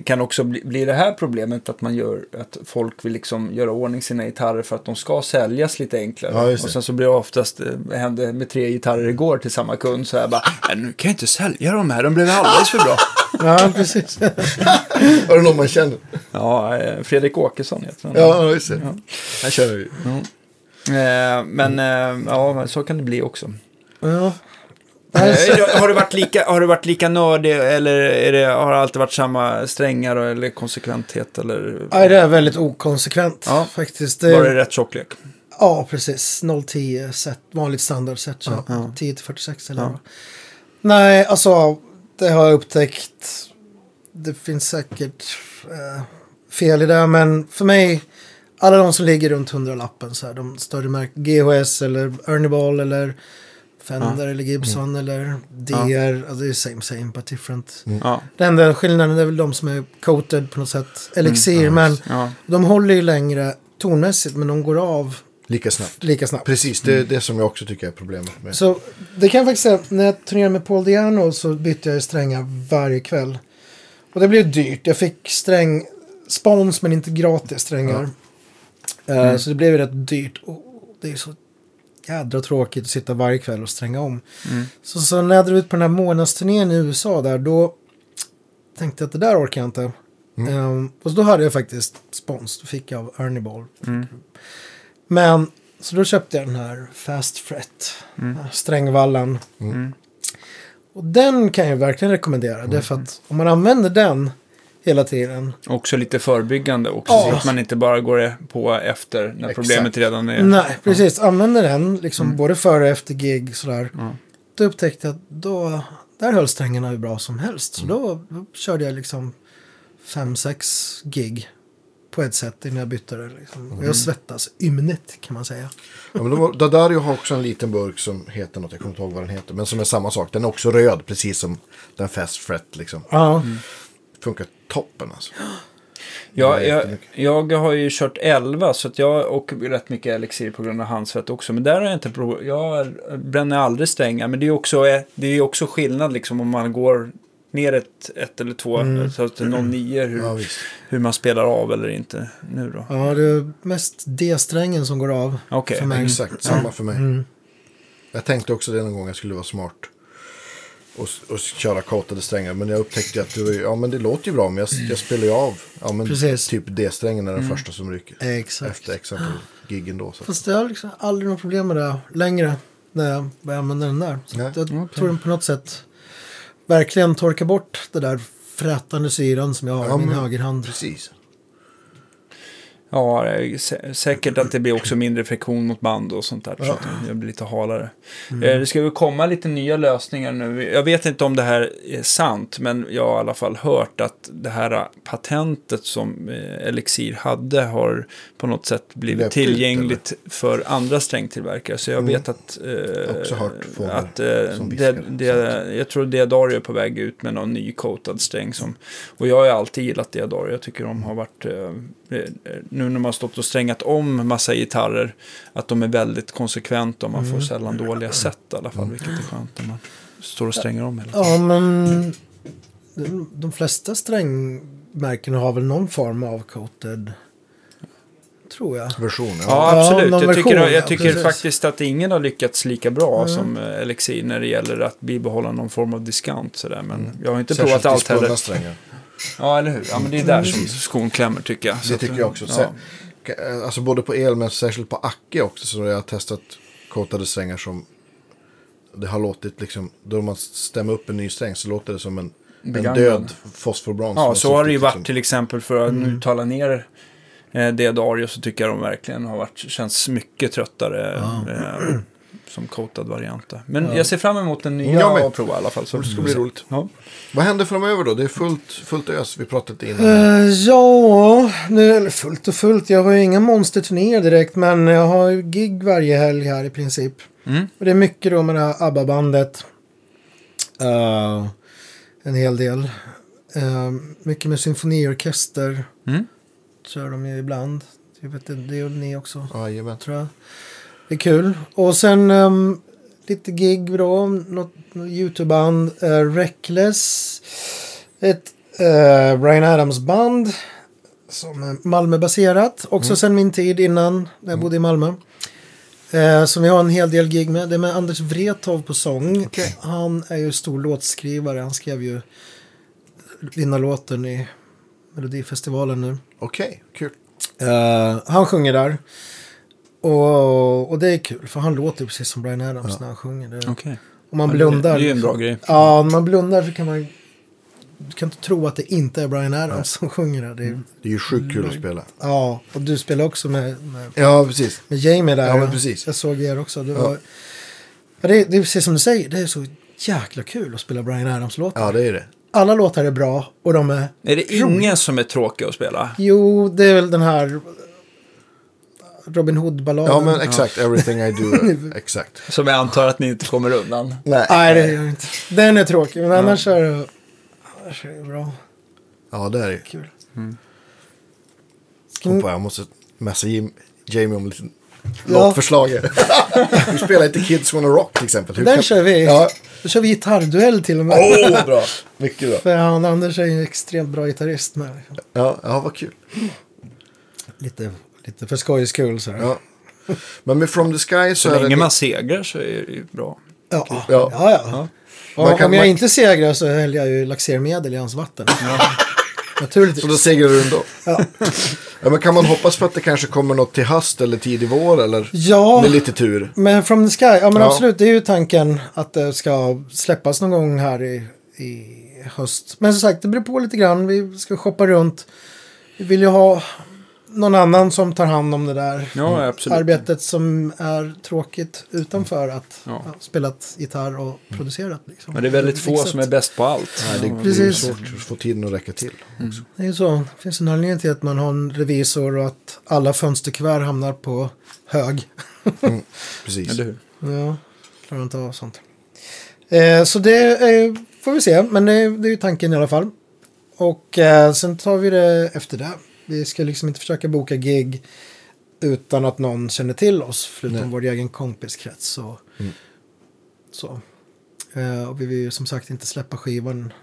kan också bli, bli det här problemet att man gör att folk vill liksom göra ordning sina gitarrer för att de ska säljas lite enklare. Ja, och sen så blir det oftast, eh, det hände med tre gitarrer igår till samma kund så här bara, "Nej, nu kan jag inte sälja de här, de blev alldeles för bra. ja precis. Var det någon man känner? ja, eh, Fredrik Åkesson heter han. Ja, just det. Jag kör ju. Eh, men eh, ja, så kan det bli också. Ja. Eh, har, du varit lika, har du varit lika nördig eller är det, har det alltid varit samma strängar eller konsekventhet? Eller nej, det är väldigt okonsekvent Ja. faktiskt. Det, var det rätt tjocklek? Ja, precis. 010 set, vanligt standardset. Ja. 10 till 46 eller Ja. Nej, alltså det har jag upptäckt. Det finns säkert eh, fel i det, men för mig, alla de som ligger runt 100-lappen, så här, de större märken, GHS eller Ernie Ball eller Fender eller Gibson eller DR, alltså det är same same but different. Ja. Den enda skillnaden är väl de som är coated på något sätt, elixir, men ja. de håller ju längre tonmässigt, men de går av Lika snabbt. lika snabbt. Precis, det är det som jag också tycker är problemet med. Så det kan jag faktiskt säga, när jag turnerade med Paul Diano så bytte jag strängar varje kväll. Och det blev dyrt. Jag fick sträng, spons men inte gratis strängar. Eh, Så det blev rätt dyrt. Och det är så jädra tråkigt att sitta varje kväll och stränga om. Så, så när jag drog ut på den här månadsturnén i USA där, då tänkte jag att det där orkar jag inte. Ehm, och så då hade jag faktiskt spons. Då fick jag av Ernie Ball. Men så då köpte jag den här Fast Fret. den här Strängvallen. Mm. Och den kan jag verkligen rekommendera. Det är för att om man använder den hela tiden. Också lite förebyggande också, Ja. så att man inte bara går på efter när Exakt. problemet redan är... Nej, precis. Använder den liksom både före och efter gig sådär. Ja. Då upptäckte jag att då, där höll strängarna hur bra som helst. Så då, då körde jag liksom fem sex gig på ett sätt innan jag bytte det. Liksom. Och jag svettas ymnigt kan man säga. Ja, men då var- Dadario har också en liten burk som heter något, jag kommer inte ihåg vad den heter. Men som är samma sak, den är också röd, precis som den Fast Fret liksom. Ja, Funkar toppen alltså. Ja, jag, jag har ju kört 11 så att jag och rätt mycket elixir på grund av handsvett också. Men där har jag inte problem. Jag bränner aldrig strängar. Men det är ju också, det är också skillnad liksom om man går ner ett, ett eller två. Så att det är 09 hur, Ja, hur man spelar av eller inte nu då. ja, det är mest D-strängen som går av. Okej. mig. Exakt, samma för mig. Mm. Jag tänkte också det någon gång jag skulle vara smart. Och, och köra coatade strängar. Men jag upptäckte att det, var, ja, men det låter ju bra. Men jag, jag spelar ju av. Ja, men Precis. typ D-strängen är den första som ryker. Exakt. Efter x antal giggen då. Så. Fast jag har liksom aldrig något problem med det längre. När jag börjar använda den där. Så jag tror den på något sätt verkligen torkar bort det där frätande syran som jag har Ja, i min men- högerhand. Precis. Ja, sä- säkert att det blir också mindre friktion mot band och sånt där. Så att det blir lite halare. Mm. Eh, Det ska väl komma lite nya lösningar nu. Jag vet inte om det här är sant, men jag har i alla fall hört att det här patentet som eh, Elixir hade har på något sätt blivit ut, tillgängligt för andra strängtillverkare. Så jag vet att... Eh, Mm. Att eh, det, det, Jag tror Deodario är på väg ut med någon ny coatad sträng. Som, och jag har alltid gillat Deodario. Jag tycker de har varit... Eh, eh, nu när man har stått och strängat om massa gitarrer. Att de är väldigt konsekventa och man Mm. får sällan dåliga set i alla fall. Vilket är skönt när man står och stränger om hela tiden. Ja, men de, flesta strängmärken har väl någon form av coated. Tror jag. Version, ja. Ja, Ja, absolut. någon jag tycker, version, jag ja, tycker faktiskt att ingen har lyckats lika bra Mm. som eh, Elixir när det gäller att bibehålla någon form av diskant. Sådär. Men jag har inte Särskilt provat allt heller. strängar. Ja, eller hur? Ja, men det är där som skon klämmer tycker jag. Så Det tycker jag också. Ja. Alltså både på el men särskilt på Acke också. Så jag har testat coatade strängar som det har låtit liksom. Då man stämmer upp en ny sträng så låter det som en, en död fosforbrons. Ja, så har det ju varit till exempel för att nu tala ner eh, Deodario så tycker jag de verkligen har varit, känns mycket tröttare eh, som coatad variant. där. Men jag ser fram emot den nya Jag med. och prova i alla fall. Så Det ska bli roligt. Ja. Vad händer framöver då? Det är fullt, fullt ös. Vi pratade innan. Eh, ja, nu är det fullt och fullt. Jag har ju inga monsterturnéer direkt, men jag har ju gig varje helg här i princip. Mm. Och det är mycket då med det här ABBA-bandet. Eh, en hel del. Eh, mycket med symfoniorkester. Mm. Kör de ju ibland. Jag vet inte, det gör ni också, Jajamän. tror jag. Det är kul. Och sen ehm, lite gig då. Något, något YouTube-band. Uh, Reckless. Ett uh, Brian Adams-band. Som är Malmö-baserat. Också sen min tid innan när jag bodde i Malmö. Eh, som vi har en hel del gig med. Det är med Anders Wrethov på sång. Okej. Han är ju stor låtskrivare. Han skrev ju Linda-låten i Melodifestivalen nu. Okej, kul. Eh, han sjunger där. Och, och det är kul, för han låter precis som Brian Adams när han sjunger. Det, Okej. Om man Ja, det- blundar. det är ju en bra grej. Ja, om man blundar så kan man... Du kan inte tro att det inte är Brian Adams som sjunger där. Det är, Det är ju sjukt kul att spela. Ja, och du spelar också med, med, Ja, precis. med Jamie där. Ja, men precis. Jag såg er också. Det, var, ja. det, är- det är precis som du säger, det är så jäkla kul att spela Brian Adams-låtar. Ja, det är det. Alla låtar är bra och de är... Är det ingen som är tråkig att spela? Jo, det är väl den här Robin Hood-balladen. Ja, men exakt. Everything I do. exakt. Som jag antar att ni inte kommer undan. Nej. Nej, det gör jag inte. Den är tråkig, men annars är det, annars är det bra. Ja, det är det. Kul. Kom på, jag måste messa Jim, Jamie om lite Ja. låtförslag. här. du spelar inte Kids Wanna Rock till exempel. Hur Den kan- kör vi. Ja. Då kör vi gitarrduell till och med. Åh, bra. Mycket bra. För han Anders är ju en extremt bra gitarrist med. Ja, ja, vad kul. Lite, lite för skojs skull så här. Ja. Men med From the Sky så, Så är länge det... man segrar så är det ju bra. Ja, Ja. ja. ja. Och Man kan- om jag man- inte segrar så häller jag ju laxermedel i hans vatten. Naturligtvis. Så då segrar du ändå. Ja. Ja, men kan man hoppas på att det kanske kommer något till höst eller tidig vår eller Ja, med lite tur? men From the Sky, ja men Ja. absolut, det är ju tanken att det ska släppas någon gång här i, i höst. Men som sagt, det beror på lite grann, vi ska shoppa runt. Vi vill ju ha någon annan som tar hand om det där Ja, absolut. arbetet som är tråkigt utanför att Ja. ha spelat gitarr och producerat. Liksom. Men det är väldigt få Mixat. som är bäst på allt. Nej, det, det är Precis. svårt att få tiden att räcka till. Det är ju så. Det finns en anledning till att man har en revisor och att alla fönsterkuvert hamnar på hög. Precis. Eller hur? Ja, klarar inte av sånt. Eh, så det är, får vi se, men det, det är ju tanken i alla fall. Och eh, sen tar vi det efter det. Vi ska liksom inte försöka boka gig utan att någon känner till oss, förutom Nej. vår egen kompiskrets. Så, så. Eh, och vi vill ju som sagt inte släppa skivan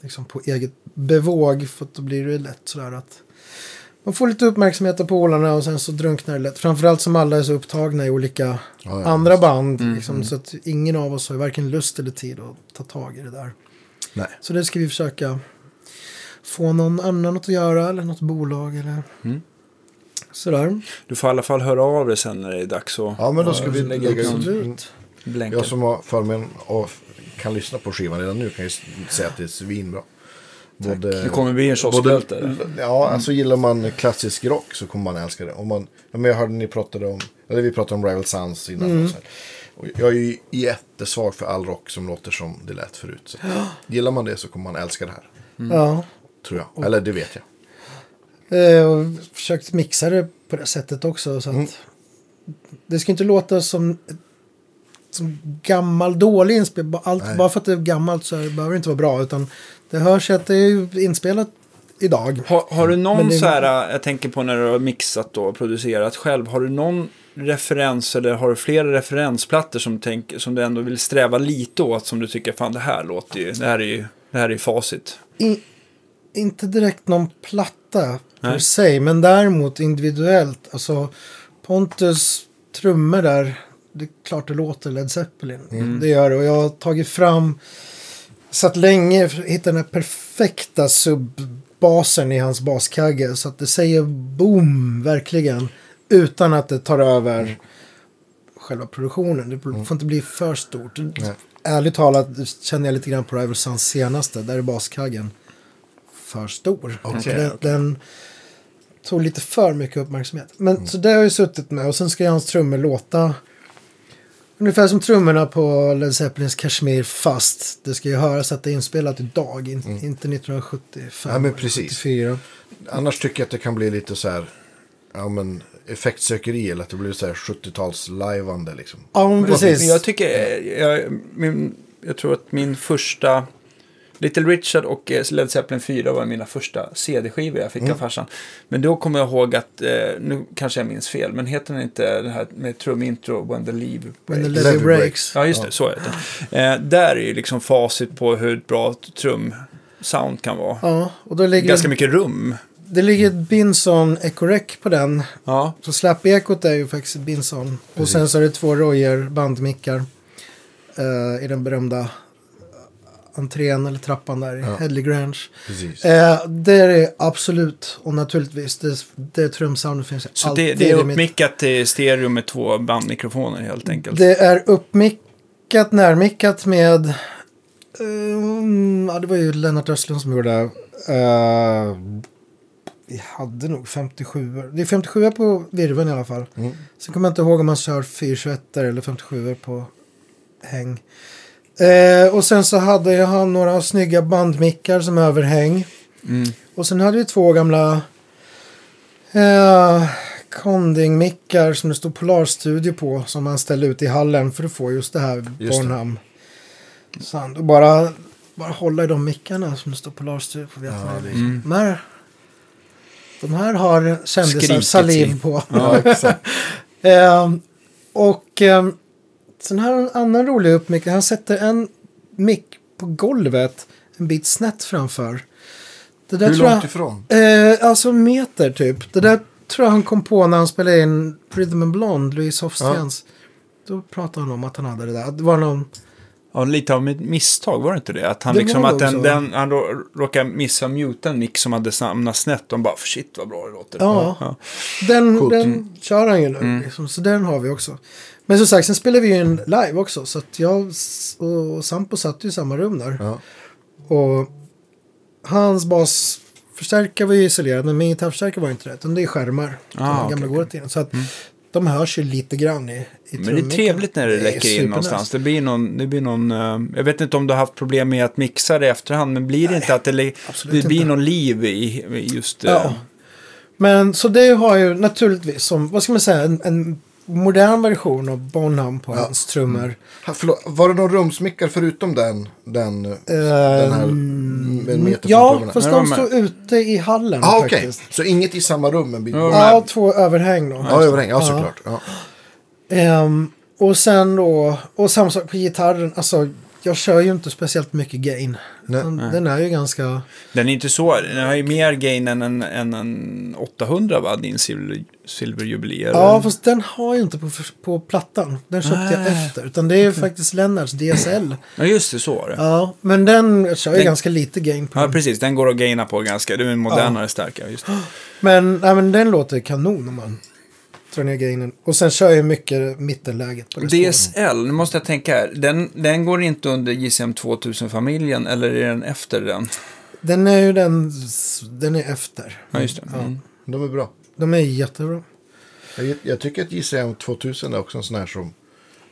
liksom på eget bevåg, för att då blir det lätt sådär att man får lite uppmärksamhet av polarna och sen så drunknar det lätt. Framförallt som alla är så upptagna i olika Ja, ja, andra band. Liksom, så att ingen av oss har varken lust eller tid att ta tag i det där. Nej. Så det ska vi försöka få någon annan att göra eller något bolag eller Mm. sådär. Du får i alla fall höra av dig sen när det är dags att Ja, men då ska Ja, vi lägga ut. Jag som har förmånen och kan lyssna på skivan redan nu kan ju säga att det är svinbra. Både, Det kommer bli en kioskbälte. Ja, alltså gillar man klassisk rock så kommer man älska det. Om man, men jag hörde ni pratade om, eller vi pratade om Rival Sons innan. Här. Och jag är ju jättesvag för all rock som låter som det lät förut. Så. Gillar man det så kommer man älska det här. Ja. Tror jag. Eller det vet jag. Eh, och försökt mixa det på det sättet också. Så att Mm. Det ska inte låta som, som gammal dålig inspel. Ba- Allt, Nej. bara för att det är gammalt så det- behöver det inte vara bra. Utan det hörs att det är inspelat idag. Har, har du någon det- så här, jag tänker på när du har mixat och producerat själv, har du någon referens eller har du flera referensplattor som, tänk, som du ändå vill sträva lite åt som du tycker, fan det här låter ju, det här är ju, det här är ju facit. Inte direkt någon platta per Nej. se, men däremot individuellt. Alltså Pontus trummor där, det är klart det låter Led Zeppelin. Mm. Det gör det och jag har tagit fram, satt länge för att hitta den här perfekta subbasen i hans baskagge. Så att det säger boom, verkligen. Utan att det tar över själva produktionen. Det får inte bli för stort. Ärligt talat känner jag lite grann på Rival Sons senaste. Där är baskaggen för stor. Okej, den, okej. den tog lite för mycket uppmärksamhet. Men så det har jag ju suttit med. Och sen ska hans trummor låta ungefär som trummorna på Led Zeppelins Kashmir fast. Det ska ju höras att det är inspelat idag, in, inte 1975. Ja, men precis. 74. Annars tycker jag att det kan bli lite så här, ja men effektsökeri eller att det blir så här 70-tals lajvande liksom. Ja, men precis. Men jag tycker, jag, min, jag tror att min första, Little Richard och eh, Led Zeppelin 4 var mina första CD-skivor jag fick Mm. av farsan. Men då kommer jag ihåg att, eh, nu kanske jag minns fel, men heter den inte det här med trumintro, When the Leave When the Breaks? levy breaks. Ja, just det, så heter det. Eh, där är ju liksom facit på hur ett bra trumsound kan vara. Ja, och då ligger Ganska mycket rum. det ligger ett Binson Ecorec på den. Ja, Så slappekot är ju faktiskt ett Binson. Och sen så är det två Royer bandmickar. eh, I den berömda entrén eller trappan där i Ja. Headley Grange. Eh, det är absolut. Och naturligtvis, det, det trumsoundet finns så alltid det, det är uppmickat till stereo med två bandmikrofoner helt enkelt. Det är uppmickat, närmickat med... ehm, ja, det var ju Lennart Östlund som gjorde det. Eh, vi hade nog 57 Det är 57 på virveln i alla fall. Mm. Sen kommer jag inte ihåg om man kör 421 eller 57 på häng. Eh, och sen så hade jag han några snygga bandmickar som överhäng. Mm. Och sen hade vi två gamla eh, Conding-mickar som det stod Polarstudio på. Som man ställde ut i hallen för att få just det här Just det. Bornham. Sound. Och bara, bara hålla i de mickarna som det står Polarstudio på. Vet Ja, det Mm. de, här, de här har kändisar saliv på. Ja. Ehm, och um, sen har han en annan rolig uppmick. Han sätter en mick på golvet en bit snett framför. Det där Hur tror långt jag, ifrån? Eh, alltså en meter typ. Det där tror jag han kom på när han spelade in Rhythm and Blonde, Louise Hofstens. Då pratade han om att han hade det där. Det var någon... Ja, lite av ett misstag, var det inte det? Att han Det liksom, att den, den, han rå- råkade missa muta en mick som hade hamnat snett. De bara, shit vad bra det låter. Ja. Den, Coolt. den kör han ju nu. Mm. Liksom, så den har vi också. Men som sagt, sen spelar vi ju in live också. Så att jag och Sampo satt ju i samma rum där. Ja. Och hans basförstärkare var ju isolerad, men min gitarrförstärkare var inte det. Utan det är skärmar. Ah, okej, gamla in. Så att de hörs ju lite grann i, i Men det är trevligt när det läcker in någonstans. Det blir någon, det blir någon eh, jag vet inte om du har haft problem med att mixa det i efterhand, men blir det inte att det, det blir inte. någon liv i i just... eh, Ja. Men så det har ju naturligtvis som, vad ska man säga, en, en modern version av Bonham på Ja. hans trummor. Ha, förlåt, var det någon rumsmickar förutom den? Den, den här med Ehm, ja, trummorna? fast Nej, de står ute i hallen Ah, faktiskt. Så inget i samma rum? En bit Ja, Ja, två överhäng då. Ja, överhäng. Ja, Ja. såklart. Ja. Ehm, och sen då, och samma sak på gitarren. Alltså, jag kör ju inte speciellt mycket gain. Nej. Den, den är ju ganska... Den är inte så, den har ju mer gain än en, än en 800 va, din silver, silverjubilee. eller? Ja, fast den har jag inte på, på plattan. Den köpte jag Nej. efter. Utan det är ju faktiskt Lennarts DSL. ja, just det, så var det. Ja. Ja, men den jag kör ju Den- ganska lite gain på. den. precis, den går att gaina på ganska, det är en modernare starkare. Just det. Men, nej, men den låter kanon om man drar ner gainen. Och sen kör jag mycket mittenläget på. DSL, nu måste jag tänka här, den, den går inte under JCM 2000-familjen eller är den efter den? Den är ju den, den är efter. Ja, just det. Mm. De är bra. De är jättebra. Jag, jag tycker att JCM 2000 är också en sån här som,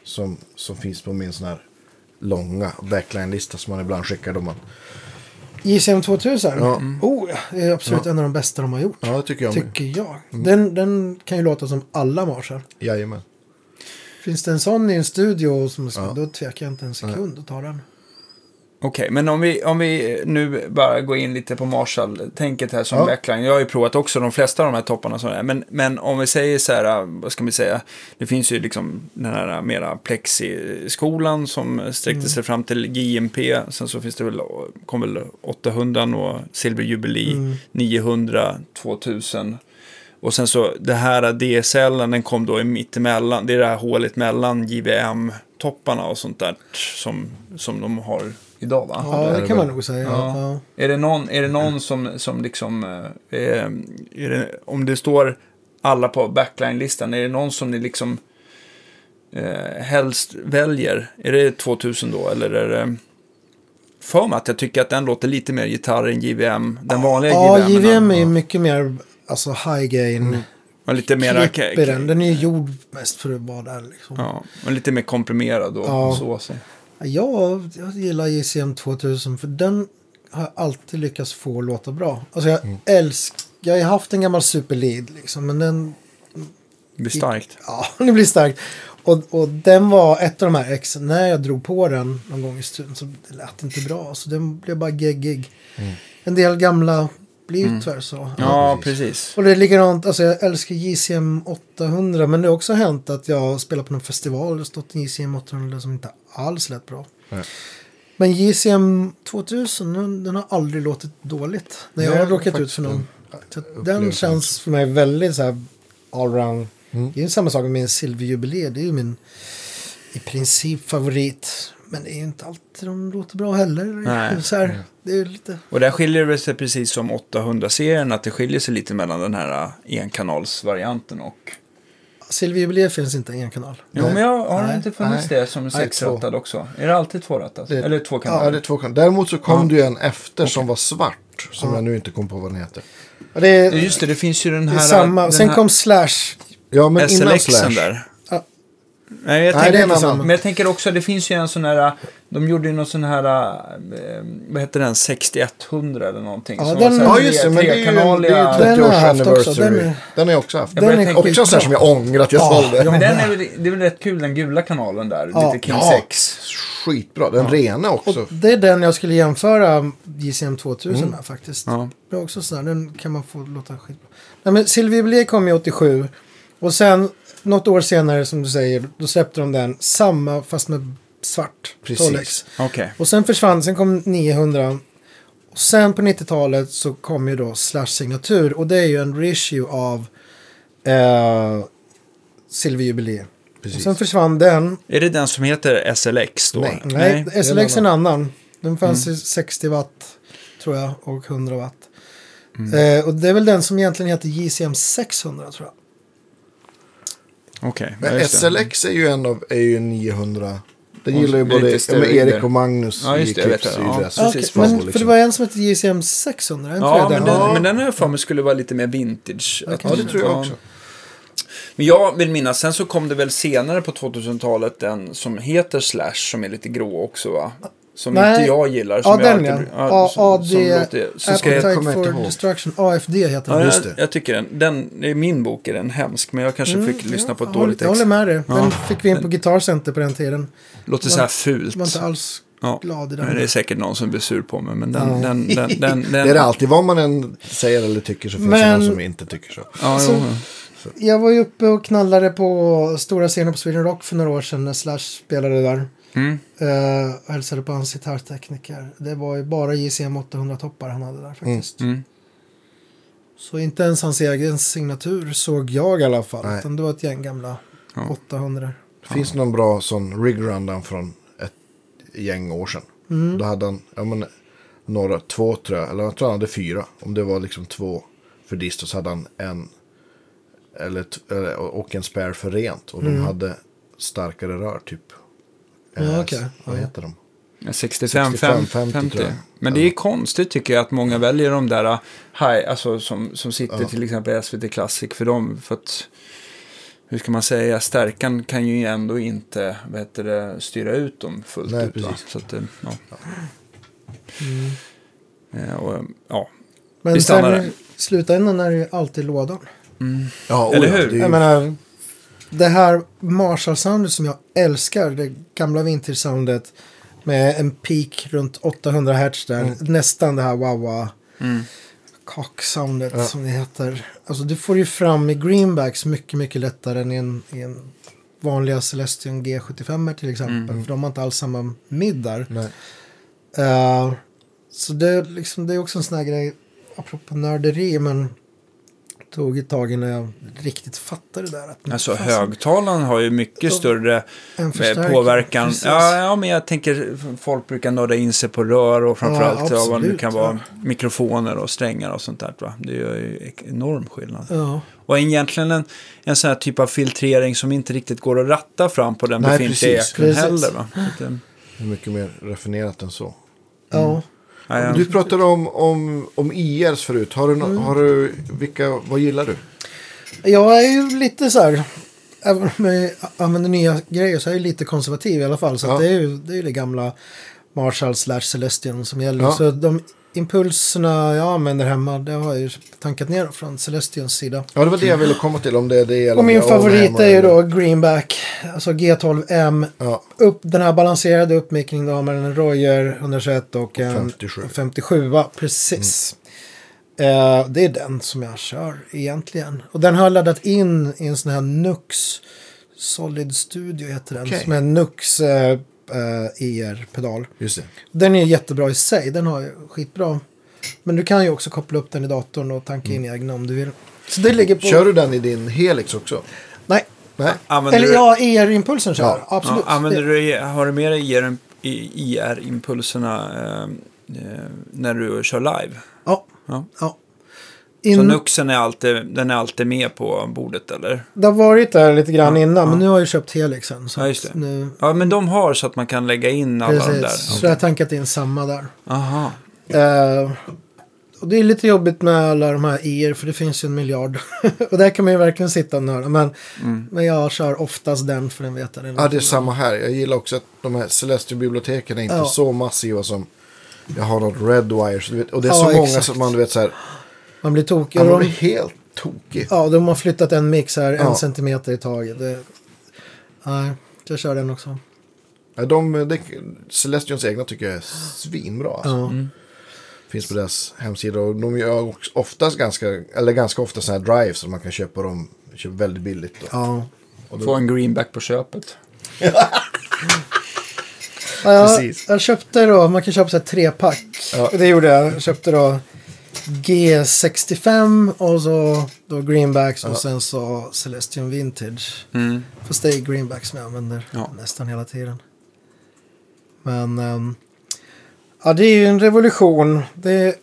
som, som finns på min sån här långa backline-lista som man ibland skickar. Då man, JCM 2000? Ja. Oh, ja, det är absolut en av de bästa de har gjort. ja, det tycker jag med. Tycker jag. Den, den kan ju låta som alla Marshall. Jajamän. Finns det en sån i en studio, som, Ja. då tvekar jag inte en sekund att ta den. Okej, men om vi, om vi nu bara går in lite på Marshall-tänket här som Ja. backline. Jag har ju provat också de flesta av de här topparna. Som är. Men, men om vi säger så här, vad ska vi säga? Det finns ju liksom den här mera plexi-skolan som sträckte sig fram till GMP. Sen så finns det väl, kom väl 800 och Silver Jubilee, 900, 2000. Och sen så det här DSL, den kom då i mittemellan. Det är det här hålet mellan JVM-topparna och sånt där som, som de har idag va? Ja, det det kan man väl. nog säga. Ja. Ja. Är det någon, är det någon som, som liksom, eh, det, om det står alla på backline-listan, är det någon som ni liksom eh, helst väljer? Är det 2000 då, eller är det för mig att jag tycker att den låter lite mer gitarr än JVM, den vanliga Ja, JVM. JVM är mycket mer alltså, high gain. Och lite mer, den. Den är ju gjord mest för att vara där liksom. ja, och lite mer komprimerad och Ja. så. så. Ja, jag gillar JCM 2000 för den har jag alltid lyckats få låta bra. Alltså jag älskar, jag har haft en gammal superlead liksom, men den, Det blir starkt. ja, det blir starkt. Och, och den var ett av de här exen, när jag drog på den någon gång i studion så det lät inte bra. Så den blev bara geggig. En del gamla blir ju tyvärr så. Ja, precis. Och det är likadant, alltså jag älskar JCM 800 men det har också hänt att jag har spelat på någon festival och stått en JCM 800 som inte alls lät bra. Nej. Men JCM 2000 den, den har aldrig låtit dåligt när jag Nej, har råkat ut för någon. den känns för mig väldigt så här allround. Mm. Det är ju samma sak med min silverjubilee, det är ju min i princip favorit. Men det är ju inte alltid de låter bra heller. Nej. Så här, det är lite... Och där skiljer det sig precis som 800-serien, att det skiljer sig lite mellan den här äh, enkanalsvarianten och... Silverjubilee finns inte en kanal. Jo, men jag, har det Nej. inte funnits Nej. det som Nej, sexrattad också? Är det alltid tvårattat? Det- Eller två Ja, kanaler? det är två kan- Däremot så kom det ju en efter som var svart. Som jag nu inte kom på vad den heter. Det är, Ja, Just det, det finns ju den det här... är samma. den Sen här kom Slash. Ja, men innan SLXen Slash. där. Ja. Nej, jag Nej, tänker, det är en inte annan. samma. Men jag tänker också, det finns ju en sån här... De gjorde ju någon sån här... eh, Vad heter den? 6100 eller någonting. Ja, som den- var så här Ja, just det. Men det är ju, det är trekanaliga- ju Den har jag haft 30 års den anniversary. är- Den har jag också haft. Jag börjar Den är tänka- Också en sån här som jag ångrar att jag Ja, sålde. ja. Men den är, väl, det är väl rätt kul, den gula kanalen där. Ja. Lite King Ja. 6. Skitbra. Den rena också. Och det är den jag skulle jämföra JCM 2000 med faktiskt. Ja. Det är också sådär, den kan man få låta skitbra. Nej men Silverjubilee kom ju 87. Och sen något år senare som du säger, då släppte de den samma fast med svart. Precis. Okej. Och sen försvann, sen kom 900. Och sen på 90-talet så kom ju då Slash signatur. Och det är ju en reissue av eh, Silverjubilee. Och Precis. sen försvann den. Är det den som heter SLX då? Nej. Nej, är SLX är en annan. Den fanns i 60 watt tror jag och 100 watt. Eh, och det är väl den som egentligen heter JCM 600 tror jag. Okej. ja, Men. SLX är ju en av är ju 900. Den Och gillar ju både ja, Erik och Magnus Ja, just i det, jag vet Clips. det. är ju Ja. favorit, men, liksom. för det var en som hette JCM 600, inte Ja, men den? den, men den har jag för mig skulle vara lite mer vintage. Att- Ja, det tror jag ja. också. Men jag vill minnas, sen så kom det väl senare på 2000-talet en som heter Slash som är lite grå också va? Som Nej. inte jag gillar. Ja, Som jag den ja. alltid- A- som- som låter- ska jag, inte for ihåg. Destruction, AFD heter ja, den. just jag, det. jag tycker den, den, i min bok är den hemsk, men jag kanske fick lyssna på ett Mm, jag, dåligt håller- jag ex. håller med dig. Den Ja. fick vi in på Guitar Center på den tiden. Låter så här fult. Jag var inte alls Ja. glad i Men det är den. säkert någon som blir sur på mig, men den... Ja. den, den, den, den, Det är det alltid. Vad man än säger eller tycker så finns Men- det någon som inte tycker så. Ja, Alltså, jo. Jag var ju uppe och knallade på stora scenen på Sweden Rock för några år sedan när Slash spelade där. Mm. Uh, och hälsade på hans gitarrtekniker. Det var ju bara JCM 800-toppar han hade där faktiskt. Mm. Så inte ens hans egen signatur såg jag i alla fall. Nej. Utan det var ett gäng gamla Ja. 800. Finns det någon bra sån rig rundown från ett gäng år sedan. Mm. Då hade han, ja men, några, två tror jag, eller jag tror han hade fyra. Om det var liksom två för dist och så hade han en, eller, eller, och en spare för rent. Och de hade starkare rör typ. Mm. Ja, Eh, okej. Vad Ja. heter de? Ja, 65, 65, 50, 50 tror jag. Men det är konstigt tycker jag att många väljer de där uh, high, alltså som, som sitter Ja. till exempel i SVT Classic för dem. För att, hur ska man säga, stärkan kan ju ändå inte vad heter det, styra ut dem fullt Nej, ut. Precis. Så att, det, ja. Eh, och, ja. Men Vi sen stannar i där. slutändan är det ju alltid lådan. Ja, Eller hur? det är ju- Jag menar, det här Marshall-soundet som jag älskar, det gamla vintage-soundet med en peak runt 800 Hz där, Mm. nästan det här wah-wah Mm. cock-soundet Ja. som det heter. Alltså du får ju fram i greenbacks mycket, mycket lättare än i en, i en vanliga Celestion G75 till exempel. Mm. För de har inte alls samma mid där. Nej. Eh, så det, är liksom, det är också en sån här grej, apropå nörderi, men tog ett tag innan jag riktigt fattade det där. Att Alltså fasen, högtalaren har ju mycket Ja, större eh, påverkan. precis. Ja, ja, men jag tänker folk brukar nörda in sig på rör och framförallt Ja, ja, vad det kan vara mikrofoner och strängar och sånt där. Va? Det gör ju enorm skillnad. Ja, Och egentligen en, en sån här typ av filtrering som inte riktigt går att ratta fram på den Nej, befintliga precis. Precis. heller. Va? Så att, Det är mycket mer raffinerat än så. ja. ja, ja. Du pratade om, om, om IRs förut. Har du, Mm. har du, vilka, vad gillar du? Jag är ju lite så här, även om jag använder nya grejer så är jag lite konservativ i alla fall. Så Ja. det är ju det, är det gamla Marshall slash Celestion som gäller. Ja. Så de impulserna jag använder hemma, det har jag ju tankat ner från Celestions sida. Ja, det var det jag ville komma till. Om det är det eller Och min favorit är ju då Greenback, alltså G12M. Ja, Upp, den här balanserade uppmickningen då med en Royer 121 och en 57. 57 precis. Eh, det är den som jag kör egentligen. Och den har jag laddat in i en sån här Nux Solid Studio heter den. Okej. Som är Nux eh, eh, det. Den är jättebra i sig, den har ju skitbra. Men du kan ju också koppla upp den i datorn och tanka in egna om du vill. Så det ligger på... Kör du den i din Helix också? Nej, Nej. Använder eller du, ja, IR-impulsen kör jag. Ja. Absolut. Ja, använder Det- du, har du med dig IR IR-impulserna eh, eh, när du kör live? Ja. Ja. ja. Så In, Nuxen är alltid, den är alltid med på bordet eller? Det har varit där lite grann Ja, innan, ja. men nu har jag köpt Helixen. Så Ja, just det. Nu, Ja, men de har så att man kan lägga in alla de där. precis, så jag har tankat in samma där. Aha. Eh, och det är lite jobbigt med alla de här IR, för det finns ju en miljard. och där kan man ju verkligen sitta och nörda. Men, Mm. men jag kör oftast den, för den vet jag. Den Ja, det är samma här. Jag gillar också att de här Celestio-biblioteken är inte Ja. så massiva som jag har något Redwire. Så och det är Ja, så många exakt. som man du vet så här. Man blir tokig. Man de, blir helt tokig. ja, de har flyttat en mix här, en Ja. centimeter i taget. Det, nej, jag kör den också. Ja, de, det, Celestions egna tycker jag är svinbra. Alltså. Ja. Mm. Finns på deras hemsida. Och de gör också oftast ganska, eller ganska ofta sådana här drives som man kan köpa dem köpa väldigt billigt. Då. Ja. Och då, Få en greenback på köpet. Ja, jag, Precis. jag köpte då, man kan köpa så här trepack. Ja. Det gjorde jag. Jag köpte då G65 och så då Greenbacks och Ja. sen så Celestion Vintage. Mm. Fast det är Greenbacks som jag använder Ja. nästan hela tiden. Men ehm, ja, det är ju en revolution. Det,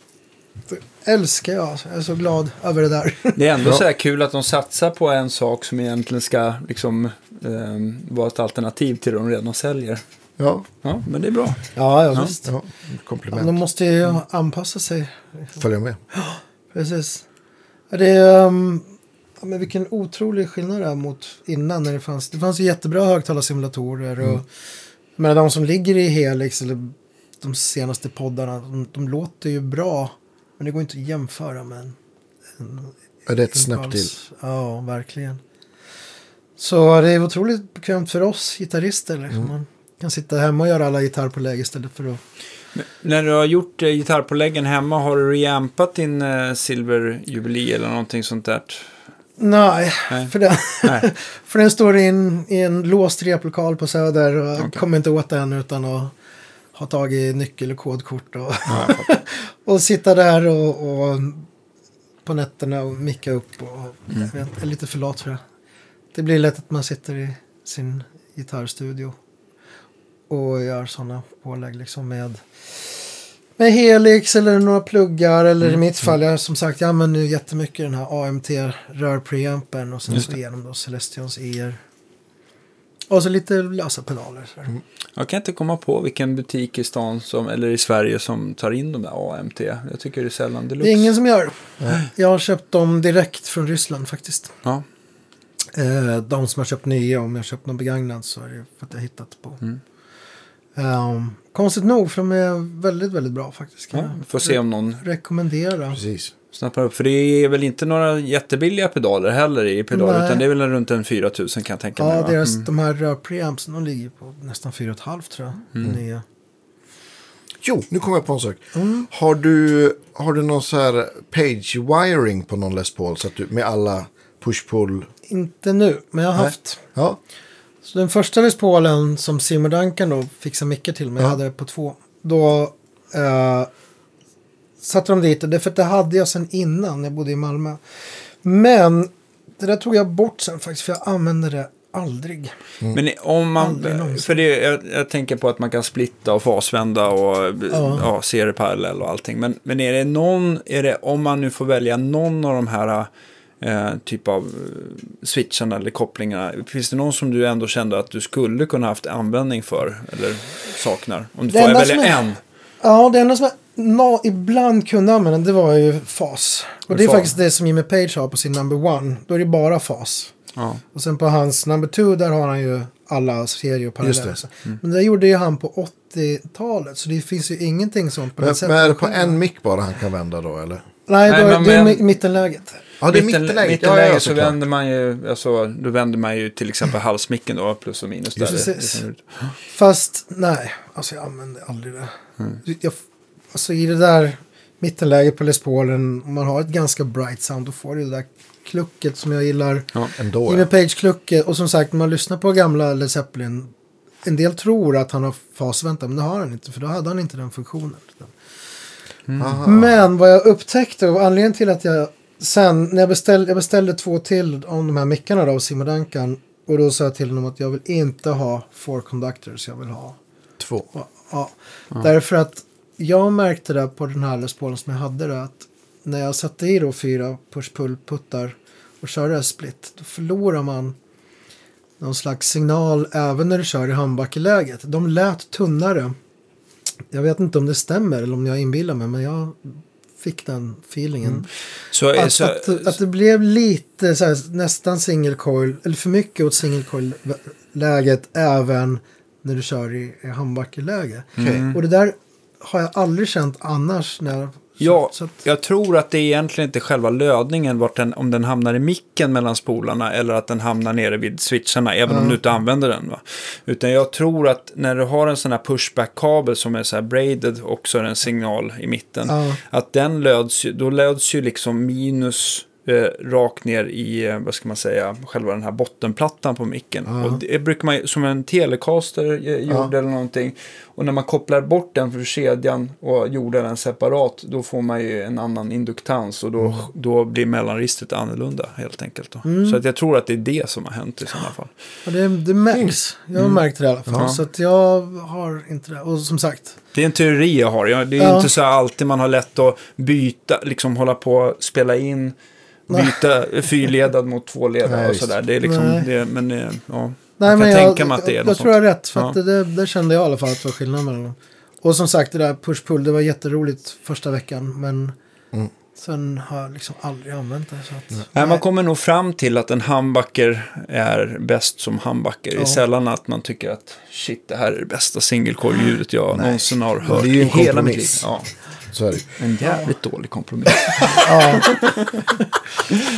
det älskar jag. Jag är så glad över det där. Det är ändå Ja. så här kul att de satsar på en sak som egentligen ska liksom, ehm, vara ett alternativ till det de redan säljer. Ja, Ja, men det är bra. ja, ja, Ja. visst. ja, Ja, de måste ju anpassa sig. Följa med. Precis. Ja, Det är, um, ja, men vilken otrolig skillnad det är mot innan när det fanns. Det fanns ju jättebra högtalarsimulatorer och men de som ligger i Helix eller de senaste poddarna, de, de låter ju bra. Men det går inte att jämföra med en, en Ja, det är ett snäpp till. Ja, verkligen. Så det är otroligt bekvämt för oss gitarrister. Liksom. Man kan sitta hemma och göra alla gitarrpålägg istället för att... När du har gjort eh, gitarrpåläggen hemma, har du reampat din eh, silverjubilee eller någonting sånt där? Nej, Nej. För, den, Nej. för den står in i en låst replokal på Söder och Okej. kommer inte åt den utan att ha tagit nyckel och kodkort och, Ja, och sitta där och, och på nätterna och micka upp. Och, Mm. jag är lite för lat för det. Det blir lätt att man sitter i sin gitarrstudio och gör sådana pålägg liksom med med Helix eller några pluggar eller Mm. i mitt fall, jag som sagt, jag använder nu jättemycket den här AMT rörpreampen och sen Just så det. igenom då Celestions IR. Och så lite lösa pedaler. Mm. Jag kan inte komma på vilken butik i stan som, eller i Sverige som tar in de där AMT. Jag tycker det är sällan Det deluxe. är ingen som gör. Jag har köpt dem direkt från Ryssland faktiskt. Ja. Eh, de som har köpt nya, om jag har köpt någon begagnad så är det för att jag hittat på. Mm. Ehm, konstigt nog, för de är väldigt, väldigt bra faktiskt. Ja. Får se om någon rekommendera. Precis. snappar upp. För det är väl inte några jättebilliga pedaler heller i pedaler. Nej. Utan det är väl runt en 4000 kan jag tänka mig. Ja, deras, Mm. de här uh, preampsen, de ligger på nästan 4,5 tror jag. Mm. Nya. Jo, nu kommer jag på en sak. Mm. Har, du, har du någon så här page wiring på någon Les Paul? Så att du, med alla push-pull? Inte nu, men jag har Nej. haft. Ja. Så den första Les Paulen som Simon Duncan då fixade mickar till mig, Ja. jag hade det på två. Då eh, satte de dit, det för det hade jag sen innan jag bodde i Malmö. Men det där tog jag bort sen faktiskt, för jag använde det aldrig. Men om man, för det, jag, jag tänker på att man kan splitta och fasvända och Ja. ja. serieparallell och allting. Men, men är det någon, är det, om man nu får välja någon av de här eh, typ av eh, switcharna eller kopplingarna. Finns det någon som du ändå kände att du skulle kunna haft användning för eller saknar? Om du Det får välja är- en. Ja, det enda som jag nå- ibland kunde använda det var ju fas. Och det är Fas. faktiskt det som Jimmy Page har på sin number one. Då är det bara fas. Ja. Och sen på hans number two där har han ju alla serier och paralleller. Mm. Men det gjorde ju han på 80-talet. Så det finns ju ingenting sånt på Men, det sättet. men är det på en mick bara han kan vända då eller? Nej, Nej, då, men- det är men- mi- mittenläget. Ja, det är Mitten- mittenläget. mittenläget ja, ja, så vänder man ju, alltså, då vänder man ju till exempel halsmicken då, plus och minus. Där. Precis. det. Fast nej, alltså jag använder aldrig det. Mm. Jag, alltså i det där mittenläget på Les Paulen, om man har ett ganska bright sound, då får du det där klucket som jag gillar. Ja. Ändå Jimmy. Page-klucket. Och som sagt, när man lyssnar på gamla Led Zeppelin, en del tror att han har fasvänta, men det har han inte, för då hade han inte den funktionen. Aha. Men vad jag upptäckte och anledningen till att jag sen, när jag beställde, jag beställde två till om de här mickarna då av Simon Duncan. Och då sa jag till honom att jag vill inte ha four conductors, jag vill ha Två. Ja, därför att jag märkte det på den här Les Paulen som jag hade det att när jag satte i då fyra push-pull-puttar och körde split då förlorar man någon slags signal även när du kör i handbackeläget. De lät tunnare. Jag vet inte om det stämmer eller om jag inbillar mig men jag fick den feelingen. Så, Att, så, att, att det blev lite så här, nästan single coil, eller för mycket åt single coil-läget även när du kör i, i handbackeläge. Mm. Och det där har jag aldrig känt annars. När, jag- Ja, så att, jag tror att det är egentligen inte själva lödningen, vart den, om den hamnar i micken mellan spolarna eller att den hamnar nere vid switcharna, även om Ja. du inte använder den. Va? Utan jag tror att när du har en sån här pushback-kabel som är så här braided och så är det en signal i mitten, Ja. att den löds då löds ju liksom minus eh, rakt ner i, eh, vad ska man säga, själva den här bottenplattan på micken. Ja. Och det brukar man som en telecaster eh, gjorde eller någonting. Och när man kopplar bort den för kedjan och gjorde den separat, då får man ju en annan induktans och då, Mm. då blir mellanregistret annorlunda helt enkelt. Då. Så att jag tror att det är det som har hänt i sådana fall. ja, det, det märks. Jag har märkt det i alla fall. Mm. Ja. Så att jag har inte det. Och som sagt. Det är en teori jag har. Det är Ja. inte så alltid man har lätt att byta, liksom hålla på och spela in, byta fyrledad mot tvåledad Nej, och sådär. Det är liksom, Nej. det, men ja. Nej, jag kan men tänka jag, mig att det är jag, något jag tror jag har rätt. För Ja. att det, det, kände jag i alla fall att det var skillnad mellan dem. Och som sagt, det där push-pull, det var jätteroligt första veckan. Men Mm. sen har jag liksom aldrig använt det. Så att, Nej, man kommer nog fram till att en handbacker är bäst som handbacker. Det är Ja. sällan att man tycker att shit, det här är det bästa single coil-ljudet jag någonsin har hört i hela mitt liv. Ja, Så är det en jävligt dålig kompromiss. Ja.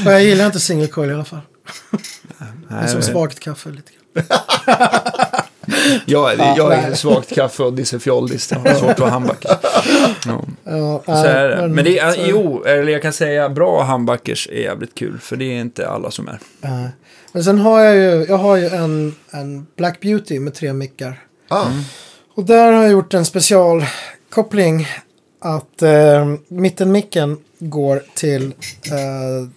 Men jag gillar inte single coil i alla fall. Det är Nej, som men- svagt kaffe lite grann. jag, Ja, jag är nej. svagt kaffe och dissefjoldis. Det är svårt att vara handbacker. Ja. Ja, Så är det. Men det är, så- jo, eller jag kan säga bra handbackers är jävligt kul. För det är inte alla som är. Nej. Men sen har jag ju, jag har ju en, en Black Beauty med tre mickar. Ah, Och där har jag gjort en specialkoppling. Att eh, mittenmicken går till eh,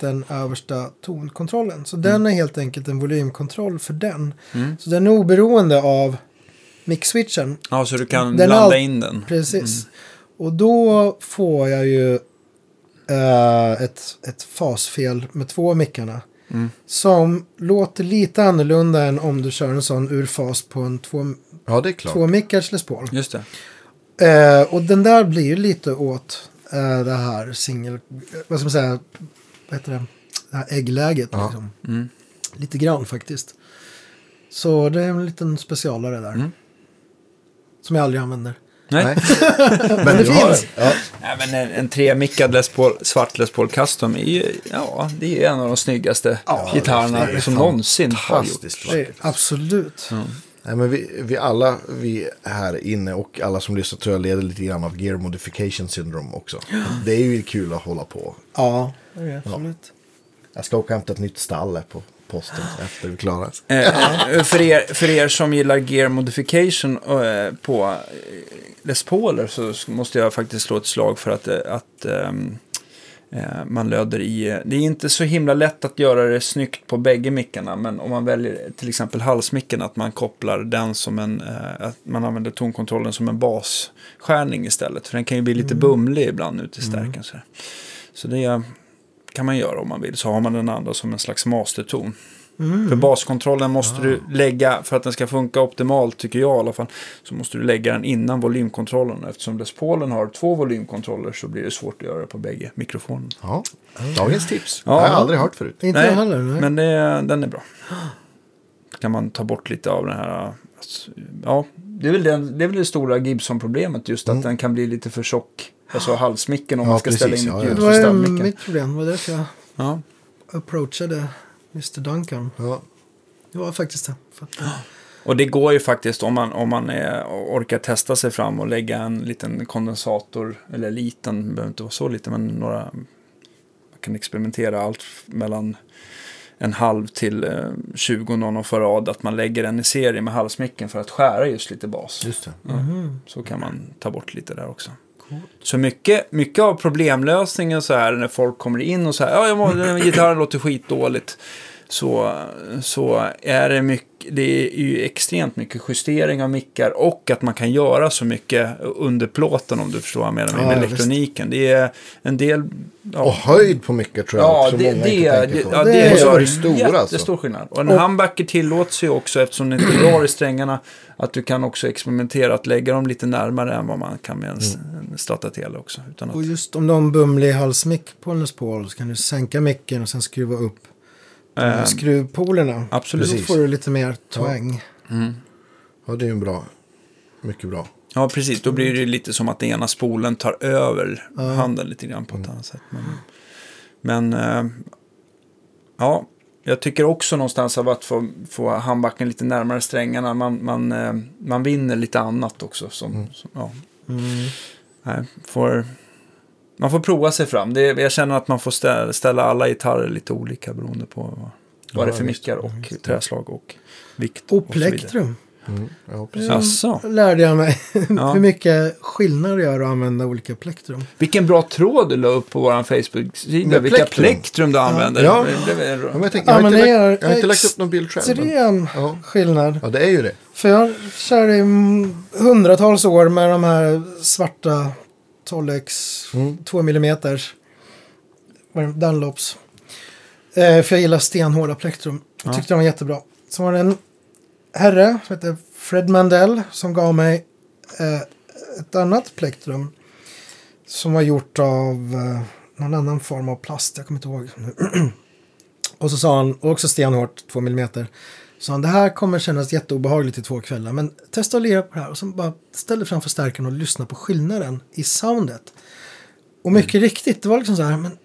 den översta tonkontrollen. Så den är helt enkelt en volymkontroll för den. Mm. Så den är oberoende av mix-switchen. Ja, så du kan Den blanda in den. Precis. Och då får jag ju eh, ett, ett fasfel med två mickarna. Som låter lite annorlunda än om du kör en sån urfas på en två, Ja, det är klart. två mickars Les Paul. Just det. Eh, och den där blir ju lite åt eh, det här singel... Vad ska man säga? Vad heter det? Det här äggläget. Ja. Liksom. Mm. Lite grann faktiskt. Så det är en liten specialare där. Mm. Som jag aldrig använder. Nej. Nej. Men det du har finns. Ja. Nej, men en, en tremickad Les Paul, svart Les Paul Custom är ju, ja, det är en av de snyggaste Ja, gitarrerna som någonsin har gjorts. Absolut. Nej, men vi, vi alla vi här inne och alla som lyssnar tror jag leder lite grann av gear modification syndrome också. Det är ju kul att hålla på. Ja, det är det absolut. Jag ska åka och hämta ett nytt stall på posten efter vi klarar oss. Eh, för, er, för er som gillar gear modification eh, på eh, Les Pauler så måste jag faktiskt slå ett slag för att, eh, att eh, man löder i... Det är inte så himla lätt att göra det snyggt på bägge mickarna, men om man väljer till exempel halsmicken, att man kopplar den som en... Eh, att man använder tonkontrollen som en basskärning istället, för den kan ju bli lite bumlig ibland ute i stärken. Så, så det kan man göra om man vill, så har man den andra som en slags masterton. För baskontrollen måste du lägga, för att den ska funka optimalt tycker jag i alla fall, så måste du lägga den innan volymkontrollen. Eftersom Les Paulen har två volymkontroller så blir det svårt att göra det på bägge mikrofonerna. Ja, dagens tips. Ja. Det har jag aldrig hört förut. Inte jag heller. Nej. men det, den är bra. Kan man ta bort lite av den här, alltså, ja, det är väl, den, det, är väl det stora Gibson-problemet just att den kan bli lite för tjock. Alltså halsmicken om Ja, man ska ställa precis, in ja, ett ja. ljud det för var ju ställmicken. mitt problem. Det var därför jag Ja. approachade Mr. Duncan. Ja. Det var faktiskt det. Och det går ju faktiskt om man, om man är, orkar testa sig fram och lägga en liten kondensator, eller liten, det behöver inte vara så liten, men några, man kan experimentera allt mellan en halv till eh, 20 nanofarad, att man lägger den i serie med halsmicken för att skära just lite bas. Just det. Ja, Så kan man ta bort lite där också. Så mycket, mycket av problemlösningen så här när folk kommer in och så här, ja, jag må, gitarren låter skitdåligt. Så, så är det mycket, det är ju extremt mycket justering av mickar och att man kan göra så mycket under plåten om du förstår vad jag menar med Ja, ja, elektroniken. Det är en del... Ja, Och höjd på mycket tror jag Ja, också det, många det, inte det, på. ja, Det det är så gör stora, alltså. jättestor skillnad. Och en humbucker tillåts ju också, eftersom den inte drar i strängarna, att du kan också experimentera att lägga dem lite närmare än vad man kan med en, Mm. en Stratocaster också. Utan och att, just om du har en bumlig halsmick på en Les Paul så kan du sänka micken och sen skruva upp eh, skruvpolerna. absolut. Då får du lite mer twang. Ja, det är ju en bra. Mycket bra. Ja, precis. Då blir det lite som att den ena spolen tar över handen lite grann på ett annat sätt. Men, men eh, ja, jag tycker också någonstans av att få, få handbacken lite närmare strängarna. Man, man, eh, man vinner lite annat också. Som, som, ja. Nej, får, man får prova sig fram. Det, är- jag känner att man får ställa, alla gitarrer lite olika beroende på vad, vad det är för mickar och träslag och vikt. Och plektrum. Mm. Ja, precis. Jaså? lärde jag mig Ja. hur mycket skillnad det gör att använda olika plektrum. Vilken bra tråd du la upp på vår Facebook-sida. Vilka plektrum. plektrum du använder. Ja. Det är Ja, jag, tänker, Ja, jag, har inte det lagt, är jag har inte lagt upp någon bild själv. Men, Extrem ja. skillnad. ja, det är ju det. För jag kör i mm, hundratals år med de här svarta 12x, Mm. 2 mm Dunlops. Eh, för jag gillar stenhårda plektrum. Jag tyckte de var jättebra. Så var det en herre som heter Fred Mandel som gav mig eh, ett annat plektrum. Som var gjort av eh, någon annan form av plast. Jag kommer inte ihåg. och så sa han, också stenhårt, 2 mm. Så han, det här kommer kännas jätteobehagligt i två kvällar. Men testa att lira på det här. Och så bara ställ dig framför stärken och lyssna på skillnaden i soundet. Och mycket riktigt, det var liksom så här, men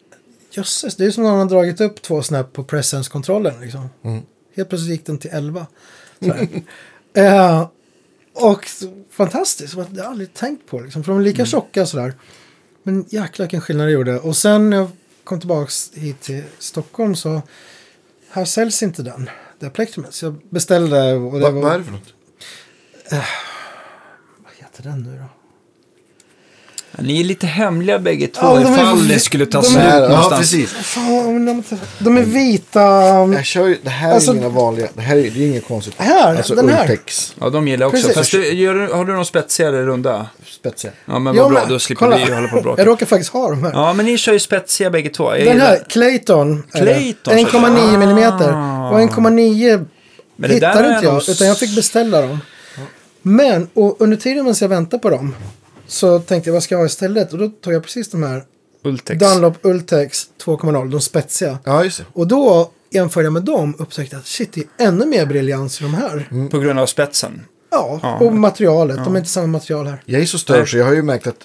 jösses, det är som om han har dragit upp två snäpp på presence-kontrollen. Liksom. Helt plötsligt gick den till 11. Så här. eh, och fantastiskt, det har jag aldrig tänkt på. Liksom, för de är lika tjocka sådär. Men jäklar vilken skillnad det gjorde. Och sen när jag kom tillbaka hit till Stockholm så här säljs inte den. Det plektrumet. Så jag beställde. Och det Va, var, vad är det för något? Vad heter den nu då? Ni är lite hemliga bägge två Ja, de är- ifall det skulle ta de är- slut ja, någonstans. precis. Fan, de, de är vita. Jag kör ju, det här Alltså- är mina vanliga, det här är, det är inget konstigt. Här, alltså den här. Ja, de gillar jag också. Precis. Fast du, gör, har du någon eller runda? spetsiga. Ja, men Jag vad bra. Då slipper Kolla. vi hålla på och Jag bråka. råkar faktiskt ha de här. Ja, men ni kör ju spetsiga bägge två. Jag Den gillar- här, Clayton. är. Clayton, 1,9 millimeter. Ah. Och 1,9 Men det där hittade är inte jag, nog- utan jag fick beställa dem. Men, och under tiden medan jag väntade på dem så tänkte jag vad ska jag ha istället? Och då tog jag precis de här Ultex. Dunlop Ultex 2.0, de spetsiga. Ja, just det. Och då jämförde jag med dem och upptäckte att shit, det är ännu mer briljans i de här. På grund av spetsen. Ja, Ja. och materialet. De är inte samma material här. Jag är så störd så jag har ju märkt att,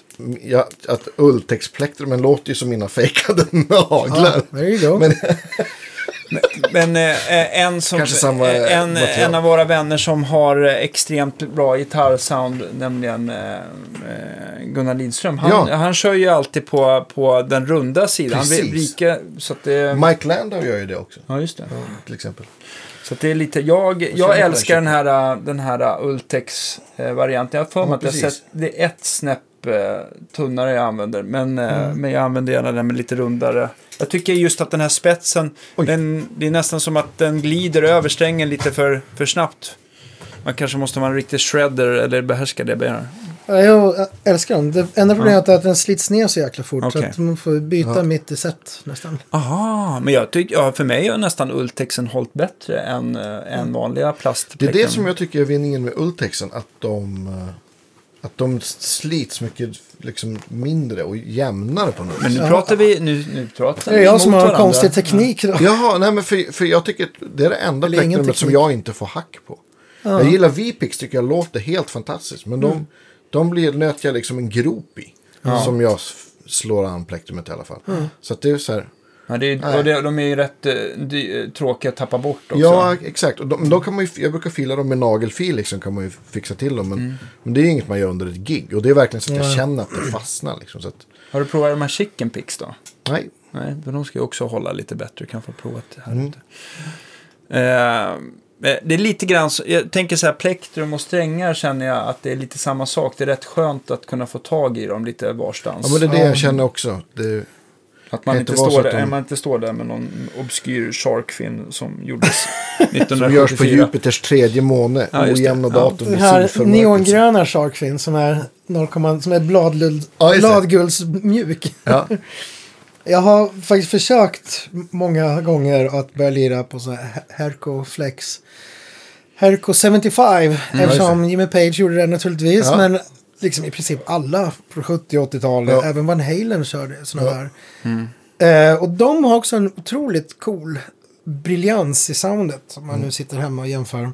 jag, att Ultex-plektrumen låter ju som mina fejkade naglar. Ja, there you go. Men, Men eh, en, som, samma, eh, en, en av våra vänner som har eh, extremt bra gitarrsound, nämligen eh, eh, Gunnar Lidström. Han, Ja. han kör ju alltid på, på den runda sidan. Han vriker så det... Mike Landau gör ju det också. Ja, just det. Till exempel. Så det är lite, jag, jag jag älskar den här, den här Ultex-varianten. Jag har för mig Ja, att jag sett, det är ett snäpp äh, tunnare jag använder. Men, äh, Mm. men jag använder gärna den med lite rundare. Jag tycker just att den här spetsen, den, det är nästan som att den glider över strängen lite för, för snabbt. Man kanske måste vara en riktig shredder eller behärska det. Ja, jag älskar dem. Det enda problemet är att den slits ner så jäkla fort. Så Okej. att man får byta Ja. mitt i set nästan. Aha, men jag tycker, ja, för mig har nästan Ultexen hållit bättre än, äh, än vanliga plast. Det är det som jag tycker är vinningen med Ultexen. Att de, eh, att de slits mycket liksom, mindre och jämnare på något Men vis. nu pratar vi, nu, nu pratar Det är vi jag som har varandra. konstig teknik då. Jaha, nej men för, för jag tycker att det är det enda Eller ingen plektrumet som teknik. jag inte får hack på. Jag gillar V-Pix, tycker jag låter helt fantastiskt. Men Mm. de, de blir, nöter jag liksom en grop i. Som jag s- slår an plektrumet i alla fall. Mm. Så att det är så här. Ja, det är, och det, de är ju rätt eh, dy, eh, tråkiga att tappa bort också. Ja, exakt. Och de, de kan man ju, jag brukar fila dem med nagelfil, liksom, kan man ju fixa till dem. Men, men det är inget man gör under ett gig. Och det är verkligen så att jag känner att det fastnar. Liksom, så att, Har du provat de här chicken picks då? nej, Nej, för de ska ju också hålla lite bättre. Du kan få prova det här Mm. ute. Eh, det är lite grann, så- jag tänker så här, plektrum och strängar känner jag att det är lite samma sak. Det är rätt skönt att kunna få tag i dem lite varstans. ja, men det är det Ja. jag känner också. Det, att man inte, står där, de- man inte står där med någon obskyr sharkfin som gjordes som 1974. görs på Jupiters tredje måne. Ja, ojämna Ja. datum. Den med här neongröna Sharkfin som är 0, som är bladlull, Ja, bladguldsmjuk. Ja. Jag har faktiskt försökt många gånger att börja lira på så här Herco Flex. Herco 75, eftersom Jimmy Page gjorde det naturligtvis. Ja. Men liksom i princip alla på 70 och 80-talet, Ja. även Van Halen körde sådana Ja. där. Eh, och de har också en otroligt cool briljans i soundet. Om man nu sitter hemma och jämför.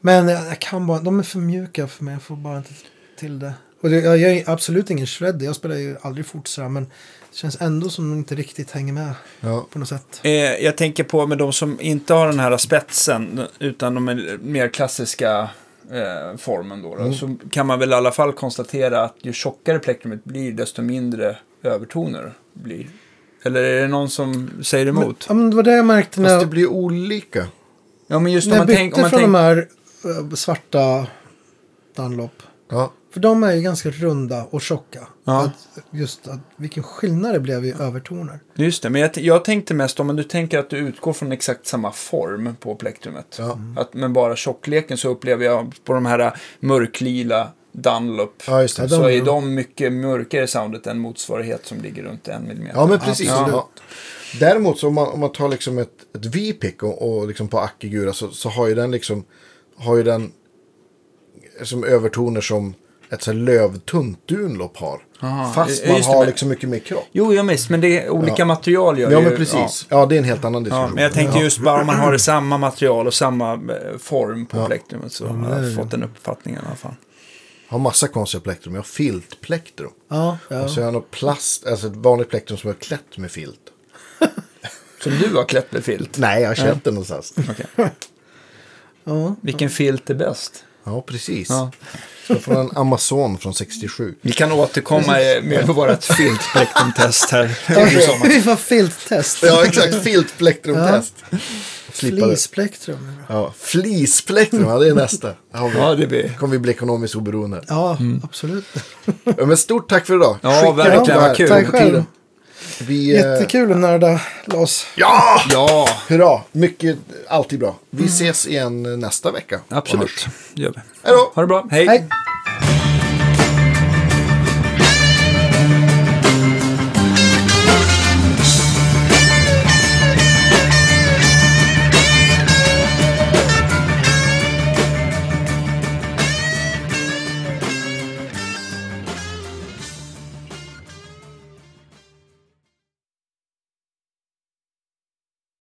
Men jag, jag kan bara, de är för mjuka för mig. Jag får bara inte till det. Och det, jag gör ju absolut ingen shred. Jag spelar ju aldrig fort sådär. Men det känns ändå som de inte riktigt hänger med Ja. på något sätt. Eh, jag tänker på med de som inte har den här spetsen, utan de är mer klassiska eh, formen då, då Mm. så kan man väl i alla fall konstatera att ju tjockare plektrumet blir, desto mindre övertoner blir. Eller är det någon som säger emot? Ja, men det var det jag märkte när Fast det blir olika. ja, men just om när jag man bytte tänker... Om man från tänk, de här eh, svarta Dunlop. Ja. För de är ju ganska runda och tjocka. Ja. Att just att, vilken skillnad det blev i övertoner. just det, men jag, jag tänkte mest om du tänker att du utgår från exakt samma form på plektrumet. Ja. Att, men bara tjockleken så upplever jag på de här mörklila Dunlop. ja, just det. Så de- är de mycket mörkare soundet än motsvarighet som ligger runt en millimeter. Ja, men precis. Ja. Däremot så om man, om man tar liksom ett, ett V-pick och, och liksom på Akigura så, så har ju den liksom har ju den som övertoner som ett så här lövtunt Dunlop har. Aha, Fast ja, man det, har men- liksom mycket mer kropp. Jo, jag visst, men det är olika Ja. material gör Ja, ju... men precis. Ja. det är en helt annan Ja. diskussion. Ja, men jag tänkte just bara om man har det samma material och samma eh, form på Ja. plektrumet så har jag fått den uppfattningen i alla fall. Jag har massa konstiga plektrum. Jag har filtplektrum. Ja, ja. Och så har jag något plast, alltså ett vanligt plektrum som är klätt med filt. Som du har klätt med filt. Nej, jag har köpt den någonstans. Okej. ja. Vilken filt är bäst? Ja, precis. Ja. Så från en Amazon från 67. Vi kan återkomma med vårt filtplektrumtest här. Vi får filttest. Ja, exakt. Filtplektrumtest. Flisplektrum. bra. Ja, flisplektrum, ja, det är nästa. Har vi. Ja, det blir... kommer vi bli ekonomiskt oberoende. Ja, absolut. Ja, men stort tack för idag. Ja, Skicka verkligen, vad kul. Tack själv. Vi, eh, Jättekul att nörda loss. Ja! Ja, Hurra! Mycket, alltid bra. Vi ses igen nästa vecka. Absolut. Det gör vi. Hej då! Ha det bra. Hej. Hej!